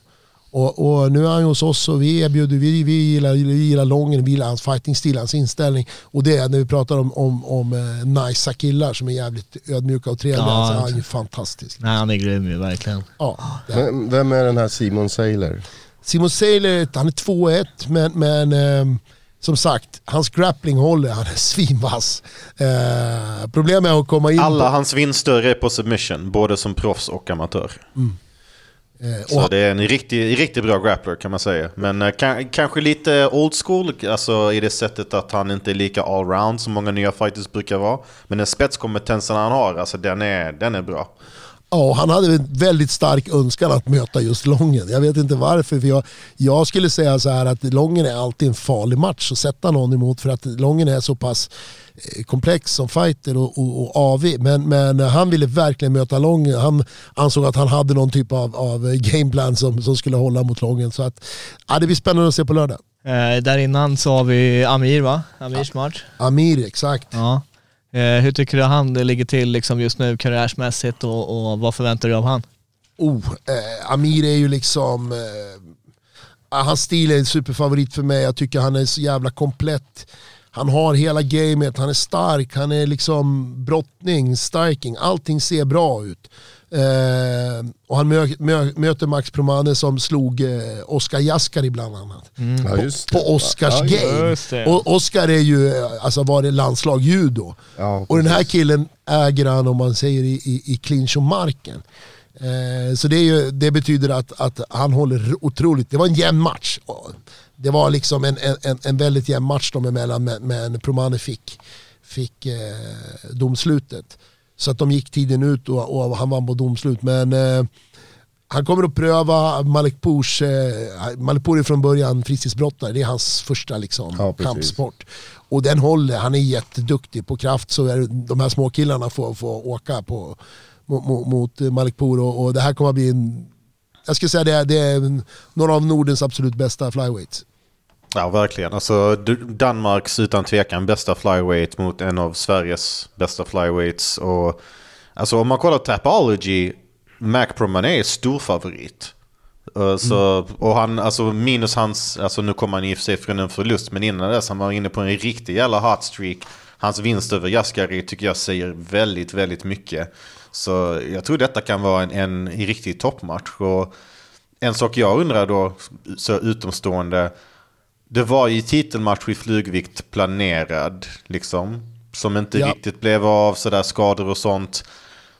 Och, och nu är han ju hos oss och vi erbjuder, vi, vi, gillar, vi gillar Lången, vi gillar hans fighting-stil, hans inställning. Och det är när vi pratar om, om, om eh, nice killar som är jävligt ödmjuka och trevliga. Ja, så är han ju fantastisk. Nej, han är grym ju verkligen. Ja, är vem, vem är den här Simon Sailor? Simon Sailor, han är 2-1 men, men ehm, som sagt, hans grappling håller, han är svinvass. Eh, problemet är att komma in Alla på... hans vinster är på submission, både som proffs och amatör. Eh, Så och, det är en riktigt riktigt bra grappler kan man säga. Men eh, ka- kanske lite old school, alltså i det sättet att han inte är lika allround som många nya fighters brukar vara. Men den spetskompetensen han har, alltså den är, den är bra. Ja, han hade en väldigt stark önskan att möta just Lången. Jag vet inte varför, för jag, jag skulle säga så här att Lången är alltid en farlig match att sätta någon emot för att Lången är så pass eh, komplex som fighter och, och, och avig. Men, men han ville verkligen möta Lången. Han ansåg att han hade någon typ av, av gameplan som, som skulle hålla mot Lången. Så att, ja, det blir spännande att se på lördag. Eh, där innan så har vi Amir va? Amirs match. Amir, exakt. Ja. Eh, hur tycker du han ligger till liksom just nu karriärsmässigt och, och vad förväntar du av han? Oh, eh, Amir är ju liksom... Eh, Hans stil är en superfavorit för mig, jag tycker han är så jävla komplett. Han har hela gamet, han är stark, han är liksom brottning, striking, allting ser bra ut. Eh, och han mö, mö, möter Max Promane som slog eh, Oscar Jaskari bland annat. Ja, just det. På Oscars Ja, ja, game. Och Oscar är ju, alltså var det landslag judo. Ja, och den här killen äger han om man säger i, i, i clinch om marken. Eh, så det, är ju, det betyder att, att han håller otroligt, det var en jämn match. Och Det var liksom en, en- en, väldigt jämn match dem emellan men, men Promane fick, fick eh, domslutet. Så att de gick tiden ut och, och han vann på domslut. Men eh, han kommer att pröva Malik Pours, eh, Malik Pour är från början fritidsbrottare, det är hans första liksom, Ja, kampsport. Och den håller, han är jätteduktig på kraft så är, de här små killarna får, får åka på, mot, mot, Malik Pour och, och det här kommer att bli en, jag skulle säga det det är några av Nordens absolut bästa flyweights. Ja, verkligen. Alltså, Danmarks utan tvekan bästa flyweight mot en av Sveriges bästa flyweights. Och, alltså, om man kollar Tapology, Mac Promané är stor favorit. Uh, Så, och han, alltså minus hans, alltså nu kommer han i och för sig från en förlust, men innan dess han var inne på en riktig jävla hot streak. Hans vinst över Jaskari tycker jag säger väldigt, väldigt mycket. Så jag tror detta kan vara en, en riktig toppmatch. Och en sak jag undrar då, så utomstående, det var ju titelmatch i flugvikt planerad, liksom. Som inte Ja. riktigt blev av, sådär skador och sånt.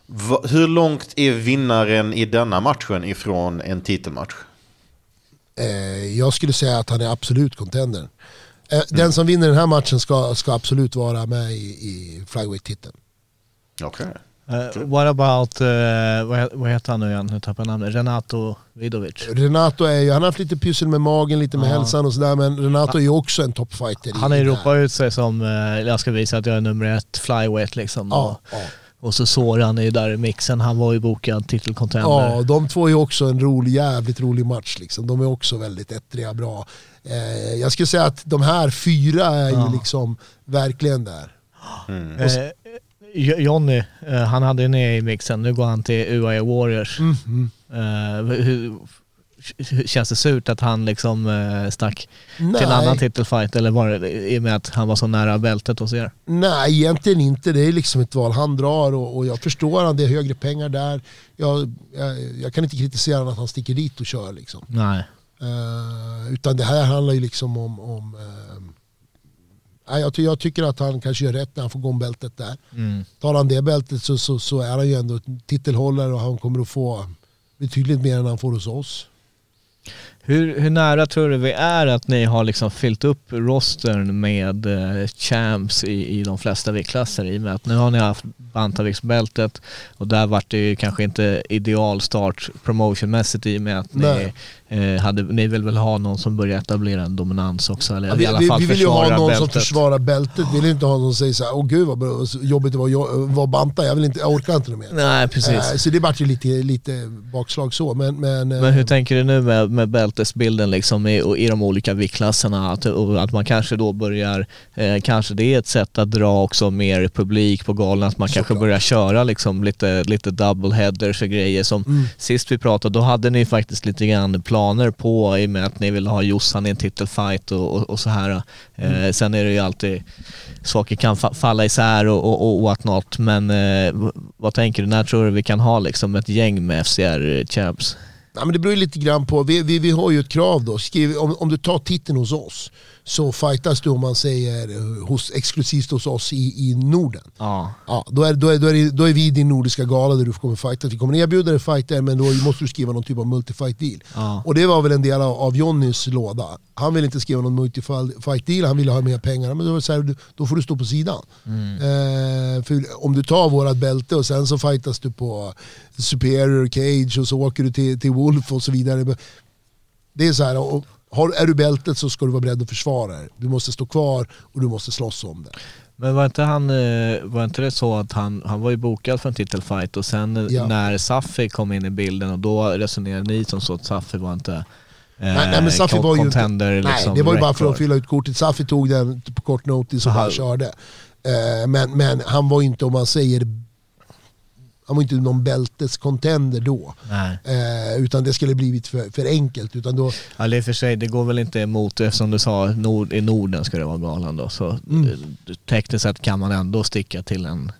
Va, hur långt är vinnaren i denna matchen ifrån en titelmatch? Eh, jag skulle säga att han är absolut contender. Eh, Den som vinner den här matchen ska, ska absolut vara med i, i flyweight-titeln. Okej. Eh, what about, uh, vad, he- vad heter han nu igen? Nu tappar jag namnet. Renato Vidovic. Renato är ju, han har haft lite pyssel med magen, lite med Ja. hälsan och sådär men Renato är ju också en toppfighter. Han har ju ropat ut sig som, eh, jag ska visa att jag är nummer ett flyweight liksom. Ja, och, så Soran är ju där i mixen, han var ju bokad titelcontender. ja, de två är ju också en rolig, jävligt rolig match. Liksom. De är också väldigt ettriga, bra. Eh, jag skulle säga att de här fyra är Ja. ju liksom verkligen där. Eh, Jo- Johnny, eh, han hade ju ner i mixen, nu går han till UAE Warriors. Mm, Eh, hur, känns det surt att han liksom eh, stack Nej. till en annan titelfight eller var det i och med att han var så nära bältet hos er? Nej, egentligen inte. Det är liksom ett val han drar och, och jag förstår att det är högre pengar där. Jag, jag, jag kan inte kritisera honom att han sticker dit och kör. Liksom. Nej. Eh, utan det här handlar ju liksom om... om nej, jag, ty- jag tycker att han kanske gör rätt när han får gå om bältet där. Mm. Tar han det bältet så, så, så är han ju ändå titelhållare och han kommer att få betydligt mer än han får hos oss. Hur, hur nära tror du vi är att ni har liksom fyllt upp rostern med eh, champs i, i de flesta viktklasser i och med att nu har ni haft bantamviktsbältet och där vart det ju kanske inte idealstart promotionmässigt i och med att ni, Nej. Eh, hade, ni vill väl ha någon som börjar etablera en dominans också eller Ja, i vi, alla vi, fall vi vill ju ha någon bältet. som försvarar bältet. Vi vill inte ha någon som säger så här, åh gud vad bra- jobbigt det var att banta, jag, vill inte, jag orkar inte mer. Nej precis. Eh, så det vart ju lite, lite bakslag så. Men, men, eh, Men hur tänker du nu med, med bältesbilden liksom i, i de olika viktklasserna? Att, att man kanske då börjar, eh, kanske det är ett sätt att dra också mer publik på galan, att man kanske Såklart. börjar köra liksom lite, lite double headers och grejer som Mm. sist vi pratade, då hade ni faktiskt lite grann planer på i och med att ni ville ha Jossan i en titelfight och, och, och så här. Eh, Mm. Sen är det ju alltid, saker kan fa- falla isär och, och, och whatnot, men eh, vad tänker du, när tror du vi kan ha liksom ett gäng med FCR-champs? Ja, men det beror ju lite grann på, vi, vi, vi har ju ett krav då. Skriv, om, om du tar titeln hos oss så fightas du om man säger eh, hos, exklusivt hos oss i, i Norden. Ja. Ja, då, är, då, är, då, är, då är vi din nordiska gala där du kommer fighta. Vi kommer erbjuda dig fighter men då måste du skriva någon typ av multifight deal. Ja. Och det var väl en del av, av Jonnys låda. Han ville inte skriva någon multifight deal, han ville ha mer pengar. Men då, var så här, då får du stå på sidan. Eh, för om du tar vårat bälte och sen så fightas du på Superior Cage och så åker du till, till Wolf och så vidare. Det är så här, och har, är du bältet så ska du vara beredd att försvara det. Du måste stå kvar och du måste slåss om det. Men var inte, han, eh, var inte det så att han, han var ju bokad för en titelfight och sen eh, Ja. när Safi kom in i bilden och då resonerade ni som så att Safi var inte eh, Nej, nej men Safi con- var ju inte, nej, liksom, det var ju bara för att fylla ut kortet. Safi tog den på kort notice och Aha. bara körde. Eh, men, men han var ju inte, om man säger, Han var inte någon bältescontender då. Eh, utan det skulle blivit för, för enkelt. Utan då, Ja, det är för sig, det går väl inte emot, eftersom du sa nord, i Norden ska det vara galan då, så Mm. eh, tekniskt sett kan man ändå sticka till en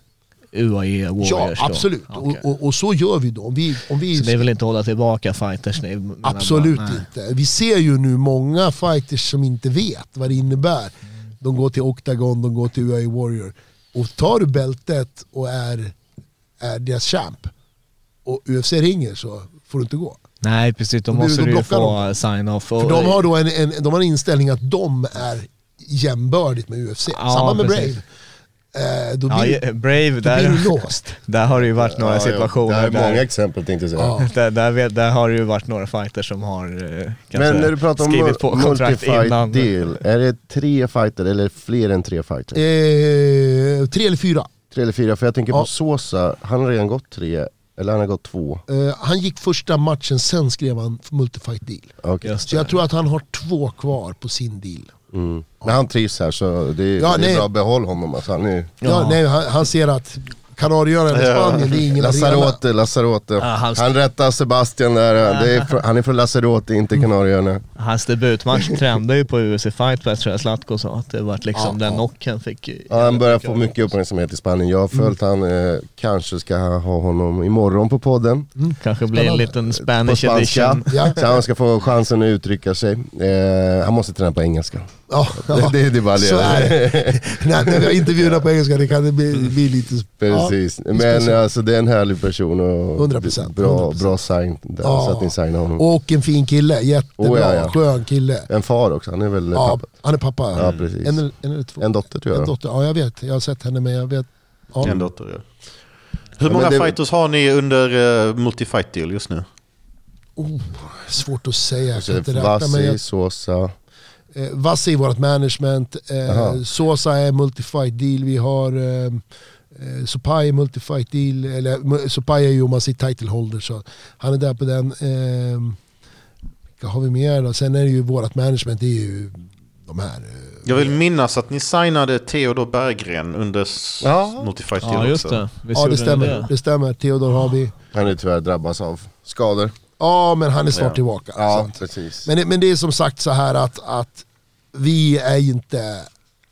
UAE ja, Warriors då. absolut. Okej. Och, och, och så gör vi då. Om vi, om vi Så det är väl inte hålla tillbaka fighters? ni Absolut bara, inte. Vi ser ju nu många fighters som inte vet vad det innebär. De går till Octagon, de går till UAE Warrior. Och tar du bältet och är, är deras champ och UFC ringer så får du inte gå. Nej precis, då måste du blockar få sign-off. För de har då en, en, de har en inställning att de är jämbördigt med UFC. Ja, Samma med precis. Brave. Eh, då Ja, blir, ja, Brave, då blir du där, låst. där har det ju varit några Ja, ja. situationer Det är många där, exempel tänkte jag säga. Ja. där, där, där har det ju varit några fighters som har eh, kanske Men när du pratar om skrivit på kontrakt innan. multifight-deal, är det tre fighter eller fler än tre fighter? Eh, tre eller fyra. Tre eller fyra? För jag tänker Ja. på Sosa, han har redan gått tre, eller han har gått två. Eh, han gick första matchen, sen skrev han multifight deal. Just Så jag tror att han har två kvar på sin deal. Mm. Men han trivs här så det är, Ja, det är nej. bra, behåll honom alltså. Han är Ja. Ja. nej, han, han ser att Kanarieöarna i Spanien, det är ingen arena. Lazarote, Lazarote. Ja, han- han... rättar Sebastian där, det är han är från Lazarote, inte Mm. Kanarieöarna. Hans debutmatch trendade ju på UFC Fight Pass tror jag Zlatko sa, att det var liksom Ja, den knocken fick... Ja, han börjar få mycket uppmärksamhet i Spanien. Jag har följt han, eh, kanske ska ha honom imorgon på podden. Kanske blir en liten På Spanish spanska. edition. Ja. Så han ska få chansen att uttrycka sig. Eh, han måste träna på engelska. Ja, ja. Det, det, det är bara det. Så är det. när, när vi har intervjuer på engelska det kan det bli, bli lite... Precis. Ja, Men speciellt. alltså det är en härlig person och 100%, bra, 100%. bra sign där, Ja. så att ni signar honom. Och en fin kille, jättebra, Oh, ja, ja. skön kille. En far också, han är väl Ja, pappa? han är pappa. Ja, precis. En, en eller två. En dotter tror jag. En dotter. Ja, jag vet. Jag har sett henne men jag vet... Ja. En dotter, ja. Hur många men det- fighters har ni under uh, multi-fight deal just nu? Oh, svårt att säga, jag kan inte det är räkna. Men jag, Vassi, Sosa. eh, Vassi är vårt management, eh, Sosa är multifight deal, vi har eh, eh, Sopai är multifight deal, eller Sopai är ju om man säger title holder så han är där på den. Eh, vad har vi mer då? Sen är det ju vårt management, det är ju de här. Eh, Jag vill minnas att ni signade Theodor Berggren under Ja. multi-fight deal Ja just det. Visst ja det stämmer, det? det stämmer. Theodor har vi. Han är tyvärr drabbas av skador. Ja men han är snart Ja. tillbaka. Ja, sant. precis. Men, det- men det är som sagt så här att, att vi är inte,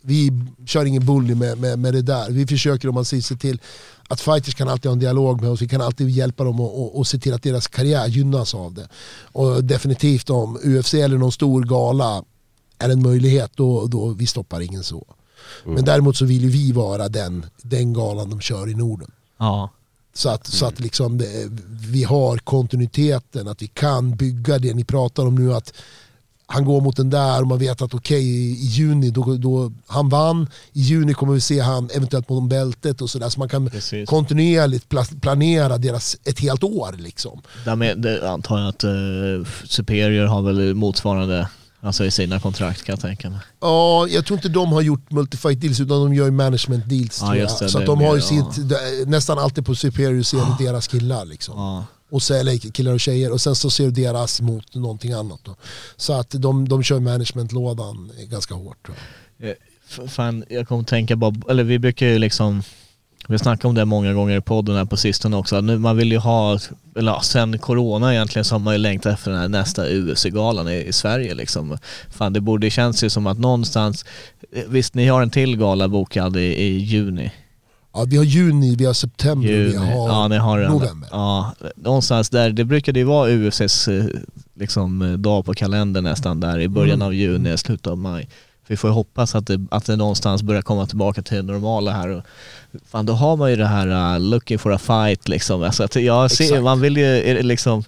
vi kör ingen bully med, med, med det där. Vi försöker om man säger se till att fighters kan alltid ha en dialog med oss, vi kan alltid hjälpa dem och, och, och se till att deras karriär gynnas av det. Och definitivt om UFC eller någon stor gala är en möjlighet, då, då vi stoppar ingen så. Men däremot så vill ju vi vara den, den galan de kör i Norden. Ja. Så att, så att liksom det, vi har kontinuiteten, att vi kan bygga det ni pratar om nu. att Han går mot den där och man vet att okej i, i juni, då, då, han vann. I juni kommer vi se han eventuellt mot bältet och sådär. Så man kan Precis. kontinuerligt pla- planera deras, ett helt år. Liksom. Därmed det antar jag att uh, Superior har väl motsvarande alltså i sina kontrakt kan jag tänka mig. Ja, jag tror inte de har gjort multifight deals utan de gör management deals. Ja, det, så det de har ju mer, sitt, nästan alltid på Superior ser du deras killar. Liksom. Ja och så, eller killar och tjejer och sen så ser du deras mot någonting annat. Då. Så att de, de kör managementlådan ganska hårt. Eh, fan, jag kommer att tänka bara, eller vi brukar ju liksom, vi snackar om det många gånger i podden här på sistone också, nu, man vill ju ha, eller ja, sen corona egentligen så har man ju längtat efter den här nästa UFC-galan i, i Sverige liksom. Fan det borde, det känns ju som att någonstans, eh, visst ni har en till gala bokad i, i juni. Ja, vi har juni, vi har september, vi juni. har ja, ni har november. Ja, någonstans där, det brukade ju vara UFCs eh, liksom, eh, dag på kalendern nästan där i början Mm. av juni, slutet av maj. Vi får ju hoppas att det, att det någonstans börjar komma tillbaka till det normala här. Och, fan, då har man ju det här uh, looking for a fight liksom. Alltså jag ser, Exakt. man vill ju liksom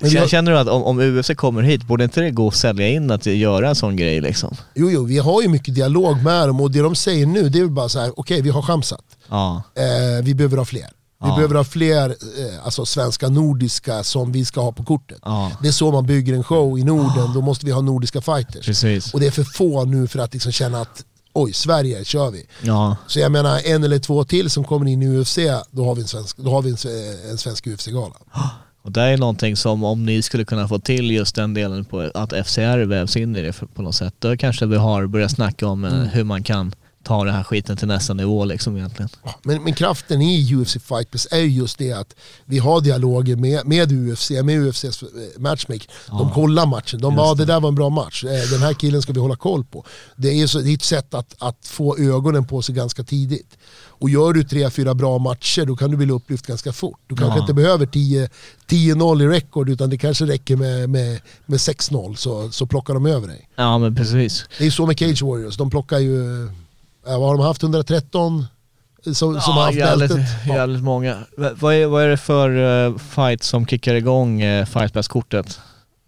Känner, jag- känner du att om, om UFC kommer hit, borde inte det gå att sälja in att göra en sån grej liksom? Jo, jo, vi har ju mycket dialog med dem och det de säger nu det är väl bara så här: okej vi har chansat. Ja, Eh, vi behöver ha fler. Vi Ja. behöver ha fler eh, alltså svenska, nordiska som vi ska ha på kortet. ja, Det är så man bygger en show i Norden, då måste vi ha nordiska fighters. precis. Och det är för få nu för att liksom känna att oj, Sverige kör vi. Ja, Så jag menar en eller två till som kommer in i UFC, då har vi en svensk, då har vi en, sve- en svensk UFC-gala. Och det är någonting som om ni skulle kunna få till just den delen på att FCR vävs in i det på något sätt, då kanske vi har börjat snacka om eh, hur man kan ta den här skiten till nästa nivå liksom egentligen. Men, men kraften i UFC Fight Pass är ju just det att vi har dialoger med, med UFC, med UFCs eh, matchmaker. De kollar matchen, de bara det. det där var en bra match, Eh, den här killen ska vi hålla koll på. Det är, så, det är ett sätt att, att få ögonen på sig ganska tidigt. Och gör du tre, fyra bra matcher då kan du bli upplyft ganska fort. Du kanske Ja. inte behöver 10 10-0 i rekord utan det kanske räcker med, med, med 6-0 så, så plockar de över dig. Ja men precis. Det är så med Cage Warriors, de plockar ju, ja, vad har de haft, 113 som, som har Ja, haft jävligt, bältet? Ja. jävligt många. V- vad, är, vad är det för uh, fight som kickar igång uh, Fight Pass-kortet?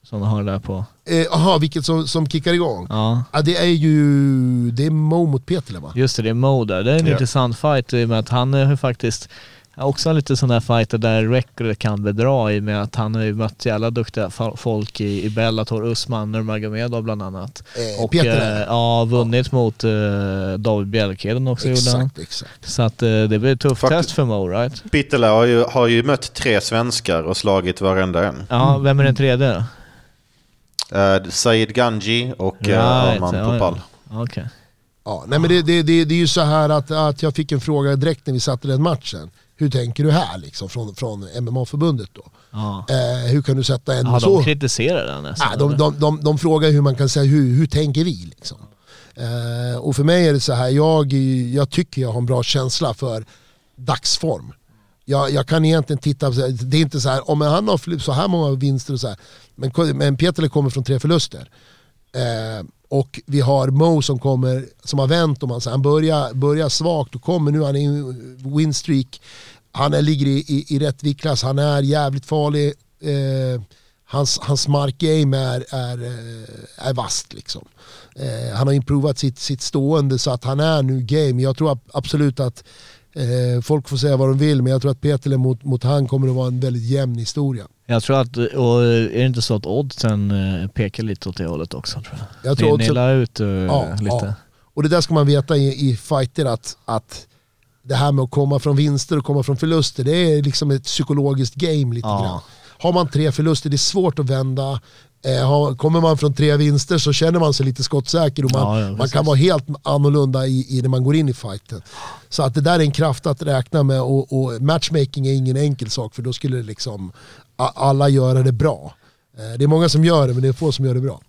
Som du har där på. Jaha, vilket som, som kickar igång? Ja, Ja, det är ju, det är Mo mot Petele va? just det, det är Mo där. Det är en Ja. intressant fight i och med att han är ju faktiskt också en lite sån där fighter där record kan bedra i och med att han har ju mött jävla duktiga folk i, i Bellator, Usman Nurmagomedov bland annat. Eh, Och Petele. eh, ja, vunnit mot eh, David Bjelkheden också gjorde han. exakt, exakt. Så att eh, det blir ett tufft test för Mo right? Pitela har ju, har ju mött tre svenskar och slagit varenda en. Ja, vem är den tredje då? Uh, Said Ganji och uh, Right, Arman ja, ja. Popal. Okej. Ja, nej, men det, det, det, det är ju så här att, att jag fick en fråga direkt när vi satte den matchen. Hur tänker du här liksom från, från MMA-förbundet då? Ja. Eh, hur kan du sätta en Ja, så? de kritiserar den nästan. Nej, de, de, de, de frågar hur man kan säga, hur, hur tänker vi? Liksom. Eh, och för mig är det så här, jag, jag tycker jag har en bra känsla för dagsform. Jag, jag kan egentligen titta, det är inte så här, om han har så här många vinster och så här. Men, men Petele kommer från tre förluster. Eh, och vi har Mo som kommer, som har vänt och man, så han börjar, börjar svagt och kommer nu, han är i winstreak. Han är, ligger i, i, i rätt viktklass, han är jävligt farlig. Eh, hans, hans markgame är, är, eh, är vast liksom. Eh, han har improvat sitt, sitt stående så att han är nu game. Jag tror absolut att eh, folk får säga vad de vill men jag tror att Petele mot, mot han kommer att vara en väldigt jämn historia. Jag tror att, och är det inte så att oddsen eh, pekar lite åt det hållet också tror jag? Jag tror oddsen- ut eh, Ja, lite. ja. Och det där ska man veta i, i fighter att, att det här med att komma från vinster och komma från förluster det är liksom ett psykologiskt game lite Ja. grann. Har man tre förluster det är svårt att vända. Eh, kommer man från tre vinster så känner man sig lite skottsäker och man, Ja, ja, man kan vara helt annorlunda i, i när man går in i fighten. Så att det där är en kraft att räkna med och, och matchmaking är ingen enkel sak för då skulle det liksom alla göra det bra. Eh, det är många som gör det men det är få som gör det bra.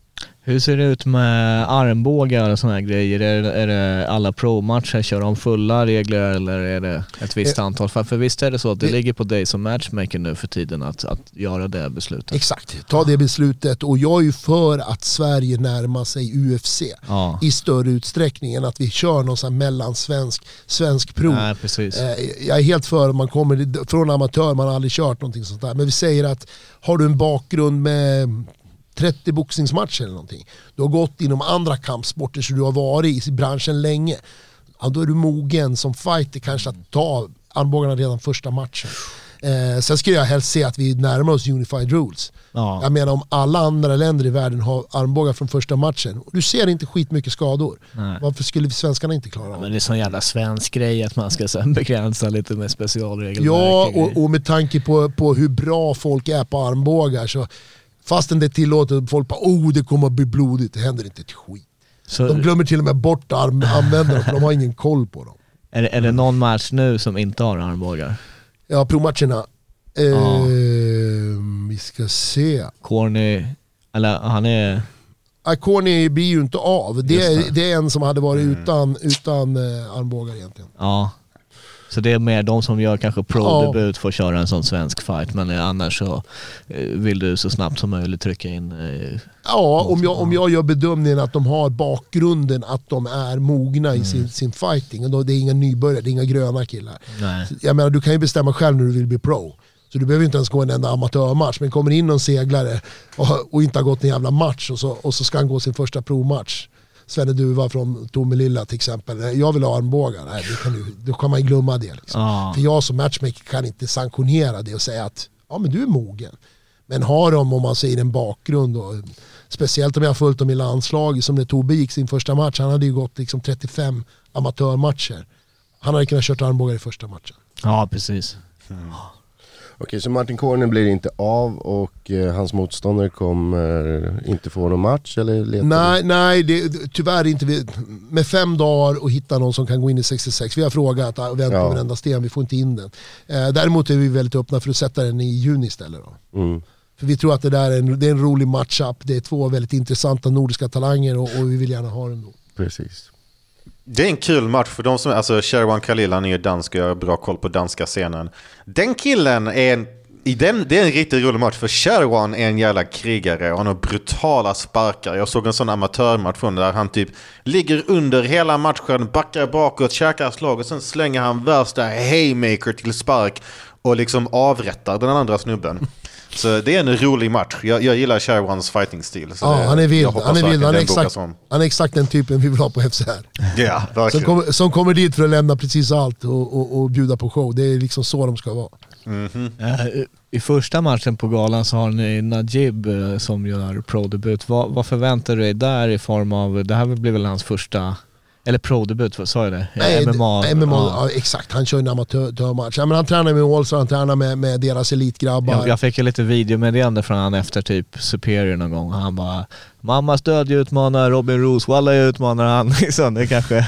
Hur ser det ut med armbågar och sådana här grejer? Är det, är det alla pro-matcher, kör de fulla regler eller är det ett visst antal? För, för visst är det så att det Det- ligger på dig som matchmaker nu för tiden att, att göra det beslutet? Exakt, ta det beslutet och jag är ju för att Sverige närmar sig UFC Ja. i större utsträckning än att vi kör någon sån här mellansvensk svensk prov. Nej, precis. Eh, Jag är helt för om man kommer från amatör, man har aldrig kört någonting sånt där. Men vi säger att har du en bakgrund med 30 boxningsmatcher eller någonting. Du har gått inom andra kampsporter så du har varit i branschen länge. Ja, då är du mogen som fighter kanske att ta armbågarna redan första matchen. Eh, sen skulle jag helst se att vi närmar oss unified rules. Ja. Jag menar om alla andra länder i världen har armbågar från första matchen och du ser inte skitmycket skador. Nej. Varför skulle vi svenskarna inte klara av Men det är sån jävla svensk grej att man ska sen begränsa lite med specialregelverk. Ja, och, och med tanke på, på hur bra folk är på armbågar så fastän det är tillåtet, folk bara oh det kommer att bli blodigt, det händer inte ett skit. Så De glömmer till och med bort arm, användarna för de har ingen koll på dem. är, det- är det någon match nu som inte har armbågar? Ja, provmatcherna. Eh, Ja. Vi ska se. Corny, eller han är... Corny blir ju inte av. Det är, det. Mm. det är en som hade varit utan, utan eh, armbågar egentligen. Ja. Så det är mer de som gör kanske pro-debut får köra en sån svensk fight men eh, annars så eh, vill du så snabbt som möjligt trycka in... eh, Ja, om jag, om jag gör bedömningen att de har bakgrunden att de är mogna Mm. i sin, sin fighting. Och då, det är inga nybörjare, det är inga gröna killar. Nej. Jag menar, du kan ju bestämma själv när du vill bli pro. Så du behöver inte ens gå en enda amatörmatch. Men kommer in någon seglare och, och inte har gått en jävla match och så, och så ska han gå sin första provmatch. Svenne Duva från Tomelilla till exempel. Jag vill ha armbågar. Nej, det kan du, då kan man ju glömma det. Liksom. Ja. För jag som matchmaker kan inte sanktionera det och säga att ja, men du är mogen. Men har de, om man säger en bakgrund, och, speciellt om jag har följt dem i landslaget, som när Tobbe gick sin första match, han hade ju gått liksom 35 amatörmatcher. Han hade kunnat kört armbågar i första matchen. Ja, precis. Okej, så Martin Corner blir inte av och eh, hans motståndare kommer inte få någon match eller letar Nej, nej det, tyvärr inte. Vi, med fem dagar och hitta någon som kan gå in i 66. Vi har frågat och vänt på Ja. varenda sten, vi får inte in den. Eh, däremot är vi väldigt öppna för att sätta den i juni istället. Då. Mm. För vi tror att det där är en, det är en rolig matchup. Det är två väldigt intressanta nordiska talanger och, och vi vill gärna ha den då. Precis. Det är en kul match för de som, alltså Sherwan Khalil, han är ju dansk och jag har bra koll på danska scenen. Den killen är en, i den, det är en riktigt rolig match för Sherwan är en jävla krigare och han har brutala sparkar. Jag såg en sån amatörmatch från där han typ ligger under hela matchen, backar bakåt, käkar slag och sen slänger han värsta haymaker till spark och liksom avrättar den andra snubben. Så det är en rolig match. Jag, jag gillar Sherwans fighting-stil. så Ja, det- han är vild. Han är, vild. Han, är exakt, han är exakt den typen vi vill ha på FCR. Ja, Som, kommer- som kommer dit för att lämna precis allt och, och, och bjuda på show. Det är liksom så de ska vara. Eh, I första matchen på galan så har ni Najib eh, som gör pro-debut. Vad, vad förväntar du dig där i form av, det här blir väl hans första, eller pro-debut, sa jag det? Nej, MMA. MMA ja. ja. exakt, han kör en amatörmatch. Ja, men han tränar med Olsson, han tränar med, med deras elitgrabbar. Jag, jag fick ju lite videomeddelande från han efter typ Superior någon gång. Han bara Mamma stödjer utmanar Robin Roos, Walla jag utmanar han. Liksom, det kanske Eh,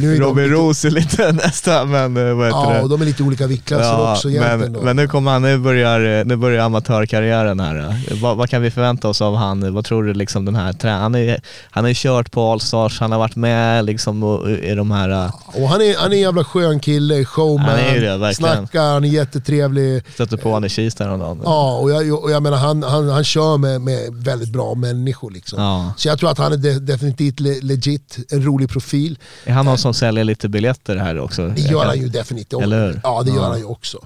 nu är Robin lite- Roos är lite nästa, men eh, vad heter Ja, det? och de är lite olika viktklasser också egentligen. men, då. men nu kommer han, nu börjar, nu börjar amatörkarriären här. Eh, Vad, vad kan vi förvänta oss av han? Vad tror du liksom den här trä- han är Han har ju kört på Allstars, han har varit med liksom i de här, eh, Och han är, han är en jävla skön kille, showman, Han är det, verkligen. snackar, han är jättetrevlig. stötte på honom i Kista häromdagen. Ja, och jag, och jag menar han, han, han kör med, med väldigt bra människor liksom. Ja. Så jag tror att han är de, definitivt le, legit, en rolig profil. Är han någon som säljer lite biljetter här också? Det gör han ju definitivt. Eller hur? Ja, det gör Ja. han ju också.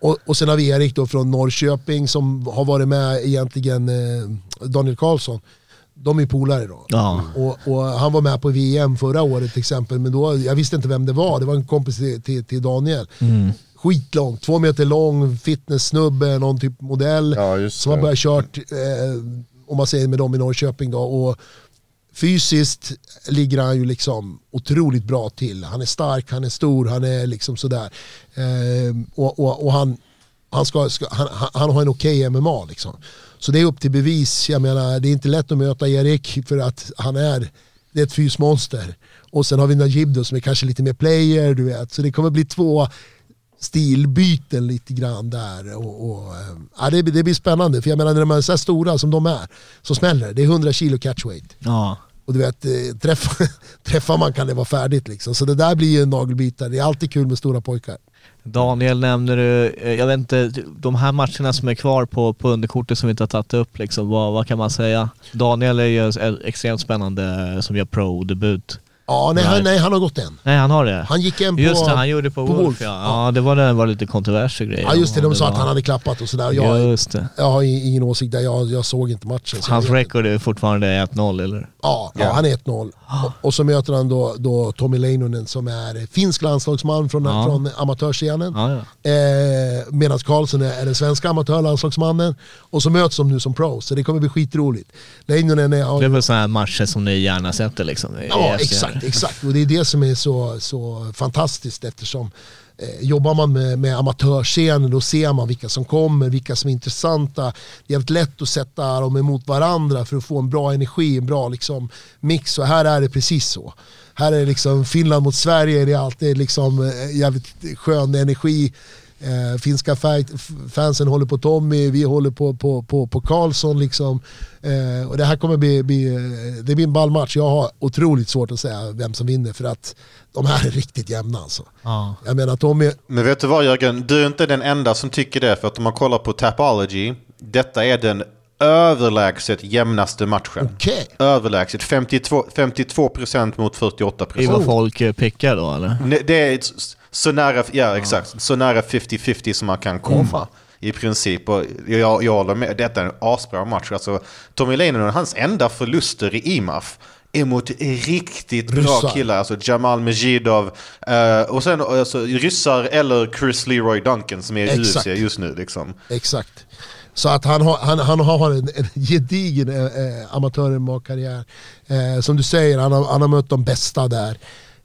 Och, och sen har vi Erik då från Norrköping som har varit med egentligen, eh, Daniel Karlsson. De är polare då. Ja. Och, och han var med på VM förra året till exempel, men då, jag visste inte vem det var. Det var en kompis till, till, till Daniel. Mm. Skitlång, två meter lång, fitnesssnubbe, någon typ modell. Ja, som har börjat kört, eh, om man säger med dem i Norrköping då. Och fysiskt ligger han ju liksom otroligt bra till. Han är stark, han är stor, han är liksom sådär. Ehm, och, och, och han, han, ska, ska, han, han- har en okej MMA liksom. Så det är upp till bevis. Jag menar, det är inte lätt att möta Erik för att han är, det är ett fysmonster. Och sen har vi Najib då som är kanske lite mer player, du vet. Så det kommer bli två stilbyten lite grann där. Och, och, eh, ja, det, det blir spännande, för jag menar när de är så här stora som de är, så smäller det. Det är 100 kilo catchweight. Ja. Och du vet, eh, träffar, träffar man kan det vara färdigt liksom. Så det där blir ju en nagelbitare. Det är alltid kul med stora pojkar. Daniel nämner du, eh, jag vet inte, de här matcherna som är kvar på, på underkortet som vi inte har tagit upp, liksom, vad, vad kan man säga? Daniel är ju extremt spännande som gör pro-debut. Ja, nej, han, nej, han har gått en. Nej han har det? Han gick en på... Just det, han gjorde på, på Wolf, Wolf, ja. ja. ja. det var, det var lite kontroverser grejer. Ja just det, de sa att var- han hade klappat och sådär. Jag, Just det. jag har ingen åsikt där, jag, jag såg inte matchen. så Hans record är fortfarande 1-0 eller? Ja, ja, han är 1-0. Och, och så möter han då, då Tommy Leinonen som är finsk landslagsman från, Ja. från amatörscenen. Ja, ja. Eh, Medan Karlsson är, är den svenska amatörlandslagsmannen. Och så möts de nu som pros, så det kommer bli skitroligt. Leinonen är... Det är väl sådana här matcher som ni gärna sätter liksom? Ja, FCR exakt, exakt. Och det är det som är så, så fantastiskt eftersom eh, jobbar man med, med amatörscenen då ser man vilka som kommer, vilka som är intressanta. Det är jävligt lätt att sätta dem emot varandra för att få en bra energi, en bra liksom, mix. Och här är det precis så. Här är det liksom Finland mot Sverige, det är alltid liksom eh, jävligt skön energi. Eh, finska fansen håller på Tommy, vi håller på, på, på, på Karlsson. Liksom. Eh, och det här kommer bli, bli, eh, det blir en ball match. Jag har otroligt svårt att säga vem som vinner för att de här är riktigt jämna. Alltså. Ja. Jag menar Tommy, Men vet du vad Jörgen? Du är inte den enda som tycker det. För att om man kollar på Tapology, detta är den överlägset jämnaste matchen. okej. Överlägset. 52, 52% mot 48%. I vad folk eh, pickar då eller? Det är så nära, ja, exakt, så nära 50-50 som man kan komma. I princip. Och jag, jag håller med. Detta är en asbra match. Alltså, Tommy Leinonen, hans enda förluster i IMAF är mot riktigt bra Ryssar. killar. Alltså Jamal Majidov. eh, och sen alltså, ryssar eller Chris Leroy Duncan som är i. UFC just nu. Liksom. Exakt. Så att han har, han, han har en, en gedigen eh, eh, amatör-karriär. Eh, som du säger, han har, han har mött de bästa där.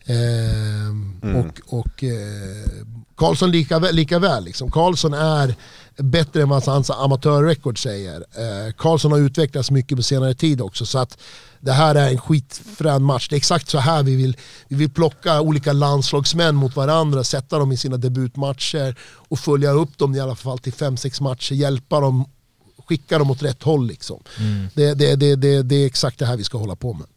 Eh, Och, och eh, Karlsson lika, lika väl. Liksom. Karlsson är bättre än vad hans amatörrekord säger. Eh, Karlsson har utvecklats mycket på senare tid också så att det här är en skitfrän match. Det är exakt så här vi vill, vi vill plocka olika landslagsmän mot varandra, sätta dem i sina debutmatcher och följa upp dem i alla fall till 5-6 matcher, hjälpa dem, skicka dem åt rätt håll. Liksom. Det, det, det, det, det är exakt det här vi ska hålla på med.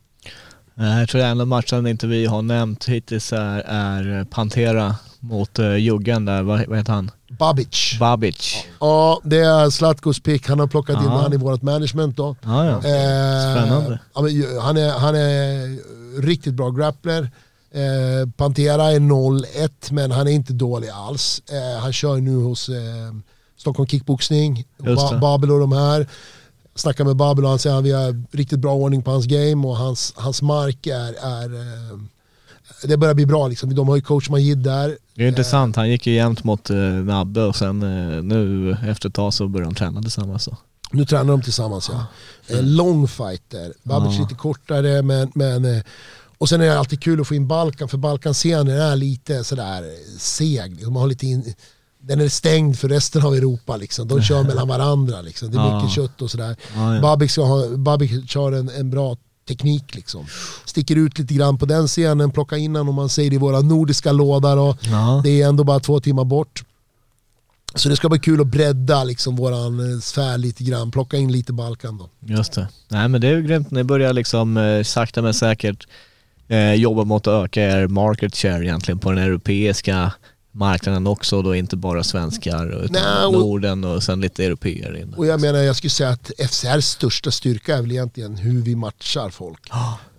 Eh, Jag tror enda matchen inte vi har nämnt hittills är, är Pantera mot uh, Juggen där, vad, vad heter han? Babic. Babic. Ja, det är Zlatkos pick. Han har plockat in Ja. han i vårt management då. Ja, ja. Eh, Spännande. ju- han, är, han är riktigt bra grappler. Eh, Pantera är 0-1 men han är inte dålig alls. Eh, han kör nu hos eh, Stockholm Kickboxning, ba. Babel och de här. Snackar med Babel och han säger att vi har riktigt bra ordning på hans game och hans, hans mark är, är eh, det börjar bli bra liksom. De har ju coach Majid där. Det är intressant, han gick ju jämt mot uh, Nabbe och sen eh, nu efter ett tag så började de träna tillsammans. Så. Nu tränar de tillsammans ja. Eh, lång fighter. Babic Ja. lite kortare men, men eh, och sen är det alltid kul att få in Balkan för Balkanscenen är lite sådär eh, seg. Man har lite in, den är stängd för resten av Europa liksom. De kör mellan varandra liksom. Det är Ja. mycket kött och sådär. Ja, ja. Babic, ska ha, Babic kör en, en bra teknik liksom. Sticker ut lite grann på den scenen, plocka in den om man säger i våra nordiska lådor och Ja. det är ändå bara två timmar bort. Så det ska bli kul att bredda liksom våran eh, sfär lite grann, plocka in lite Balkan då. Just det. Nej men det är ju grymt, ni börjar liksom eh, sakta men säkert eh, jobba mot att öka er market share egentligen på den europeiska marknaden också då inte bara svenskar utan Nej, och- Norden och sen lite europeer in. Och jag menar, jag skulle säga att FCRs största styrka är väl egentligen hur vi matchar folk.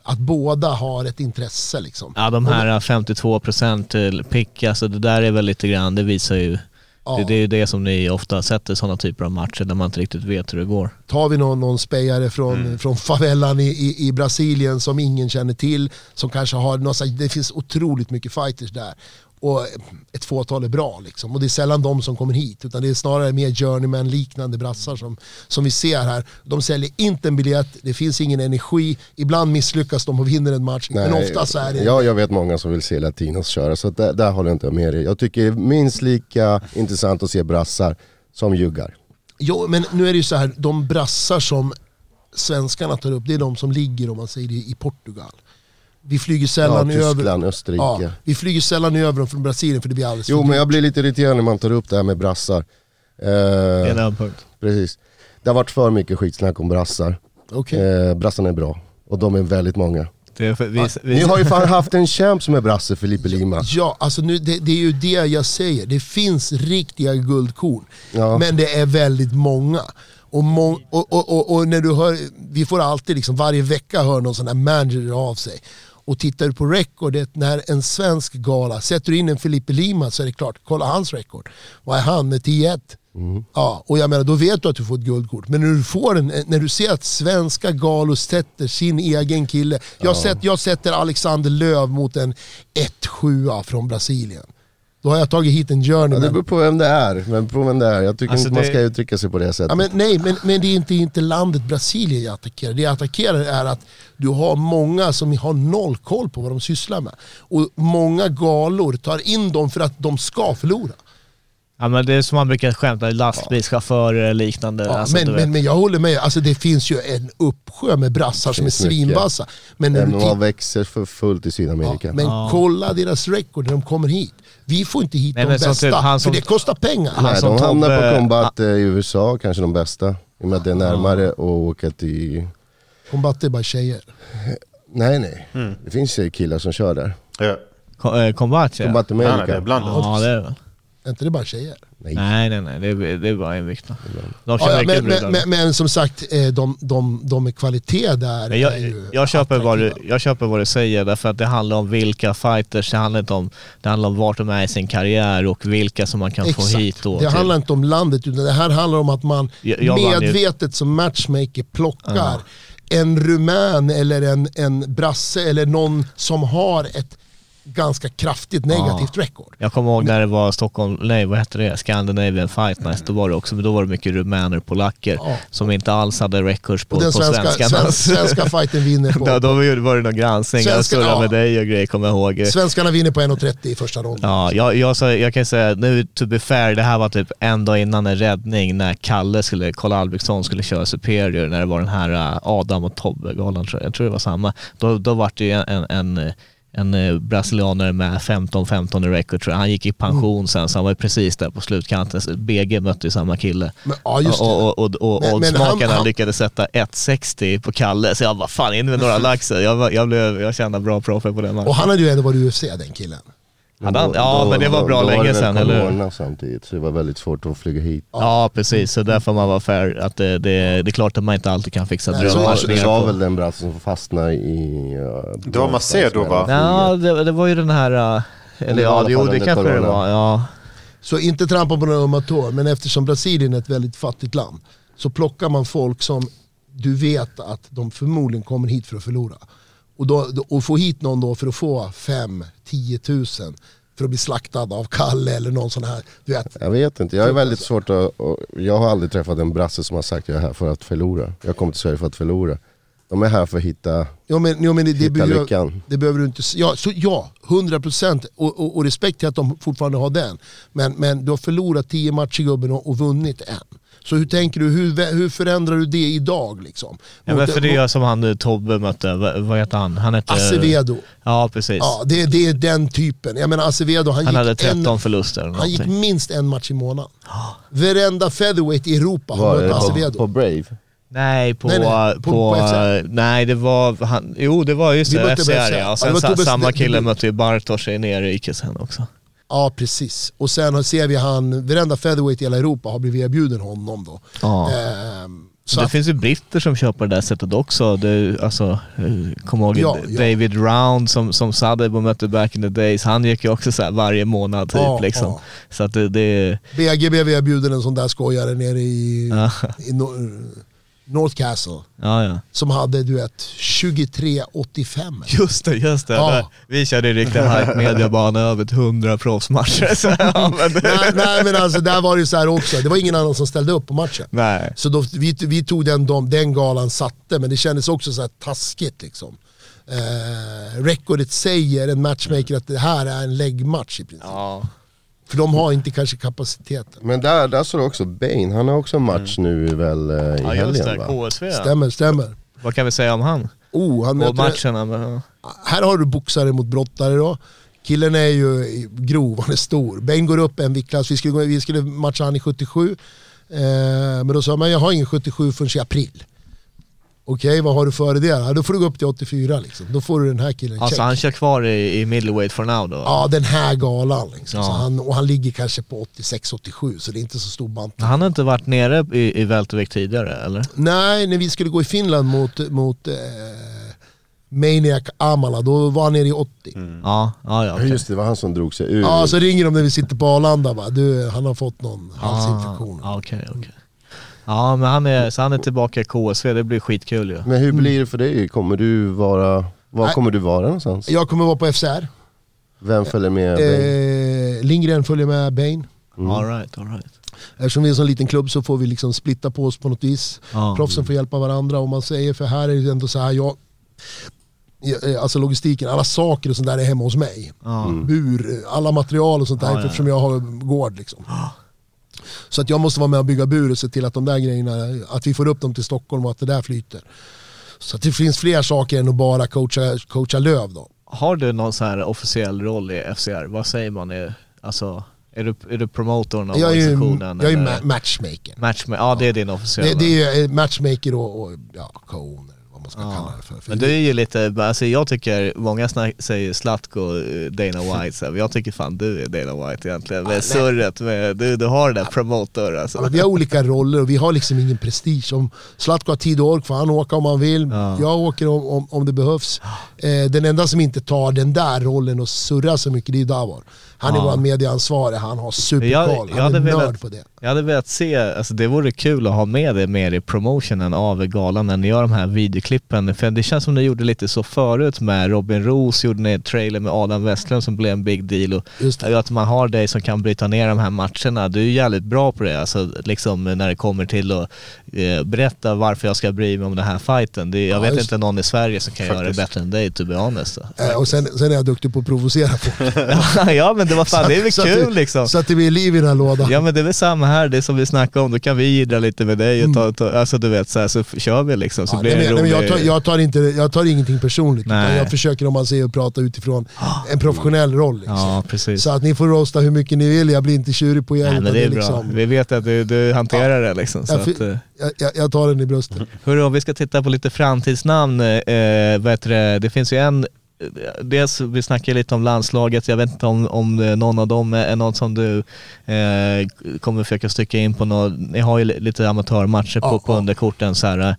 Att båda har ett intresse liksom. Ja de här 52% till pick, alltså det där är väl lite grann, det visar ju, Ja. det, det är ju det som ni ofta sätter sådana typer av matcher där man inte riktigt vet hur det går. Tar vi någon, någon spejare från, Mm. från favelan i, i, i Brasilien som ingen känner till, som kanske har, någon, slags- det finns otroligt mycket fighters där. Och ett fåtal är bra liksom. Och det är sällan de som kommer hit, utan det är snarare mer journeyman-liknande brassar som, som vi ser här. De säljer inte en biljett, det finns ingen energi, ibland misslyckas de och vinner en match, men oftast är det... Ja, jag vet många som vill se latinos köra, så där, där håller jag inte med dig. Jag tycker det är minst lika intressant att se brassar som juggar. Jo, men nu är det ju så här, de brassar som svenskarna tar upp, det är de som ligger om man säger det, i Portugal. Vi flyger Ja, sällan över... Tyskland, Österrike. Ja, vi flyger sällan över dem från Brasilien för det blir alldeles Jo men jag blir lite irriterad när man tar upp det här med brassar. Det är Eh, en punkt. precis. Det har varit för mycket skitsnack om brassar. Okej. Eh, brassarna är bra. Och de är väldigt många. Det är för, vi, vi, Ni har ju fan haft en champ som är brasse, Felipe Lima. Ja, alltså nu, det, det är ju det jag säger. Det finns riktiga guldkorn. Ja. Men det är väldigt många. Och, må, och, och, och, och när du hör, vi får alltid liksom, varje vecka höra någon sån här manager av sig. Och tittar du på recordet när en svensk gala, sätter du in en Felipe Lima så är det klart, kolla hans record. Vad är han med 10-1? Ja, och jag menar då vet du att du får ett guldkort. Men när du, får en, när du ser att svenska galor sätter sin egen kille. Jag, sett, jag sätter Alexander Löv mot en 1-7 från Brasilien. Då har jag tagit hit en Ja, det journeyman. beror på vem det är. Men på vem det är. Jag tycker Alltså, inte man det- ska uttrycka sig på det sättet. Ja, men, nej, men, men det är inte, inte landet Brasilien jag attackerar. Det jag attackerar är att du har många som har noll koll på vad de sysslar med. Och många galor tar in dem för att de ska förlora. ja, men det är som man brukar skämta, lastbilschaufförer eller liknande. Ja, alltså, men, men, men jag håller med, alltså, det finns ju en uppsjö med brassar som är svinvassa. Men, när du växer för fullt i ja, Sydamerika. men kolla deras record när de kommer hit. Vi får inte hit Nej, de bästa, typ han som- för det kostar pengar. Han Nej, de hamnar Tobbe- på combat eh, i USA, kanske de bästa. I och med att det är närmare att åka till... Combat är bara tjejer. Nej nej, Mm. det finns ju killar som kör där. Ja. Ko- eh, Combat ja. Combat Nej, nej, det är America. blandat. Ja det är det. Är inte det bara tjejer? Nej. Nej nej nej, det är, det är bara en vikt. De Ja, men, men, men, men som sagt, eh, de, de, de med kvalitet där Men är jag, ju jag, köper vad du, jag köper vad du säger därför att det handlar om vilka fighters, det handlar inte om, det handlar om vart de är i sin karriär och vilka som man kan få Exakt. hit då. Det till- handlar inte om landet, utan det här handlar om att man Jag- jag medvetet som matchmaker plockar en rumän eller en, en brasse eller någon som har ett ganska kraftigt negativt record. Jag kommer ihåg när det var Stockholm, nej vad hette det, Scandinavian Fight Night, då var det också, men då var det mycket rumäner, polacker Ja. som inte alls hade records på, Och den på svenska, svenskarna. sven, svenska fighten vinner på... då, då var det någon granskning, jag Svenska- surrade ja. med dig och grejer kommer jag ihåg. Svenskarna vinner på 1.30 i första ronden. Ja, jag, jag, sa- jag kan säga nu to be fair, det här var typ en dag innan en räddning när Kalle skulle, Karl Albrektsson skulle köra Superior när det var den här äh, Adam och Tobbe-galan jag. Jag tror det var samma. Då, då var det ju en, en, en, en eh, brasilianare med 15-15 i record tror jag. Han gick i pension sen så han var precis där på slutkanten. BG mötte ju samma kille. Men, ja, just det. Och, och, och, och oddsmakarna han- lyckades sätta 1,60 på Kalle så jag bara fan in med några laxar. Jag, jag, blev, jag tjänade bra profit på den matchen. Och han hade ju ändå varit UFC den killen. Hade han- ja, men det var bra då länge det väl sedan, eller hur? corona samtidigt, så det var väldigt svårt att flyga hit. Ja precis, så därför man var fair. Att det, det, det är klart att man inte alltid kan fixa Nej, Det så- var, väl den brassen som fastnade i... Uh, Det var Macedo, va? Ja, det, det var ju den här... äh, Eller ja, jo det kanske det var. Ja. Så inte trampa på några ömma tår, men eftersom Brasilien är ett väldigt fattigt land så plockar man folk som du vet att de förmodligen kommer hit för att förlora. Och, då, och få hit någon då för att få 5-10 tusen för att bli slaktad av Kalle eller någon sån här. Du vet, Jag vet inte, jag är väldigt svårt att... Jag har aldrig träffat en brasse som har sagt jag är här för att förlora. Jag kommer till Sverige för att förlora. De är här för att hitta... Ja men, ja, men det, det, Hitta behöver, lyckan. det behöver du inte... Ja, så, ja 100% och, och, och respekt till att de fortfarande har den. Men, men du har förlorat 10 matcher gubben och, och vunnit en. Så hur tänker du, hur, hur förändrar du det idag liksom? Ja, men för det är som han eh, Tobbe mötte, vad, heter han? Han hette... Acevedo. Ja precis. Ja, det, det är den typen. Jag menar Acevedo, han, han hade gick 13 en, förluster han gick någonting. minst en match i månaden. Varenda featherweight i Europa har mött Acevedo. på Brave? Nej, på, Nej, nej, på, på- på nej det var, han, jo det var just det, FCR FCR. ja. Ja, Och sen Tobbes samma kille mötte ju Bartosz i nerrike sen också. Ja precis. Och sen ser vi han, varenda featherweight i hela Europa har blivit erbjuden honom då. Ja. Ehm, det att- finns ju britter som på det där sättet också. Det, alltså, eh, kom ihåg Ja, ja. David Round som, som Sadebo mötte back in the days. Han gick ju också så varje månad typ. Ja, liksom. ja. Så att det, det BGB vi erbjuden en sån där skojare nere i, ja, i Nor- North Castle. ja, ja. Som hade du vet 23,85. Just det, just det. Ja. Vi körde i riktig hype mediabana över 100 proffsmatcher. Så, ja, men, nej, nej men alltså där var det ju så här också, det var ingen annan som ställde upp på matchen. nej. Så då, vi, vi tog den, de, den galan satte, men det kändes också så här taskigt liksom. Eh, recordet säger en matchmaker att det här är en läggmatch i princip. Ja. För de har inte kanske kapaciteten. Men där, där står det också Bane, han har också en match nu väl eh, i Mm. ja, helgen det. va? KSV ja. Stämmer, stämmer. Vad kan vi säga om han? Oh, han Och matcherna? Men, här har du boxare mot brottare då. Killen är ju grov, han är stor. Bane går upp en viktklass, vi skulle, gå- vi skulle matcha han i 77. Eh, men då sa man jag har ingen 77 förrän i april. Okej, vad har du före det? Ja, då får du gå upp till 84 liksom. Då får du den här killen alltså check. han kör kvar i, i middleweight for now då? Ja, den här galan. Liksom. Ja. Så han, och han ligger kanske på 86-87 så det är inte så stor bantning. Han har inte varit nere i, i weltervikt tidigare eller? Nej, när vi skulle gå i Finland mot, mot eh, Maniac Amala, då var han nere i 80. Ja, ja, ja Ja okej. just det, det var han som drog sig ur. Ja, så ringer de när vi sitter på Arlanda bara, du, han har fått någon halsinfektion. Ah, Okej, okej. Ja, men han är, så han är tillbaka i KSV, det blir skitkul ju. Men hur blir det för dig? Kommer du vara... Var Nej. kommer du vara någonstans? Jag kommer vara på FCR. Vem följer med? Eh, Lindgren följer med Bane. All right, all right. Eftersom vi är en sån liten klubb så får vi liksom splitta på oss på något vis. Ja. Proffsen får hjälpa varandra om man säger, för här är det ändå så här, jag, eh, alltså logistiken, alla saker och sånt där är hemma hos mig. Ja. Bur, alla material och sånt där Ja, ja. eftersom jag har gård. Liksom. Så att jag måste vara med och bygga bur och se till att de där grejerna, att vi får upp dem till Stockholm och att det där flyter. Så att det finns fler saker än att bara coacha, coacha löv då. Har du någon så här officiell roll i FCR? Vad säger man? Är, alltså, är du, är du promotorn av Jag är ju, organisationen? jag är ma- matchmaker. Matchma- ja det är din officiella. Det, det är matchmaker och, och ja, co vad man ska kalla det för. för Men du är ju lite, alltså jag tycker, många snack, säger Zlatko, eh, Dana White, så här, men jag tycker fan du är Dana White egentligen. Med surret, med, du, du har den där promotor Ja, alltså. men vi har olika roller och vi har liksom ingen prestige. Om Zlatko har tid och ork får han åka om han vill. Ja. Jag åker om, om, om det behövs. Eh, den enda som inte tar den där rollen och surrar så mycket det är Davor. Han är Ja. vår medieansvarig, han har superkoll. Jag- Han jag är hade nörd velat- på det. Jag hade velat se, alltså det vore kul att ha med det mer i promotionen av galan när ni gör de här videoklippen. För det känns som ni gjorde lite så förut med Robin Roos, gjorde ni trailer med Adam Westlund som blev en big deal. Och Just det. att man har dig som kan bryta ner de här matcherna. Du är jävligt bra på det, alltså liksom när det kommer till att eh, berätta varför jag ska bry mig om den här fighten. Det, jag Ja, vet just inte någon i Sverige som kan göra det Faktiskt. bättre än dig, to be honest. Eh, och sen, sen är jag duktig på att provocera folk. ja men det var fan, det är väl att kul det- liksom. Så att det blir liv i den här lådan. Ja men det är väl samma här, det som vi snackade om, då kan vi jiddra lite med dig och ta, ta, alltså du vet så, här, så kör vi liksom så Ja, blir nej, det nej, rolig... jag, tar, jag, tar inte, jag tar ingenting personligt, utan Nej. jag försöker om man säger att prata utifrån en professionell roll. Liksom. Ja precis. Så att ni får roasta hur mycket ni vill, jag blir inte tjurig på er. Nej utan men det är bra, liksom, vi vet att du, du hanterar det liksom. Så jag, att, eh, jag, jag, tar den i bröstet. hörru, om vi ska titta på lite framtidsnamn, eh, heter det, det finns ju en Dels, vi snackade lite om landslaget, jag vet inte om, om någon av dem är något som du eh, kommer försöka stycka in på något, ni har ju li- lite amatörmatcher på, Ja, på underkorten så här.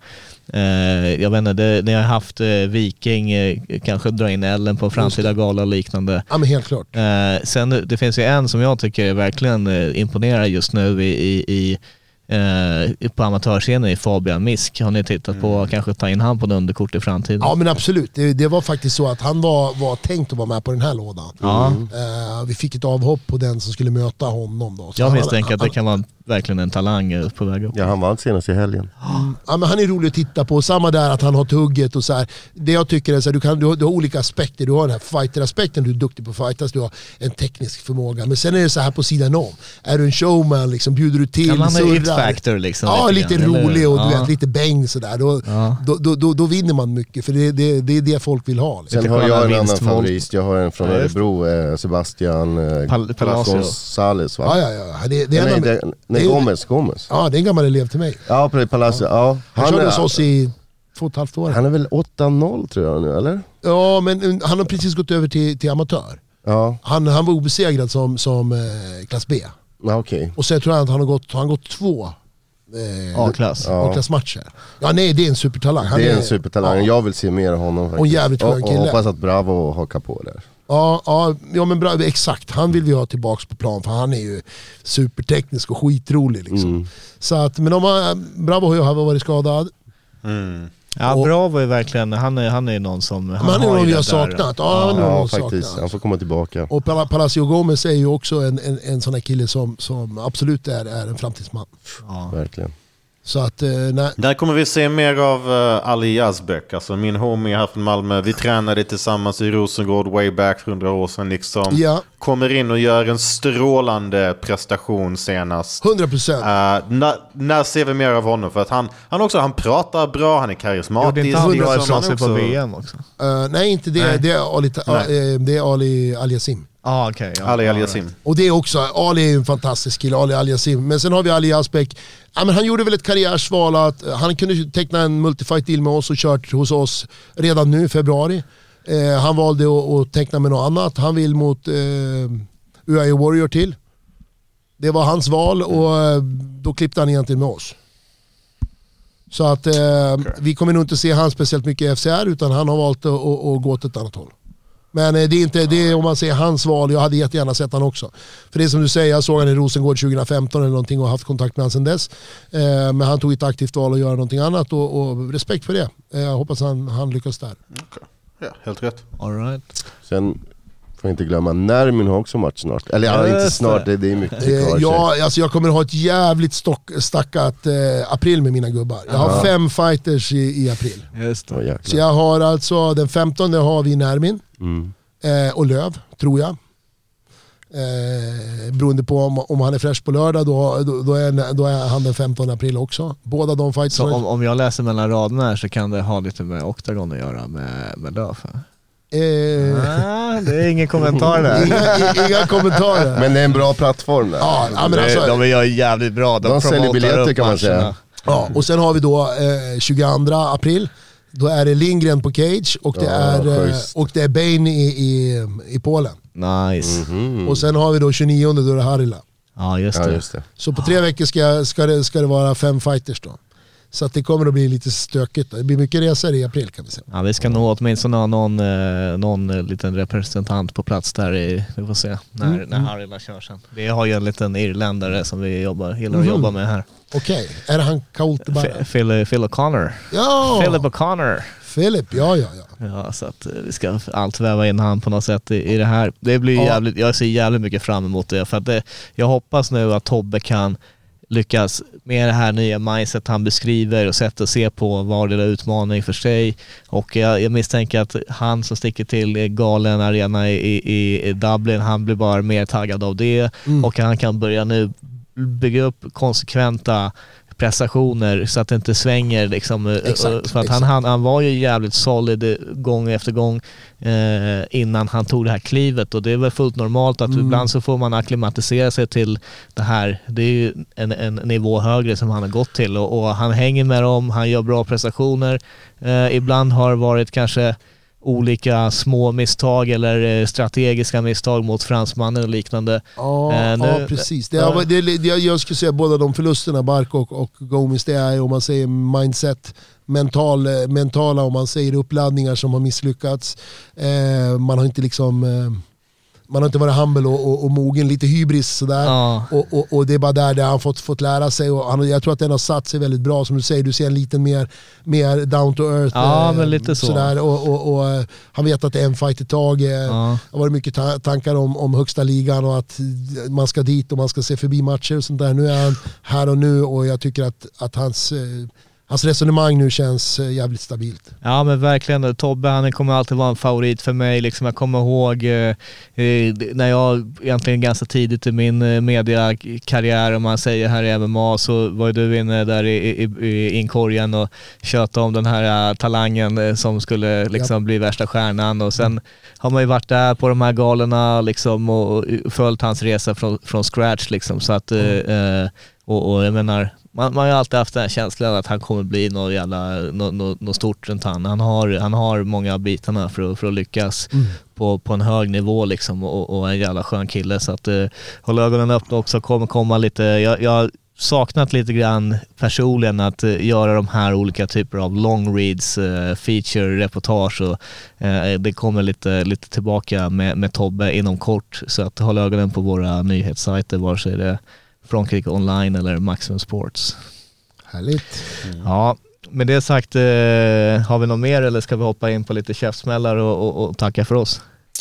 Eh, jag vet inte, det, ni har haft eh, Viking, eh, kanske dra in Ellen på en framtida gala och liknande. Ja men helt klart. Eh, sen det finns ju en som jag tycker verkligen eh, imponerar just nu i, i, i eh, på amatörscenen i Fabian Misk. Har ni tittat på att kanske ta in han på en underkort i framtiden? Ja men absolut, det, det var faktiskt så att han var, var tänkt att vara med på den här lådan. Ja. Eh, vi fick ett avhopp på den som skulle möta honom då. Så Jag han- misstänker att det han- kan vara verkligen en talang på väg upp. Ja, han vann senast i helgen. Ja, men han är rolig att titta på. Samma där att han har tugget och så här. Det jag tycker är så här, du, kan, du, har, du har olika aspekter. Du har den här fighter-aspekten, du är duktig på att fightas, du har en teknisk förmåga. Men sen är det så här på sidan om. Är du en showman, liksom, bjuder du till, Kan man ha surrar. it-factor liksom? Ja, lite, grann, rolig och du ja. vet, lite bäng sådär. Då, Ja. då, då, då, då vinner man mycket, för det, det, det är det folk vill ha. Liksom. Sen har jag en annan favorit, jag har en från Ja. Örebro, eh, Sebastian eh, Pal- Palacio. Gonzales va? Ja, ja, ja. Det, det är nej, nej, det är- Gomez, Gomez. Ja, det är en gammal elev till mig. Ja, Palacio. Ja. Han, Han, körde hos är, oss i två och ett halvt år. han är väl 8-0 tror jag nu, eller? Ja, men han har precis gått över till, till amatör. Ja, Han, han var obesegrad som, som eh, klass B. ja okej. Och sen tror jag att han har gått, han har gått två eh, A-klass. Ja. A-klassmatcher. Ja nej, det är en supertalang. Han Det är en supertalang, Ja, jag vill se mer av honom faktiskt. Och en jävligt skön och, och kille. hoppas att Bravo hakar på där. Ja, ja, ja men bra, exakt. Han vill vi ha tillbaks på plan för han är ju superteknisk och skitrolig liksom. Mm. Så att, men om han, Bravo har ju varit skadad. Mm. Ja, Och- Bravo är verkligen, han är, han är någon som... Men han är någon vi har saknat. Ja, han är Ja faktiskt, saknat. han får komma tillbaka. Och Pala- Palacio Gomez är ju också en, en, en sån här kille som, som absolut är, är en framtidsman. Ja. Verkligen. Så att, eh, nej. Där kommer vi se mer av uh, Ali Yazbek, alltså min homie här från Malmö. Vi tränade tillsammans i Rosengård way back för hundra år sedan liksom. Ja, Kommer in och gör en strålande prestation senast. 100 procent. Uh, när, när ser vi mer av honom? För att han, han, också, han pratar bra, han är Gjorde karismatisk. inte han bra ifrån Han sig på också- VM också? Uh, nej, inte det. Nej. Det är Ali, eh, det är Ali Al-Yassim. Ah, okej. ja. Ali Ja, Al Yassim. Och det är också, Ali är ju en fantastisk kille, Ali Al-Yassim. Men sen har vi Ali Asbäck. Ja, men han gjorde väl ett karriärsval att eh, han kunde teckna en multifight deal med oss och kört hos oss redan nu i februari. Eh, han valde att, att teckna med något annat. Han vill mot eh, UAE Warrior till. Det var hans val och eh, då klippte han egentligen med oss. Så att eh, vi kommer nog inte se han speciellt mycket i FCR utan han har valt att, att, att gå åt ett annat håll. Men eh, det är inte, det är om man ser hans val, jag hade jättegärna sett han också. För det är som du säger, jag såg han i Rosengård 2015 eller någonting och haft kontakt med honom sedan dess. Eh, men han tog ett aktivt val att göra någonting annat och, och respekt för det. Eh, jag hoppas han, han lyckas där. Ja, helt rätt. All right. Sen får jag inte glömma, Nermin har också match snart. Eller ja, inte snart, det. det, är mycket kvar. jag, alltså jag kommer ha ett jävligt stock, stackat eh, april med mina gubbar. Jag har fem fighters i, i april. Just det. Så jag har alltså, den 15 har vi Närmin Mm. eh, och Löv, tror jag. Eh, beroende på om, om han är fresh på lördag, då, då, då, är, då är han den 15 april också. Båda de Så fightersna. om, om jag läser mellan raderna här så kan det ha lite med Octagon att göra med, med Löf? Eh, Ah, det är ingen kommentar där. inga, inga kommentarer. Men det är en bra plattform där. ja, ja, men alltså, de är jävligt bra. De, De säljer biljetter kan man säga. ja, och sen har vi då eh, 22 april. Då är det Lindgren på Cage och det, Ja, är, eh, och det är Bane i, i, i Polen. Nice. Mhm. Och sen har vi då 29 då är det Harila. Ja, just Ja det. just det. Så på tre veckor ska, ska, det, ska det vara fem fighters då. Så att det kommer att bli lite stökigt. Det blir mycket resor i april kan vi säga. Ja, vi ska nog åtminstone ha någon, eh, någon eh, liten representant på plats där i, vi får se när, Mm, när Harila kör sen. Vi har ju en liten irländare som vi jobbar, gillar att Mhm. jobba med här. Okej, är det han Colt bara? F- Phil, Phil O'Connor. Ja! Philip O'Connor. Philip, ja ja ja. Ja, så att eh, vi ska allt väva in han på något sätt i, i det här. Det blir Ja. jävligt, jag ser jävligt mycket fram emot det för att det, jag hoppas nu att Tobbe kan lyckas med det här nya mindset han beskriver och sätt att se på varje utmaning för sig. Och jag, jag misstänker att han som sticker till galen arena i, i, i Dublin, han blir bara mer taggad av det Mm. och han kan börja nu bygga upp konsekventa prestationer så att det inte svänger liksom. eh, Exakt, eh, för att han, han, han var ju jävligt solid eh, gång efter gång eh, innan han tog det här klivet och det är väl fullt normalt att Mm. ibland så får man akklimatisera sig till det här. Det är ju en, en nivå högre som han har gått till och, och han hänger med dem, han gör bra prestationer. Eh, ibland har det varit kanske olika små misstag eller eh, strategiska misstag mot fransmannen och liknande. Ja, Eh, nu- ja precis. Det, är- det, det, jag- skulle säga båda de förlusterna, Bark och, och Gomis, det är om man säger mindset, mental, eh, mentala om man säger uppladdningar som har misslyckats. Eh, man har inte liksom... Eh, man har inte varit humble och, och, och mogen, lite hybris sådär. Ja. Och, och, och det är bara där, där han fått, fått lära sig. Och han, jag tror att den har satt sig väldigt bra. Som du säger, du ser en liten mer, mer down to earth. Ja, eh, men lite så. Sådär. Och, eh, han vet att det är en fight i taget. Ja. Det har varit mycket ta- tankar om, om högsta ligan och att man ska dit och man ska se förbi matcher och sånt där. Nu är han här och nu och jag tycker att, att hans, eh, hans resonemang nu känns eh, jävligt stabilt. Ja men verkligen, Tobbe han kommer alltid vara en favorit för mig. Liksom, jag kommer ihåg eh, eh, när jag egentligen ganska tidigt i min eh, mediakarriär, om man säger här i MMA, så var ju du inne där i, i, i inkorgen och tjötade om den här talangen som skulle liksom bli värsta stjärnan och sen har man ju varit där på de här galorna liksom och följt hans resa från, från scratch liksom. Så att, eh, eh, och, och jag menar, man, man har ju alltid haft den här känslan att han kommer bli något jävla, något, något, något stort runt han. Han har, han har många bitarna för att, för att lyckas på, på en hög nivå liksom och, och en jävla skön kille. Så att eh, håll ögonen öppna också, kommer komma lite, jag, jag har saknat lite grann personligen att eh, göra de här olika typer av long reads, eh, feature, reportage och eh, det kommer lite, lite tillbaka med, med Tobbe inom kort. Så att håll ögonen på våra nyhetssajter, vare sig det är Frankrike online eller Maximum Sports. Härligt. Ja, med det sagt, eh, har vi något mer eller ska vi hoppa in på lite käftsmällar och, och, och tacka för oss?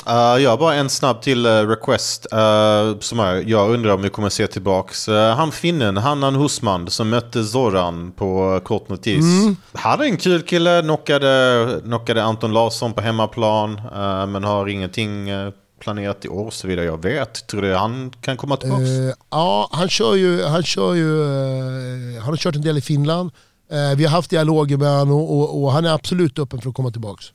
Uh, jag har bara en snabb till eh, request. Uh, som är, jag undrar om vi kommer se tillbaks. Uh, han finnen, Hannan Husman, som mötte Zoran på uh, kort notis. Han är en kul kille, knockade, knockade Anton Larsson på hemmaplan. uh, men har ingenting uh, planerat i år så vidare jag vet. Tror du han kan komma tillbaks? Eh, ja, han kör ju, han kör ju, eh, han har kört en del i Finland. Eh, vi har haft dialoger med honom och, och, och han är absolut öppen för att komma tillbaks.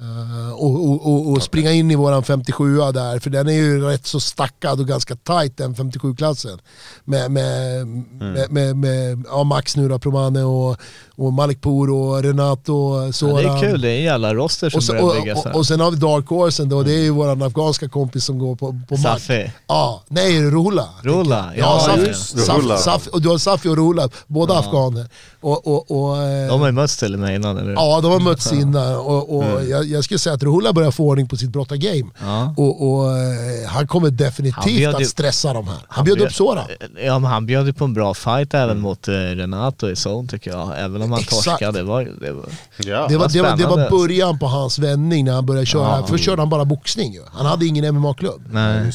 Eh, och, och, springa in i våran 57 där, för den är ju rätt så stackad och ganska tight den 57-klassen. Med, med, med, med, med ja, Max nu då, Promane och, och Malik Pour och Renato Ja, Soran. det är kul, det är en jävla roster som Och, så, börjar och, byggas och, här. och sen har vi Dark Horsen då, det är ju våran afghanska kompis som går på, på. Safi. Ja, nej Ruhula. Rulla, Ja, ja, Safi, just Ruhla. Safi, och du har Safi och Ruhla, båda afghaner. Och, och, och, eh, De har ju mötts till och med innan, eller? Ja, de har mötts innan och, och jag, jag skulle säga att Ruhula börjar få ordning på sitt brottargame. Mm. Ja. Och, och eh, han kommer definitivt Han bjöd ju- att stressa de här. Han bjöd upp Soran. Ja, men han bjöd ju på en bra fight även mot eh, Renato i zone tycker jag. Även om han Exakt. torskade. Det var, det var, ja. Det var, det, var, det var början på hans vändning när han började köra. Ja. Först körde han bara boxning ju. Han hade ingen MMA-klubb.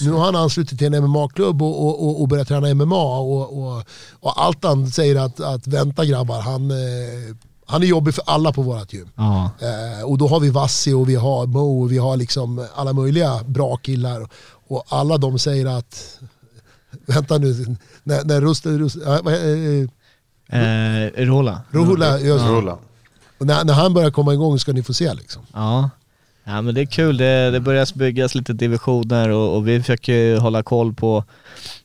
Nu har han anslutit till en MMA-klubb och, och, och, och börjat träna MMA. Och, och, och allt han säger att, att vänta grabbar, han, eh, han är jobbig för alla på vårt gym. Ja. Eh, och då har vi Vassi och vi har Mo och vi har liksom alla möjliga bra killar. Och alla de säger att, vänta nu, när, när Rusten, Rust, äh, eh, Rola. Ruhula, just, Rulla. och när, när han börjar komma igång ska ni få se liksom. Ja. Ja, men det är kul. Det, det börjar byggas lite divisioner och, och vi försöker ju hålla koll på,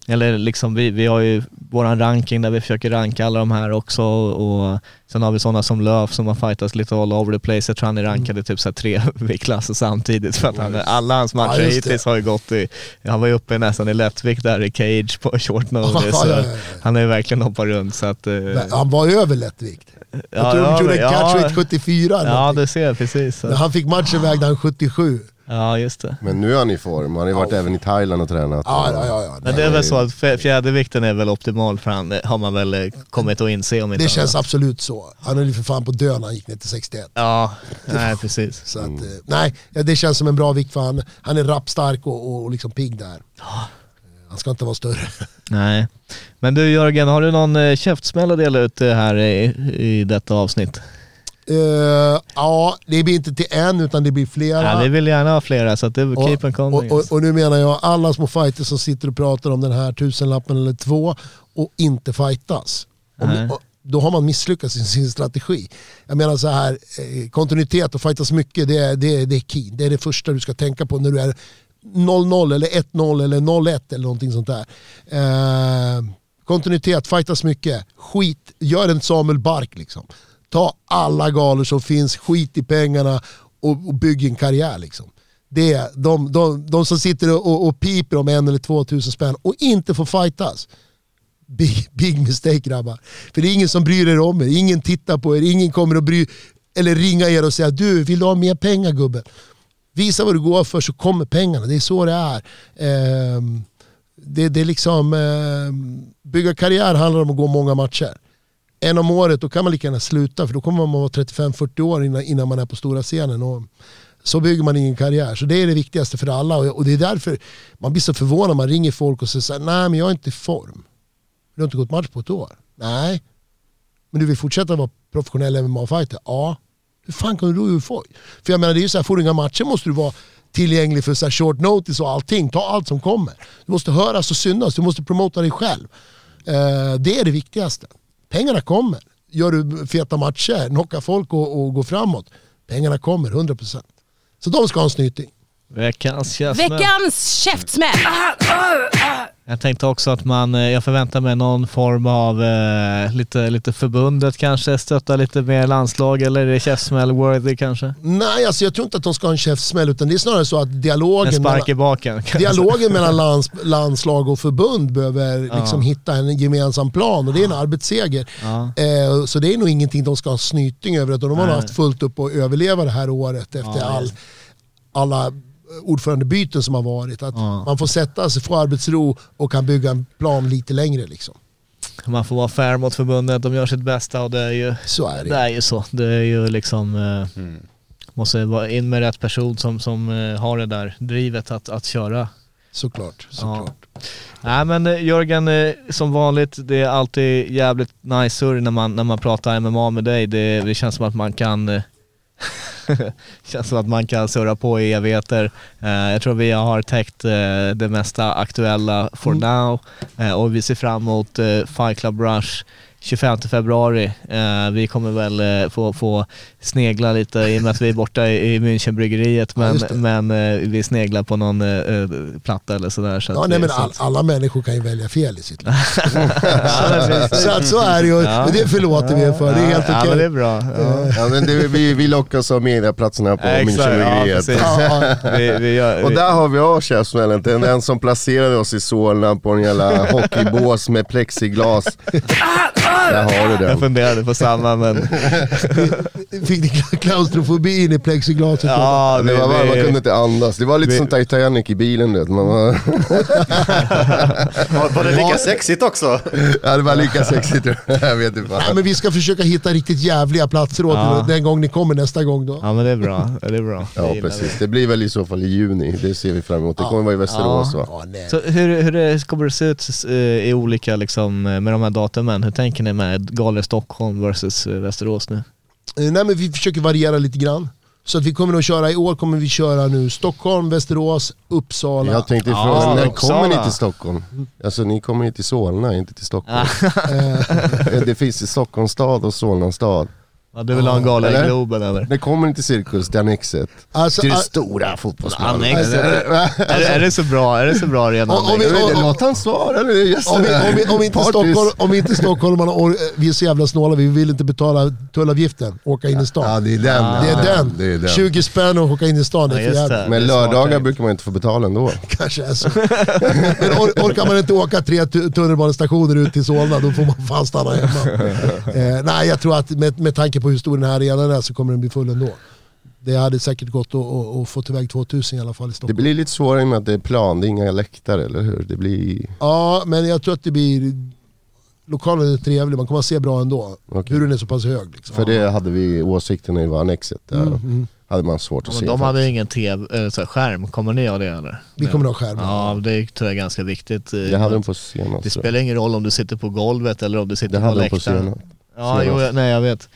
eller liksom vi, vi har ju våran ranking där vi försöker ranka alla de här också och sen har vi sådana som Löf som har fightats lite all over the place. Jag tror han är rankade typ så tre viktklasser samtidigt för att han, alla hans matcher Ja, hittills har ju gått i, han var ju uppe nästan i lättvikt där i cage på short notice. Ja, så ja, ja, ja. Han har ju verkligen hoppat runt så att... eh, Men Han var ju över lättvikt. Jag tror de gjorde en catch rate 74 eller Ja, någonting. du ser precis. När han fick matchen vägde han 77. Ja, just det. Men nu är han i form, han har ju varit även i Thailand och tränat. Ja, ja, ja. ja. Men det är väl så att fjädervikten är väl optimal för han, har man väl eh, kommit att inse om inte Det känns annat. absolut så. Han höll ju för fan på att dö när han gick ner till 61. Ja, nej precis. Så att, eh, nej, ja, det känns som en bra vikt för han. Han är rappstark och, och, och liksom pigg där. Han ska inte vara större. Nej. Men du Jörgen, har du någon eh, käftsmäll att dela ut eh, här i, i detta avsnitt? Eh, ja, det blir inte till en utan det blir flera. Ja, vi vill gärna ha flera så att det är keep on coming. och, och, och nu menar jag alla små fighters som sitter och pratar om den här tusenlappen eller två och inte fightas. Om, och, då har man misslyckats i sin strategi. Jag menar så här, kontinuitet och fightas mycket, det är, det, är, det är key. Det är det första du ska tänka på när du är 0-0 eller 1-0 eller 0-1 eller någonting sånt där. Eh, kontinuitet, fightas mycket. Skit, gör en Samuel Bark liksom. Ta alla galor som finns, skit i pengarna och, och bygg en karriär liksom. Det är de, de, de som sitter och, och piper om en eller två tusen spänn och inte får fightas. Big, big mistake grabbar. För det är ingen som bryr er om er, ingen tittar på er, ingen kommer att bry eller ringa er och säga du, vill du ha mer pengar gubben? Visa vad du går för så kommer pengarna, det är så det är. Eh, det, det är liksom, eh, bygga karriär handlar om att gå många matcher. En om året, då kan man lika gärna sluta för då kommer man vara 35-40 år innan, innan man är på stora scenen. Och så bygger man ingen karriär. Så det är det viktigaste för alla. Och, och det är därför man blir så förvånad när man ringer folk och säger så här, nej men jag är inte i form. Du har inte gått match på ett år. Nej. Men du vill fortsätta vara professionell MMA-fighter? Ja. Hur fan kan du då ur? För jag menar det är ju så här, får du inga matcher måste du vara tillgänglig för så här short notice och allting. Ta allt som kommer. Du måste höras och synas, du måste promota dig själv. Eh, det är det viktigaste. Pengarna kommer. Gör du feta matcher, knockar folk och, och går framåt. Pengarna kommer, 100%. Så de ska ha en snyting. Veckans käftsmäll. Veckans käftsmäll! Jag tänkte också att man, eh, jag förväntar mig någon form av eh, lite, lite förbundet kanske, stötta lite mer landslag eller är det käftsmäll-worthy kanske? Nej, alltså jag tror inte att de ska ha en käftsmäll utan det är snarare så att dialogen, En spark i mellan, baken. kanske. dialogen mellan lands, landslag och förbund behöver liksom hitta en gemensam plan och det är en arbetsseger. Ja. Eh, så det är nog ingenting de ska ha snyting över utan de har Nej. haft fullt upp att överleva det här året efter Ja, all, alla ordförandebyten som har varit. Att Ja. Man får sätta sig, få arbetsro och kan bygga en plan lite längre. Liksom. Man får vara fair mot förbundet, de gör sitt bästa och det är ju, Så är det. det är ju så. Det är ju liksom, eh, måste vara in med rätt person som, som eh, har det där drivet att, att köra. Såklart. såklart. Nej men eh, Jörgen, eh, som vanligt, det är alltid jävligt nice när man, när man pratar MMA med dig. Det, det känns som att man kan eh, känns som att man kan surra på i evigheter. Eh, jag tror vi har täckt eh, det mesta aktuella for now. Eh, och vi ser fram emot Fight Club Rush 25 februari. Eh, vi kommer väl eh, få, få snegla lite i och med att vi är borta i, i Münchenbryggeriet Ja, men, det. men eh, vi sneglar på någon platta eller sådär. Så Ja, att nej, vi- men all, alla människor kan ju välja fel i sitt liv. Ja, så, att så är det ju. Ja. Men det förlåter vi för. Det är helt Ja okej. men det är bra. Ja. Ja, men det, vi, vi lockas av mediaplatserna på Exakt, ja, Münchenbryggeriet. Ja, ja. Vi, vi gör, Och där har vi av käftsmällen, den, den som placerade oss i Solna på en jävla hockeybås med plexiglas. Där har du jag den. funderade på samma men... Fick ni klaustrofobi in i plexiglaset? Ja, Det var, man kunde inte andas, det var lite vi- som Titanic i bilen du vet. Man var, Var, var det lika sexigt också? ja, det var lika sexigt, jag vet inte Nej, fan. men vi ska försöka hitta riktigt jävliga platser åt Ja. den gång ni kommer nästa gång då. Ja men det är bra, det är bra. Ja Det precis, det blir väl i så fall i juni, det ser vi fram emot. Det kommer vara i Västerås va? Ja, vi. Så hur, hur det kommer det se ut eh, i olika liksom, eh, med de här datumen? Hur tänker ni med Galer Stockholm versus eh, Västerås nu? Eh, nej, men vi försöker variera lite grann. Så att vi kommer att köra, i år kommer vi köra nu Stockholm, Västerås, Uppsala. Jag tänkte Ja, fråga, när Uppsala. kommer ni till Stockholm? Alltså ni kommer ju till Solna, inte till Stockholm. Eh, Det finns i Stockholms stad och Solna stad. Ja, du vill ha en gala i Eller? Globen eller? Det kommer inte cirkus, det är annexet. Alltså, Till det ah, stora fotbollsplanet. Annexet. Är, är det så bra? Är det så bra redan? Om- om vi- Jag vet inte, Låt han svara nu, Om, vi, om, vi, om, inte Partis. Stockholm, om inte stockholmarna, or- vi är så jävla snåla, vi vill inte betala tullavgiften, åka in i Ja, stan. det är den. Det är ja. den. Det är den. 20 spänn och åka in i stan, det Ja, är för just jävligt. det. Men Det är smart lördagar tänkt. brukar man inte få betala ändå. Kanske är så. Men or, orkar man inte åka tre tu- tunnelbanestationer ut till Solna, då får man fan stanna hemma. eh, nej, jag tror att med, med tanke på hur stor den här arenan är så kommer den bli full ändå. Det hade säkert gått att, att, att få iväg 2000 i alla fall i Det Stockholm. blir lite svårare i och med att det är plan, det är inga läktare, eller hur? Det blir... Ja, men jag tror att det blir... Lokalen är trevlig, man kommer att se bra ändå. Okej. Buren är så pass hög. Liksom. För det hade vi åsikten när det var annexet. Där Mm, hade man svårt att Men se. de hade ingen TV, äh, så här, skärm, kommer ni ha det eller? Vi kommer att ha skärmar. Ja, det tror jag är ganska viktigt. eh, Det hade de på senast. Det spelar ingen roll om du sitter på golvet eller om du sitter Det på hade de på läktaren. Ja, jo, jag- nej jag vet.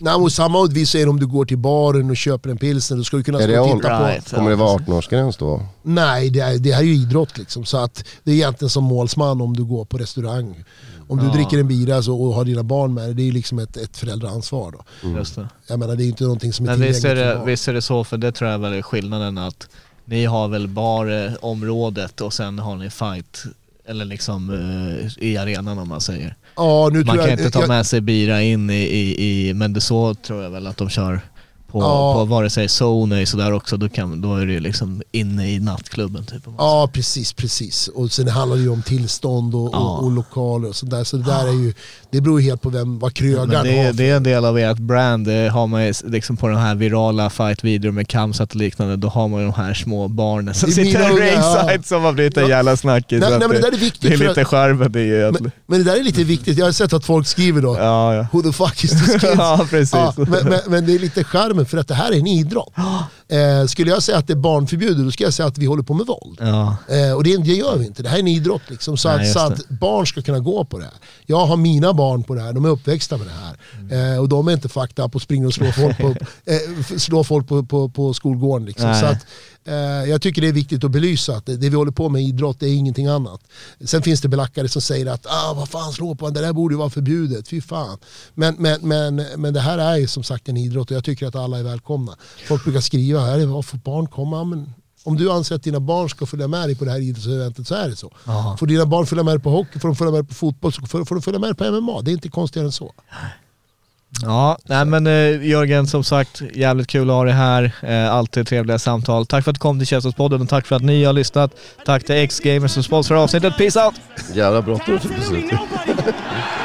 Nej, och samma vi säger om du går till baren och köper en pilsner, då ska du kunna stå och titta på... Right. Kommer det vara 18-årsgräns då? Nej, det, är, det här är ju idrott liksom. Så att det är egentligen som målsman om du går på restaurang. Om du Ja. dricker en bira så, och har dina barn med dig, det är ju liksom ett, ett föräldraansvar då. Just det. Jag menar det är ju inte någonting som är Men visst är, det, visst är det så, för det tror jag väl är skillnaden att ni har väl barområdet och sen har ni fight, eller liksom eh, i arenan om man säger. Ja, nu Man tror kan jag, inte ta jag, med sig bira in i, i, i men det så tror jag väl att de kör på, Ja. på vare sig och sådär också, då, kan, då är det ju liksom inne i nattklubben typ. Ja, precis, precis. Och sen handlar det ju om tillstånd och, Ja. och, och lokaler och sådär. Så det där är ju, det beror ju helt på vem, vad krögaren Men det, har. är- det är en del av ert brand, det har man ju liksom på den här virala fight-videor med kamsat och liknande, då har man ju de här små barnen som Det är sitter unga, ringside ja. som har blivit en Ja. jävla snackis. Nej, nej, men det där är viktigt Det är lite charmen i ju att... Men, men det där är lite viktigt, jag har sett att folk skriver då, Ja, ja. who the fuck is this kid? Ja, precis. Ja, men, men, men det är lite charmen för att det här är en idrott. Eh, skulle jag säga att det är barnförbjudet, då skulle jag säga att vi håller på med våld. Ja. Eh, och det, det gör vi inte, det här är en idrott. Liksom, så Nej, att, så att barn ska kunna gå på det här. Jag har mina barn på det här, de är uppväxta med det här. Eh, och de är inte fucked up och springer och slår folk på, eh, slår folk på, på, på skolgården. Liksom. Så att, eh, jag tycker det är viktigt att belysa att det, det vi håller på med i idrott är ingenting annat. Sen finns det belackare som säger att ah, vad fan slå på det där borde ju vara förbjudet, fy fan. Men, men, men, men det här är ju som sagt en idrott och jag tycker att alla är välkomna. Folk brukar skriva, här, vad får barn komma? Men om du anser att dina barn ska följa med dig på det här idrottseventet så är det så. Ja. Får dina barn följa med dig på hockey, får de följa med dig på fotboll, så får, får de följa med dig på MMA. Det är inte konstigare än så. Ja, nej men eh, Jörgen som sagt, jävligt kul att ha dig här. Eh, alltid trevliga samtal. Tack för att du kom till Käftsmällspodden och tack för att ni har lyssnat. Tack till X-Gamers som sponsrar avsnittet. Peace out! Jävla bråttom.